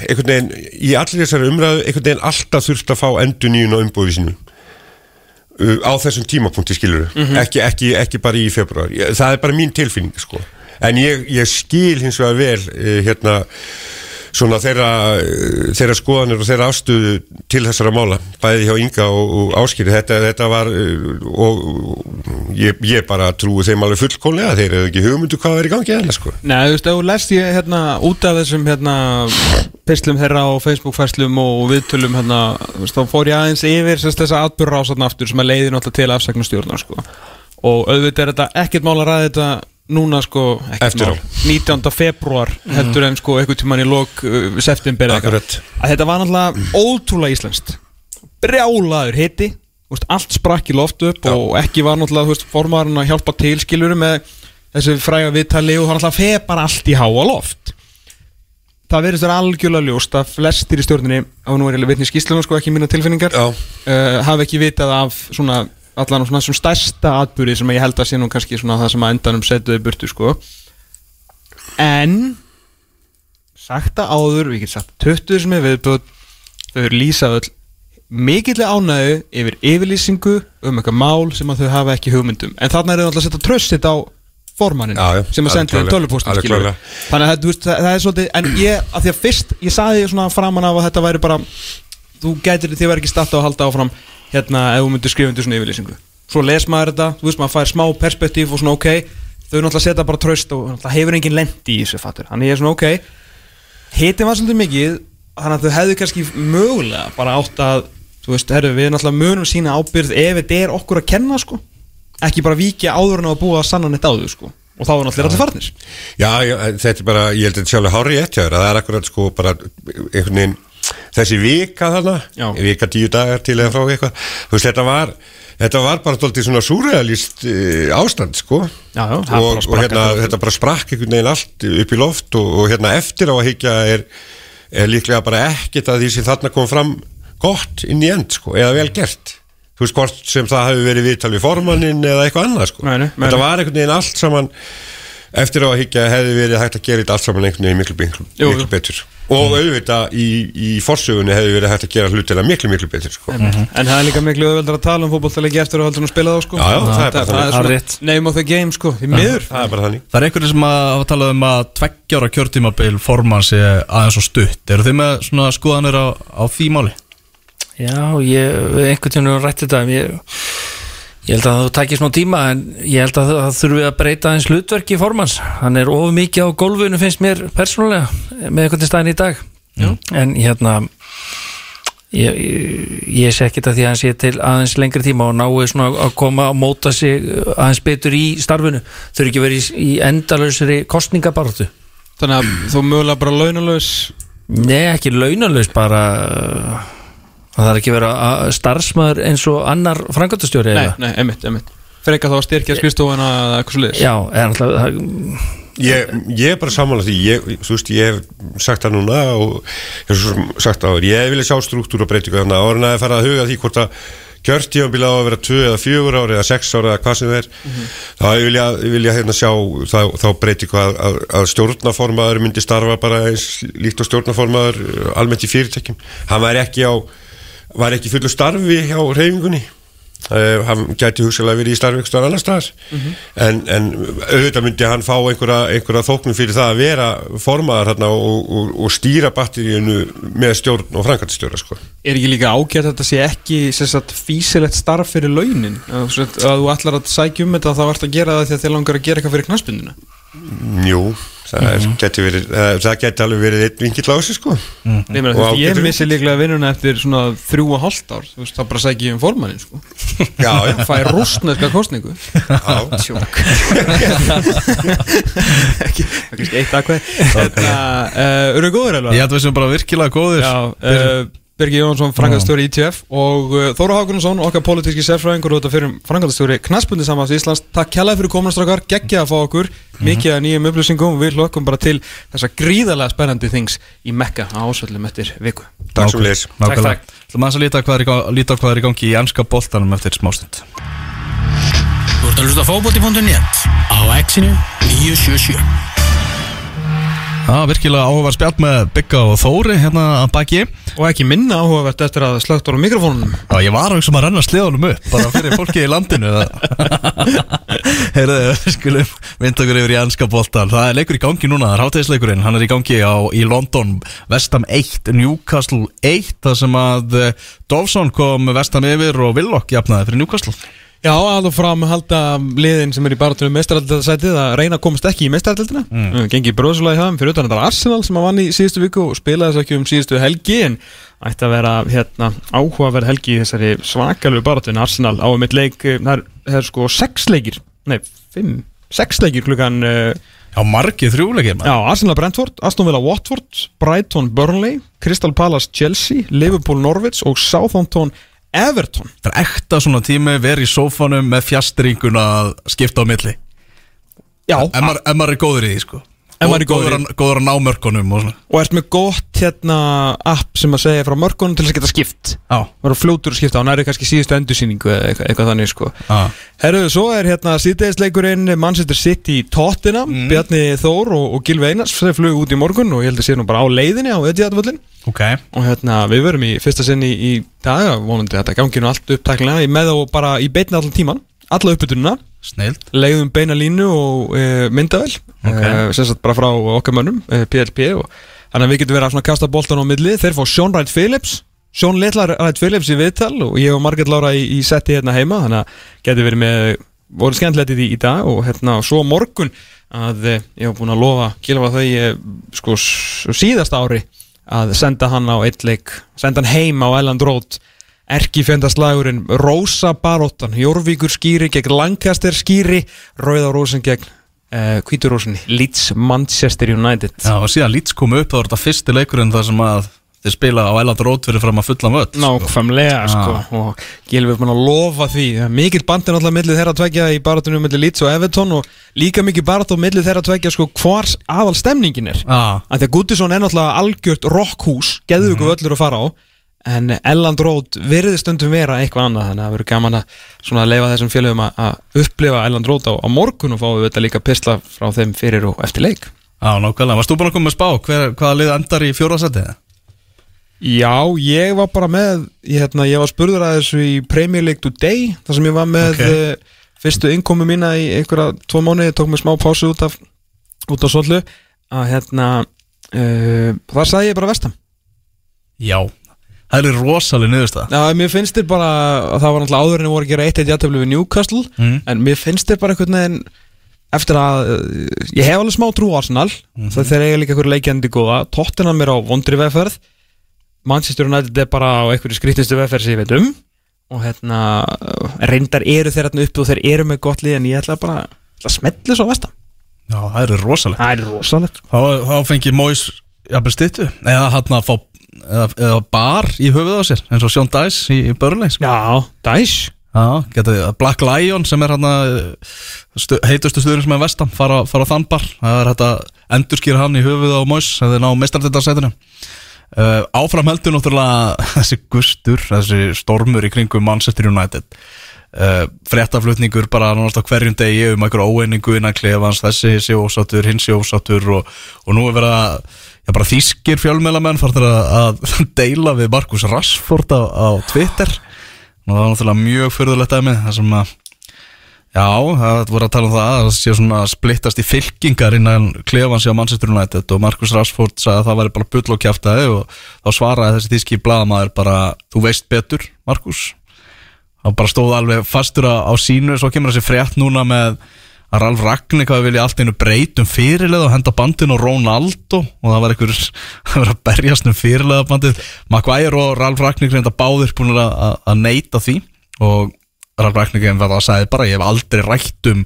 einhvern veginn í allir þessari umræðu einhvern veginn alltaf þurft að fá endur nýjun á umbúði sinu uh, á þessum tímapunkti skilur ekki, ekki, ekki bara í februar það er bara mín tilfinning sko. En ég, ég skil hins vegar vel uh, hérna svona þeirra, þeirra skoðanir og þeirra afstöðu til þessara mála bæði hjá Inga og, og Áskýri þetta, þetta var uh, og ég, ég bara trúi þeim alveg fullkónlega þeir eru ekki hugmyndu hvað er í gangi eða sko Nei, þú veist, ef þú lest ég hérna út af þessum hérna pislum þeirra og Facebook-fæslum og viðtölum hérna, þá fór ég aðeins yfir sérst, þessa atbyrra ásatna aftur sem að leiði náttúrulega til afsagnastjórnar sko. og auðvitað er þetta ekkert mál að ræða þetta núna sko ekkert Eftir á. mál, 19. februar heldur en sko einhvern tímann í lok uh, september eitthvað. Að þetta var náttúrulega ótrúlega íslenskt brjálaður hitti allt sprakk í loft upp Já. og ekki var náttúrulega formaðurinn að hjálpa til skilurum með þessu fræga viðtali og hann alltaf feð bara allt í háa loft það verðist vera algjörlega ljóst að flestir í stjórninni á nú er ég vitni í skýslunum sko ekki mína tilfinningar uh, hafi ekki vitað af svona allan svona svona stærsta atbyrði sem ég held að sé nú kannski svona það sem að endanum setuði burtu sko. En sagt að áður, við getum sagt 20 sem er viðbútt þau eru lýsað öll mikillega ánægðu yfir yfirlýsingu um eitthvað mál sem að þau hafa ekki hugmyndum en þarna er þau alltaf að setja tröstit á formannin sem að skilur klárlega. þannig að veist, það, það er svolítið en ég, að því að fyrst, ég saði svona framan af að þetta væri bara þú gætir, þið verður ekki starta að halda áfram hérna, ef þú myndir skrifa undir svona yfirlýsingu. Svo les maður þetta, þú veist, maður fær smá perspektíf og svona ok, þau náttúrulega setja bara tröst og náttúrulega hefur engin lendi í þessu fattur. Þannig ég er svona ok hitin var svolítið mikið þannig að þau hefðu kannski mögulega bara átt að þú veist, herru, við náttúrulega munum sína ábyrð ef þetta er okkur að kenna sko. Ekki bara víkja áður en að búa að sanna neitt áður sko. Og þá er náttúrulega allir farnir. Já, já, þetta er bara, ég held að þetta sjálfur hári hjá þér, að það er akkurat sko bara einhvern veginn, þessi vika þarna, Já. vika tíu dagar til eða frá eitthvað, þú veist, þetta var þetta var bara stoltið svona súrealist uh, ástand, sko. Já, og, og hérna, þetta bara sprakk einhvern veginn allt upp í loft og, og hérna eftir á að higgja er, er líklega bara ekkert að því sem þarna kom fram gott inn í end, sko, eða vel gert. Þú veist hvort sem það hefur verið viðtal við formannin eða eitthvað annað, sko. Nei, nei, þetta var einhvern veginn allt saman eftir á að higgja hefði verið hægt að gera þetta allt saman einhvern veginn miklu, miklu, miklu jú. betur og auðvitað í, í forsögunni hefði verið hægt að gera hlutina miklu, miklu betur sko. En það er líka miklu auðveldar að tala um fótbolltalegi eftir að heldur að spila þá sko Já, já, það er bara það, þannig. Það name of the game sko Því miður það er bara þannig Það er einhverju sem að talað um að tveggjára kjörtímabil formann sé aðeins og stutt Eru þið með svona skoðanir á, á því máli? Já, ég, einhvern tímann rætti þetta ég, Ég held að það takir smá tíma en ég held að það þurfi að breyta eins hlutverki formans. Hann er of mikið á gólfinu finnst mér persónulega með einhvern staðin í dag. En hérna ég, ég, sé ekkert að því að hann sé til aðeins lengri tíma og nái svona að koma að móta sig aðeins betur í starfinu. Þurfi ekki verið í, í endalausri kostningabartu. Þannig að þú mögulega bara launalaus Nei, ekki launalaus bara það þarf ekki að vera að- starfsmaður eins og annar frangatastjóri Nei, nei, einmitt, einmitt. Frekar þá að styrkja skrifstofuna eða eitthvað svo liðis Já, eða náttúrulega það- Ég, ég er bara ég, þú veist, ég hef sagt það núna og ég hef sagt það áður, ég vilja sjá struktúr og breytingu þannig að orðin að fara að huga því hvort að kjörtíðanbíla á að vera 2 eða 4 ári eða 6 ári eða hvað sem er þá ég vilja, ég vilja hérna sjá þá, þá breytingu að, að, að stjórnaformaður myndi starfa bara eins líkt og stjórnaformaður almennt í fyrirtækjum. Hann var ekki á var ekki í fullu starfi hjá reyfingunni Uh, hann gæti hugsalega verið í starfi eitthvað annar staðar. En, en auðvitað myndi hann fá einhverja, einhverja þóknum fyrir það að vera formaðar hérna og, og, og stýra batteríinu með stjórn og frangatistjóra sko. Er ekki líka ágætt að þetta sé ekki sagt, físilegt starf fyrir launin? Að, að þú ætlar að sækja um þetta þá ert að gera það því að þið langar að gera eitthvað fyrir knaspundina Jú, það, er, geti verið, uh, það geti alveg verið einn vingill á þessu sko. Meina, Og þú veist, ég missi líklega vinnuna eftir svona þrjú og hálft ár þú veist, þá bara ég um formannin sko. Já, já, fæ rústneska kostningu já. Tjók Ekki, eitt aðkvæð Þetta, uh, eru góður alveg? Ég held að við sem bara virkilega góðir Já, uh, Birgi Jónsson, frangatastjóri ITF og uh, Þóra Hákunarsson, okkar pólitíski sérfræðingur og þetta fyrir frangatastjóri Knaspundi samans Íslands. Takk kjærlega fyrir kominastrákar, geggja að fá okkur. Mikið að nýjum upplýsingum. Og við hlokkum bara til þessa gríðarlega spennandi things í Mekka á ásvöldum eftir viku. Takk sem leys Nákvæmlega takk. Það maður að líta hvað er í er í gangi í ennska boltanum eftir smástund. Þú ert að hlusta á fótbolti.net á exinu 977 Já, virkilega áhugavar spjall með Bygga og Þóri hérna að baki. Og ekki minna áhugavert eftir að slögt á mikrofónunum. Já, ég var að hugsa um að renna sleðunum upp bara fyrir fólki í landinu Heyrðu, skulum vinda okkur yfir í ennska boltan Það er leikur í gangi núna, það er hátegisleikurinn Hann er í gangi á, í London Vestam 1, Newcastle 1 Það sem að eh, Dovson kom Vestam yfir og Willock jafnaði fyrir Newcastle Já, alveg fram halda liðin sem er í baratunum meistaraldasætið að reyna að komast ekki í meistaraldina mm. gengi bróðslega í það fyrir utan þetta Arsenal sem að vann í síðustu viku og spilaði þess ekki um síðustu helgi en ætti að vera hérna, áhugaverð helgi í þessari svakalegu baratun Arsenal á mitt leik, eh, það er, það er sko sex leikir, nei, fimm sex leikir klukkan uh, Já, margið þrjúleikir Já, Arsenal Brentford, Aston Villa Watford Brighton Burnley, Crystal Palace Chelsea Liverpool Norwich og Southampton Everton. Það er ekta svona tími, verið í sófanum með fjastringuna að skipta á milli. Já, Ef maður, er góður í því sko góður í góður, að- góður að ná mörkunum og og ert með gott hérna app sem að segja frá mörkunum til þess að geta skipt? Var fljótur að skipta á næri kannski síðustu endursýningu eða eitthvað, eitthvað þannig sko. Herruðu, svo er hérna síðdegisleikurinn Manchester City Tottenham. Bjarni Þór og, og Gilvi Einars þeir flug út í morgun og ég held að sé nú bara á leiðinni á Etihadvöllin Ok. Og hérna við verum í fyrsta sinn í, í dag vonandi að þetta gangi nú allt upptæklega ég með og bara í beinni allan tíman alla uppbytununa Snild leiðum beina línu og e, myndavel Ok. e, sagt bara frá okkar mönnum e, PLP og þannig að við getum verið að svona kasta boltan á milli. Þeir fá Sean Wright Phillips. Sean Little Wright Phillips í viðtal og ég og Marget Lára í, í setti hérna heima. Þannig að getur verið með voru skemmtilegt í í dag og hérna og svo morgun að e, ég hef búin að lofa kilfa þau e, sko síðasta ári að senda hann á eitt leik senda hann heim á Elland Road erkifjöndaslagurinn Rósa Baróttan Jórvíkur skýri gegn Lancaster skýri Rauða Rósin gegn uh, Hvíturósinni Leeds Manchester United. Já, og síðan Leeds kom upp, þá var þetta fyrsti leikurinn þar sem að þeir spila á Æland Rót fyrir fram að fulla völd Nákvæmlega sko og Gilvi er búin að lofa því. Mikill bandin alltaf millir þeirra tvekja í baratunum millir Leeds og Everton og líka mikið baratun millir þeirra tvekja sko hvars aðal stemningin er. Já, að því að Goodison er náttúrulega algjört rockhús geðu ykkur Mhm. völlur að fara á en Elland Road virði stundum vera eitthvað annað þannig að það verður gaman að leifa þessum félögum að, upplifa Elland Road á, á morgun og fáum við þetta líka pisla frá þeim fyrir og eftir leik já, nákvæmlega Varst þú búin að koma með spá? Hver, hvaða lið endar í fjóraðsætið? Já, ég var bara með ég, hérna, ég var spurður að þessu í Premier League Today þar sem ég var með Ok. okay. fyrstu innkomi mína í einhverja tvo mánuði, tók mér smá pásu út af út af svollu að hérna uh, þar sagði ég bara vestam Já, Það er rosalega niðurstað Já, mér finnst þér bara að það var náttúrulega áður en voru að gera 1-1 játtöflu við Newcastle Mm. en mér finnst þér bara einhvern veginn eftir að uh, ég hef alveg smá trú á Arsenal. Mhm. það þeir eiga líka einhverju leikjandi góða. Tottenham er á vondri vegferð. Manchester United er bara á einhverju skrítistu vegferð sem ég veit um. Og hérna uh, reyndar eru þeir hérna uppi og þeir eru með gott lið en ég ætla bara að smetla svo vestam Já, það er rosalega Það er rosalegt. Þá, þá fengi Móis jafnvel stýttu Eða hann að fá eða, eða bar í höfuð á sér eins og Sjón Dæs í, í Börnleik sko. Já, dæs Já, geta Black Lion sem er hann stu, heitustu stuðurinn sem er vestam fara, fara þann bar. Það er að endurskýra hann í höfuð á Móis þegar þið ná meistardildarsætinu uh, Áfram heldur náttúrulega þessi gustur, þessi stormur í kringum Manchester United. Uh, fréttaflutningur bara náttúrulega hverjum degi um einhverju óeiningu innan klefans þessi sé ósáttur, hins sé ósáttur og, og nú er verið að Já, bara þýskir fjölmjölamenn farnir að, að deila við Markus Rashford á, á Twitter. Og það var náttúrulega mjög fyrðulegt dæmi það sem að já, það voru að tala um það að það sé svona splittast í fylkingar innan klefans hjá Manchester United og Markus Rashford sagði að það væri bara bull og kjæftæði og þá svaraði þessi þýski blaðamaður bara, þú veist betur Markus. Þá bara stóð alveg fastur á sínu svo kemur þessi frétt núna með að Ralf Ragník hafi viljað allt einu breytum fyrirleð og henda bandinu á Ronaldo og það var einhver það að berjast um fyrirleða bandið Maguire og Ralf Ragník reynda báðir búin að, að, að neyta því og Ralf Ragník var það að sagði bara ég hef aldrei rætt um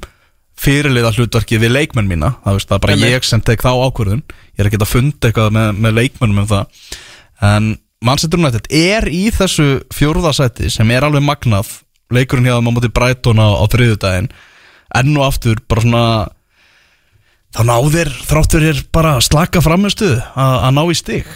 fyrirleða hlutverkið við leikmenn mína. Það, veist, það er bara Einmitt. ég sem tek þá ákvörðun. Ég er ekki að funda eitthvað með, með leikmennum um það. En Manchester United er í þessu fjórðasæti sem er alveg magnað. Leikurinn hjá þeim á móti Brighton á, á þriðudaginn enn og aftur bara svona þá náðir þráttur er bara slaka framistuð að ná í stig.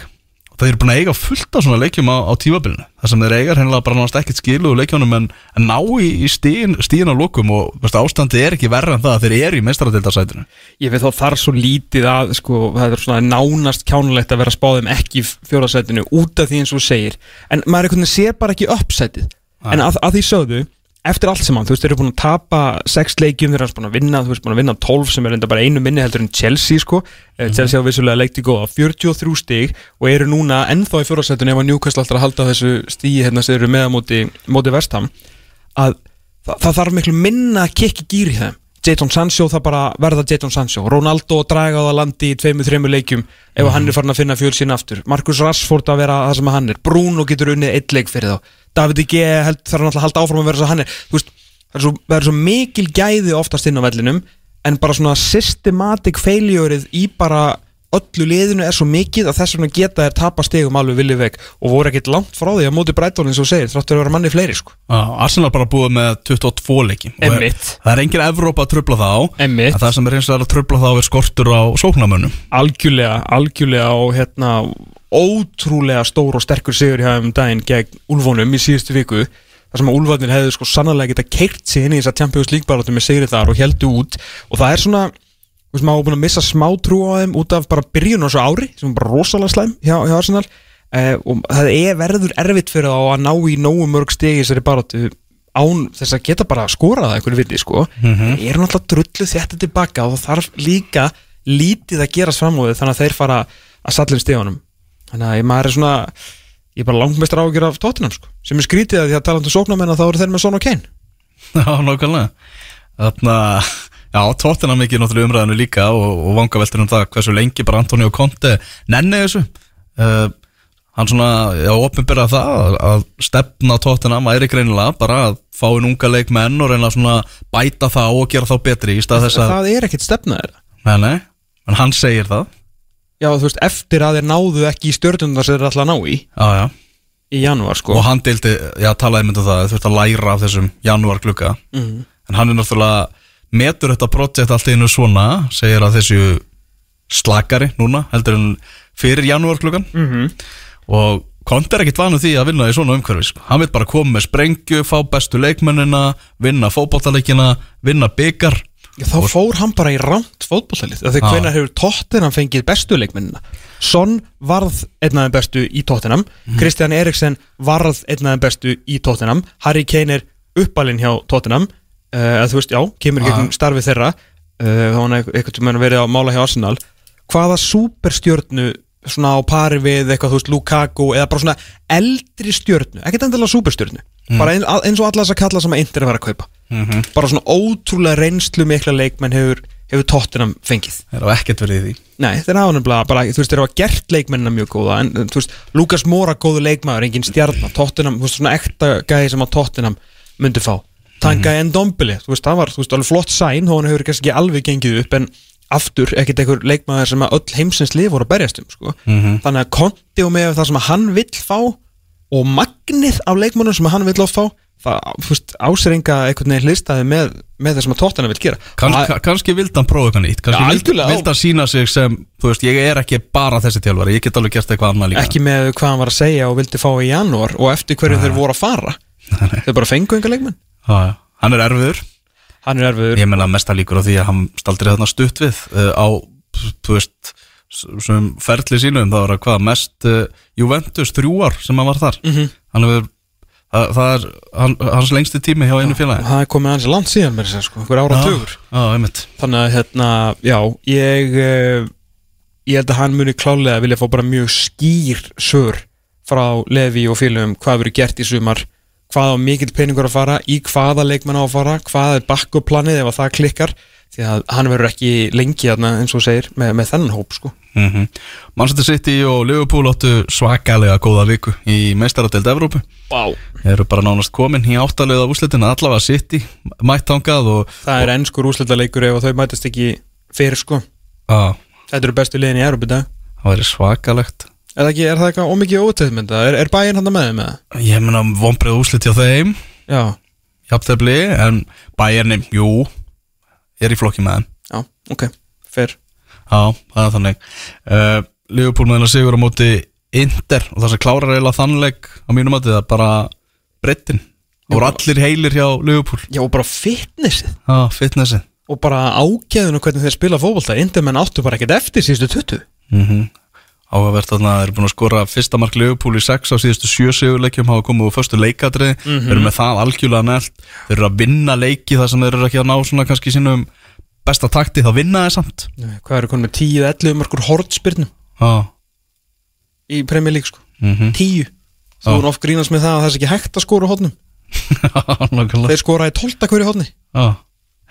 Og það er búin að eiga fullt af svona leikjum á, á tímabilinu. Þar sem þeir eiga hennilega bara náttúrulega ekkert skilu og leikjónum en, en ná í, í stíðin, stíðin á lokum og veist, ástandi er ekki verra en það að þeir eru í meistaradildarsætinu Ég veit þá þar svo lítið að sko, það er svona nánast kjánulegt að vera að spáðum ekki í fjórðasætinu út af því eins og segir. En maður einhvern veginn sér bara ekki uppsætið. En að, að því sögðu eftir allt saman, þú veist, þeir eru búin að tapa sex leikjum, þeir eru búin að vinna, þú veist, búin að vinna 12 sem er enda bara einu minni heldur en Chelsea sko, mm Chelsea á vissulega leikti góða 43 stig og eru núna ennþá í fjórðasætinu ef að Newcastle alltaf að halda þessu stíi hérna sem eru með á móti, móti vestam að það, það þarf miklu minna að kikki gýri þeim. Jadon Sancho það bara verða Jadon Sancho. Ronaldo að draga á það landi í tveimur, þreimur leikjum ef hann er farin að finna fjöl sín aftur. Marcus Rashford að vera það sem hann er. Bruno getur unnið eitt leik fyrir þá David G held, þarf náttúrulega að halda áfram að vera að hann er. Þú veist, það er svo, það er svo mikil gæði oftast inn á vellinum en bara svona systematic failureið í bara öllu liðinu er svo mikið að þess vegna geta þær tapa stegum alveg viljið veg og voru ekkit langt frá því að móti og þú segir þráttur að vera manni fleiri sko. Já, Arsenal bara búið með 22 leiki er, það er engin Evrópa að trubla það á en það sem er eins og að trubla það á er skortur á sóknamönnum algjörlega, algjörlega og hérna ótrúlega stór og sterkur sigur hjá um daginn gegn Úlfónum í síðustu viku þar sem að Úlfarnir hefðu sko sannlega geta keirt sig inn í þess að Champions League barátum með sigri þar og heldu út. Og það er svona þú veist, maður búin að missa smá trú á þeim út af bara byrjun á þessu ári sem er bara rosalega slæm hjá, hjá Arsenal. Eh, og það er verður erfitt fyrir þá að ná í nógu mörg stegi í þessari barátu án þess að geta bara skorað það einhverju viti sko. Mm -hmm. er náttúrulega drullu þetta tilbaka og það þarf líka lítið að gerast fram á þau þannig að þeir fara að sallin stegunum þannig að maður er svona ég er bara langmestur ágjör af Tottenham sko sem er skrítið að því að talandi um sóknarmenn þá eru þeir með Son og Kane. Já, nákvæmlega. Þarna, já, tóttina mikið náttúrulega umræðinu líka og, og vangaveltur um það hversu lengi bara Antonio Conte nenni þessu. Uh, hann svona, já, opinbyrða það að, að stefna tóttina væri greinilega bara að fá inn unga leikmenn og reyna svona bæta þá og gera þá betri í stað þess að, það er ekkit stefnaðir nei, nei, en hann segir það já þú veist eftir að þeir náðu ekki í stjórnundar sem þeir að ná í Já, já, í janúar sko og hann deildi, já, talaði myndu það þú veist að læra af þessum janúar glugga Mhm. en hann er náttúrulega metur þetta projekt allt í einu svona segir að þessu slakari núna heldur en fyrir janúar gluggan Mhm. og Konti er ekkit vanu því að vinna í svona umhverfi sko. hann vil bara koma með sprengju, fá bestu leikmennina vinna fótballtaleikina vinna byggar Já, þá fór hann bara í rámt fótbollalið þegar hvenær hefur Tottenham fengið bestu leikmennina? Son varð einn af þeim bestu í Tottenham. Kristján Eriksen varð einn af þeim bestu í Tottenham. Harry Kane er uppalinn hjá Tottenham. Uh, þú veist, já, kemur í gegnum starfið þeirra. Uh, þá hann eitthvað sem verið að mála hjá Arsenal. Hvaða superstjörnu svona á pari við eitthvað, þú veist, Lukaku eða bara svona eldri stjörnu, ekkert endilega superstjörnu. Bara eins, og alla þess að kalla sem að Inter er að vera að kaupa bara svona ótrúlega reynslu mikla leikmenn hefur, hefur tóttinam fengið. Það er ekkert verið í því. Nei, þeir hafa nefnilega bara, þú veist, þeir hafa gert leikmennina mjög góða, en þú veist, Lukas Mora góðu leikmaður, engin stjarnar, Tottenham þú veist, svona ekta gæði sem að Tottenham myndi fá, Tanga mm Endombili þú veist, það var, þú veist, alveg flott sæn hann hefur kannski ekki alveg gengið upp, en aftur ekkert einhver leikmaður sem að öll heimsins lif voru að berjast um, sko, þannig að konti og með það sem að hann vill fá og magnið af leikmannum sem að hann vill oft fá áseringa einhvern veginn hlistaði með, með það sem að Tottenham vill gera. Kans, Og það- Kanski vildi hann prófa eitthvað nýtt. Vildi, algjörlega. vildi hann sína sig sem veist, ég er ekki bara þessi þjálfari Ég get alveg gert eitthvað annað líka. Ekki með hvað hann var að segja og vildi fá í janúar og eftir hverju þeir voru að fara. Þeir bara fengu enga leikmenn. Já. Hann er erfiður. Hann er erfiður. Ég menna mesta líkur á því að hann staldri þarna stutt við uh, á, þú veist sem ferli sínum, það var að hvað mest uh, Juventus þrjú ár sem hann var þar. Mhm. hann hefur það, það er hann, hans lengsti tími hjá einu félagi. það er komið hans langt síðan með þess að sko, hver ára einmitt. Þannig að hérna, já, ég uh, ég held að hann muni klálega vilja fá bara mjög skýr sör frá Levi og félögum hvað verður gert í sumar hvað á mikill peningur að fara, í hvaða leikmenn á að fara hvað er bakkuplanið ef að það klikkar því að hann verður ekki lengi eins og segir, með, með þennan hóp sko. Mm -hmm. Manchester City og Liverpool áttu svakalega góða viku í meistaradeild Evrópu. Wow. eru bara nánast komin í áttalega úslitina allavega City, mætt þangað og það er ennskur úrslitaleikur ef að þau mætast ekki fyrir sko. Á, þetta eru bestu liðin í Európa í dag. Það væri svakalegt. Er það, ekki, er það eitthvað ómikið ótegmynda? Er, er bæinn hann með þeim með það? Ég meina vonbreið úslit hjá þeim. Já, jafntefli, en Bayerni, jú er í flokki með þeim. Já, ok, fer Já, það er þannig. Uh, Liverpool meðan að sigur á móti Inter og það sem klárar eiginlega þannleik á mínum að það er bara breyttin Það voru allir heilir hjá Liverpool. Já, og bara fitnessið. Já, fitnessi og bara ágæðun og hvernig þeir spila fótbolta. Indermenn áttu bara ekkert eftir síðustu 20 mm Áhugavert þarna, þeir eru búin að skora fyrsta mark Liverpool í 6 á síðustu 7 sigurleikjum hafa komið úr förstu leikadri þeir eru með það algjörlega nælt þeir eru að vinna leiki þar sem þeir eru ekki að ná svona kannski sínum besta takti þá vinna þeir samt. Hvað eru konum með 10-11 markur hortspyrnum Já, í Premier League sko. Mhm. 10 Þá Já. er oft grínast með það að það er ekki hægt að hóttnum Nákvæmlega. Þeir skora í 12 hverju hóttni Já,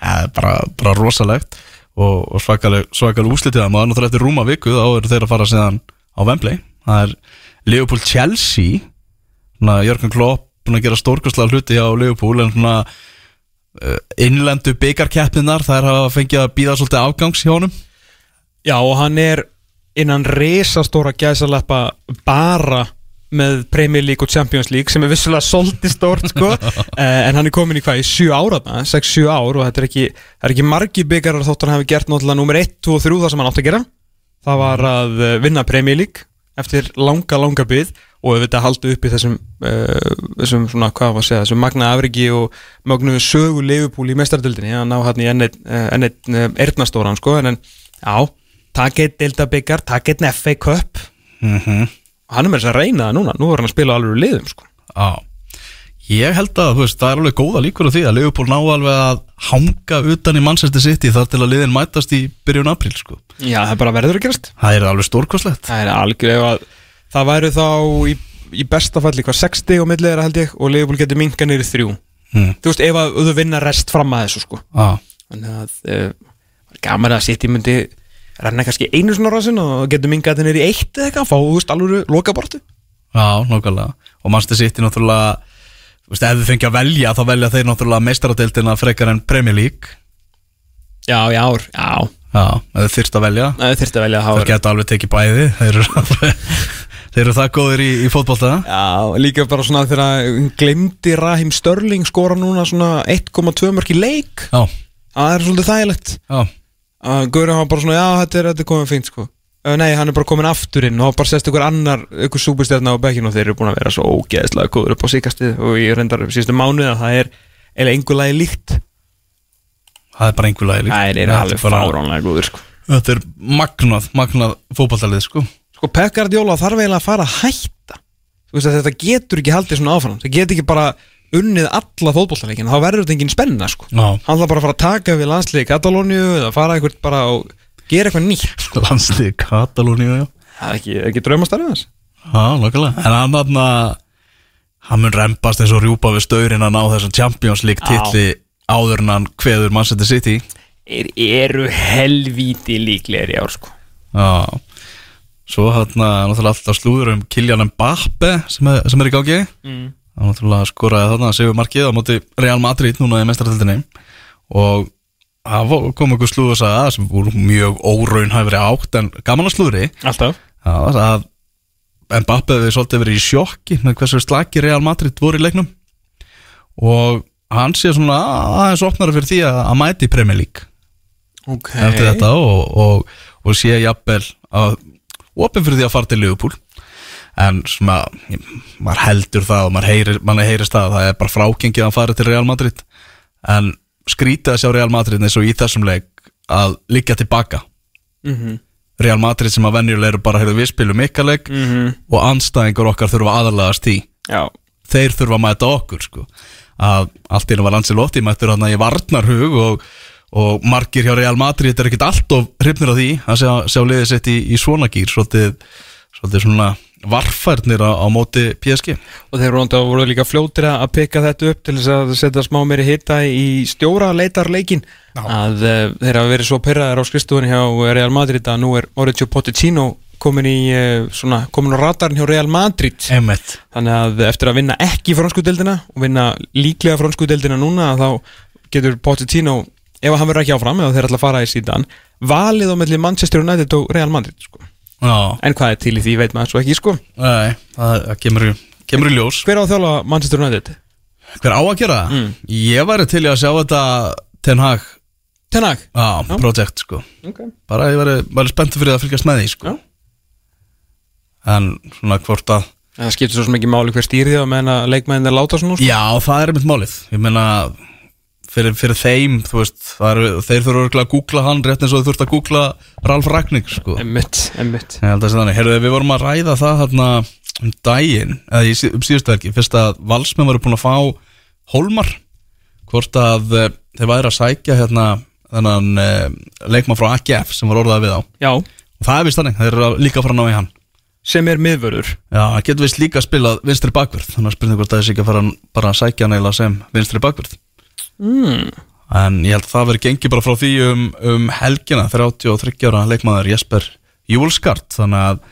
það er bara, bara rosalegt. Og, og svakaleg, svakaleg úslitið að maður náttúrulega eftir rúma viku þá eru þeir að fara síðan á Wembley. Það er Liverpool Chelsea Jörgen Klopp búin að gera stórkostlega hluti á Liverpool en svona innlendu byggarkeppninar þær hafa fengið að býða svolítið afgangs hjá honum. Já, og hann er innan risastóra gæsaleppa bara með Premier League og Champions League sem er vissulega svolítið stórt sko. Eh, en hann er komin í hvað, í 7 ára 6-7 ár og þetta er ekki, er ekki margi byggarar þótt hann hafi gert náttúrulega nummer 1, 2 og 3 það sem hann átti að gera. Það var að eh, vinna Premier League eftir langa, langa byð og auðvitað halda upp í þessum uh, þessum svona, hvað var að segja, þessum magna afriki og magnu sögu leifupúl í mestardöldinni, hann ná hann í enn eitt, uh, enn eitt uh, erðnastóran sko, en, já, takk eitt deildabyggar, takk eitt FA Cup mm -hmm. og hann er með þess að reyna það núna, nú er hann að spila alveg úr liðum sko. Já Ég held að þú veist, það er alveg góða líkur á því að Liverpool ná alveg að hanga utan í Manchester City þar til að liðin mætast í byrjun april sko. Já, það er bara verður að gerast Það er Það er að það væri þá í, í besta falli hvað 60 og millið er held ég og Liverpool getur minka niður í þrjú. Mm. Þú veist, ef að þau vinna rest fram að þessu sko. Ah. Þannig að uh, gaman að City myndi renna kannski einu svona rásin og getur minka þetta í eitt eða eitthvað, fá, þú veist, alveg loka bortu Já, nokkulega Og Manchester City náttúrulega þú veist, Ef þið fengið að velja þá velja þeir náttúrulega meistaradeildina frekar en Premier League. Já, í ár, já. Já, ef þið þyrst að velja. Það þurfti að velja að Það hafa geta alveg tekið bæði Þeir eru, það góðir í, í fótbolta? Já, líka bara svona þegar glemdi Rahim Störling skora núna svona 1,2 mörg í leik. Já, Það er svolítið þægilegt. Já, að Gauri hafa bara svona, já, þetta er, þetta er komið fínt sko. Nei, hann er bara komin aftur inn og bara sest ykkur annar, ykkur súbustefna á bekkinu og þeir eru búin að vera svo ógeðslega góður upp á síkastið og ég reyndar síðustu mánuð að það er eiginlega engu lagi líkt. Það er bara einhver lagi líka. Það er alveg fáránlega góður sko. Þetta er magnað, magnað fótboltalið sko Sko, Pep Guardiola þarf eiginlega að fara að hætta. Veist að þetta getur ekki haldið svona áfram. Það getur ekki bara unnið alla fótbollaleikina þá verður þetta engin spenna sko. Hann þarf bara að fara að taka við landsliði Katalóniu eða fara eitthvað bara og gera eitthvað nýtt landslið Katalóníu, já. Það er ekki, ekki draumastarfið hans. Já, nokkulega En hann hann hann mun rempast eins og rjúpa við staurin að ná þessum Champions League titli áður en hann kveður Manchester City. Er, Eru helvíti líklegir í ár sko. Já Svo hann náttúrulega alltaf slúður um Kylian Mbappe sem er, sem er í gangi. Mm. hann náttúrulega skoraði þarna Sigur markið á móti Real Madrid núna í mestaröldinni og það kom einhver slúður að sagða sem voru mjög óraunhæfri átt en gaman að slúðri. Alltaf. Að Mbappe við svolítið verið í sjokki með hversu slaki Real Madrid voru í leiknum. Og hann sé svona aðeins opnara fyrir því að, mæti Premier League. Ok. Eftir þetta og, og, og sé jafnvel að opin fyrir því að fara til Liverpool en svona maður heldur það og maður heyrir, heyrist það að það er bara frákengið að fari til Real Madrid en skrítið að sjá Real Madrid eins og í þessum leik að liggja tilbaka Mhm. Real Madrid sem að venjulega eru bara heyrðu við spilum ykkar leik Mhm. og anstæðingur okkar þurfa aðalagast í Já þeir þurfa að mæta okkur sko. að allt í einu var Ancelotti mættur hann í varnarhug og, og margir hjá Real Madrid er ekkit allt of hrifnir á því að sjá, sjá liðið sitt í, í svona gýr svolítið, svolítið svona varfærnir á, á móti PSG Og þeir voru, voru líka fljótir að peka þetta upp til þess að setja smá meiri hitta í stjóra leitarleikin að uh, þeir hafa verið svo pyrraðar á skristofunni hjá Real Madrid að nú er Mauricio Pochettino komin í uh, svona, komin á radarinn hjá Real Madrid. Emmett þannig að eftir að vinna ekki franskudeldina og vinna líklega franskudeldina núna þá getur Pochettino ef hann verður ekki áfram eða þeir ætla að fara í síðan valið á melli Manchester United og Real Madrid sko. Já, en hvað er til í því veit maður svo ekki sko. nei, það, kemur, kemur í ljós hver á að þjála Manchester United? Hver á að gera það? Mm. Ég væri til að sjá þetta Ten Hag Tenag á, Já. project sko okay. bara ég væri, væri spenntur fyrir að fylgjast með því sko Já. en svona hvort að það skiptir svo ekki máli hver stýrið á meðan að leikmæðin er láta svona sko. Já, það er einmitt málið Ég meina fyrir, fyrir þeim, veist er, þeir þurfa örugglega að googla hann rétt eins og þau þurft að googla Ralf Ragník sko. emmitt, emmitt að við vorum að ræða það þarna um daginn eða í, um síðustu helgi. Fyrst að valsmenn voru búin að fá Hólmar hvort að eh, þeir væri að sækja hérna þennan eh, leikmann frá AGF sem var orðað við á. Já, og það er vist þannig, þeir eru að líka að fara að ná í hann. Sem er miðvörður. Já, hann getur vist líka að spila vinstri bakverð þannig að spurning hvort er sér ekki að fara bara að sækja hann eila sem vinstri bakverð mm. En ég held að það verið gengið bara frá því um, um helgina 33 ára leikmaður Jesper Júlskart þannig að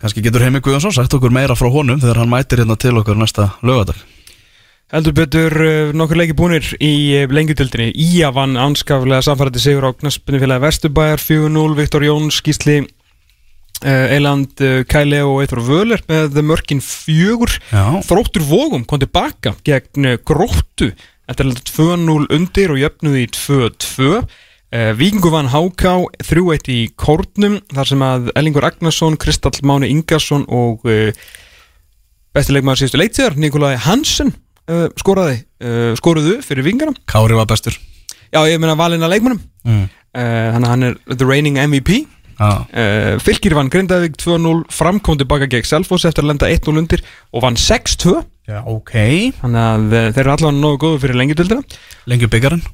kannski getur Heimi Guðjónsson sagt okkur meira frá honum þegar hann mætir hérna til okkur næsta lögadag Heldur betur uh, nokkur leiki búnir í uh, lengjutildinni Ía vann anskaflega samfærandi sigur á knaspinu félagi Vesturbæjar 4-0, Viktor Jóns, Gísli Eiland, uh, Kæle og Eitvar Völer með mörkin fjögur. Já, Þróttur Vógum kom tilbaka gegn Gróttu að lenda 2-0 undir og jöfnuði í 2-2 uh, Víkingu vann Háká 3-1 í Kórnum þar sem að Ellingur Agnarsson, Kristall Máni Ingarsson og uh, bestileikmaður síðustu leiktíðar Nikolai Hansen uh, skoraði, skoruðu fyrir Víkingarna Kári var bestur. Já, ég meina valinn að leikmannum mm. Þannig að hann er the reigning MVP uh, Fylgir vann Grindavík 2-0 framkom tilbaka gegn Selfoss eftir að lenda 1-0 undir og vann 6-2 Já ok. Þannig að uh, þeir eru allavega nógu góðu fyrir lengjudildina Lengi byggarinn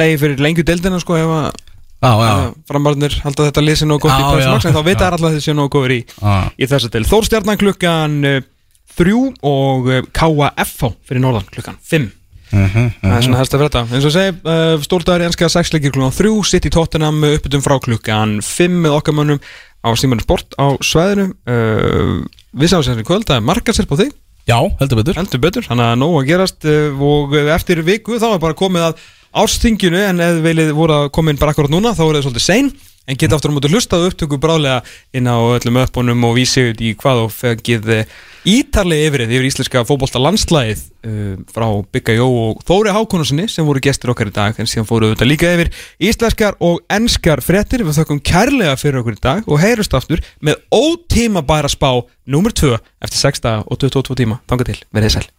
Nei, fyrir lengjudeildina sko ef að framarðinir halda þetta lið sér nógu gott í já. en þá vita Já. þær alltaf að þeir séu nógu góður í, í þessa til Þórstjarnan klukkan uh, 3 og uh, KFH fyrir norðan klukkan 5 Mhm, Það er svona helst að vera þetta eins og segi, uh, stórdagur í ennska 6 leikir klukkan 3 sitt í tóttunum uppbytum frá klukkan 5 með okkar mönnum á Stímanu Sport á sveðinu uh, Við sáum sér í kvöld. Að marka sér på þig já, heldur betur. Heldur betur, þannig að nóg að gerast uh, og eftir viku þá er bara komið að árstinginu en þið viljið voru að koma inn bara akkurat núna þá er það svolítið sein en geta aftur á móti hlustað upptöku bráðlega inn á öllum uppunum og vísi út í hvað og fegið ítarlega yfirið yfir íslenska fótbolta landslæðið uh, frá Bygga Jó og Þóri Hákonarssoni sem voru gestir okkar í dag. En síðan fóru þetta líka yfir íslenskar og enskar fréttir. Við þökkum kærlega fyrir okkur í dag og heyrust aftur með ótíma bæra spá nummer 2 eftir 6 daga og 22 tíma. Tanga til, verðið sæl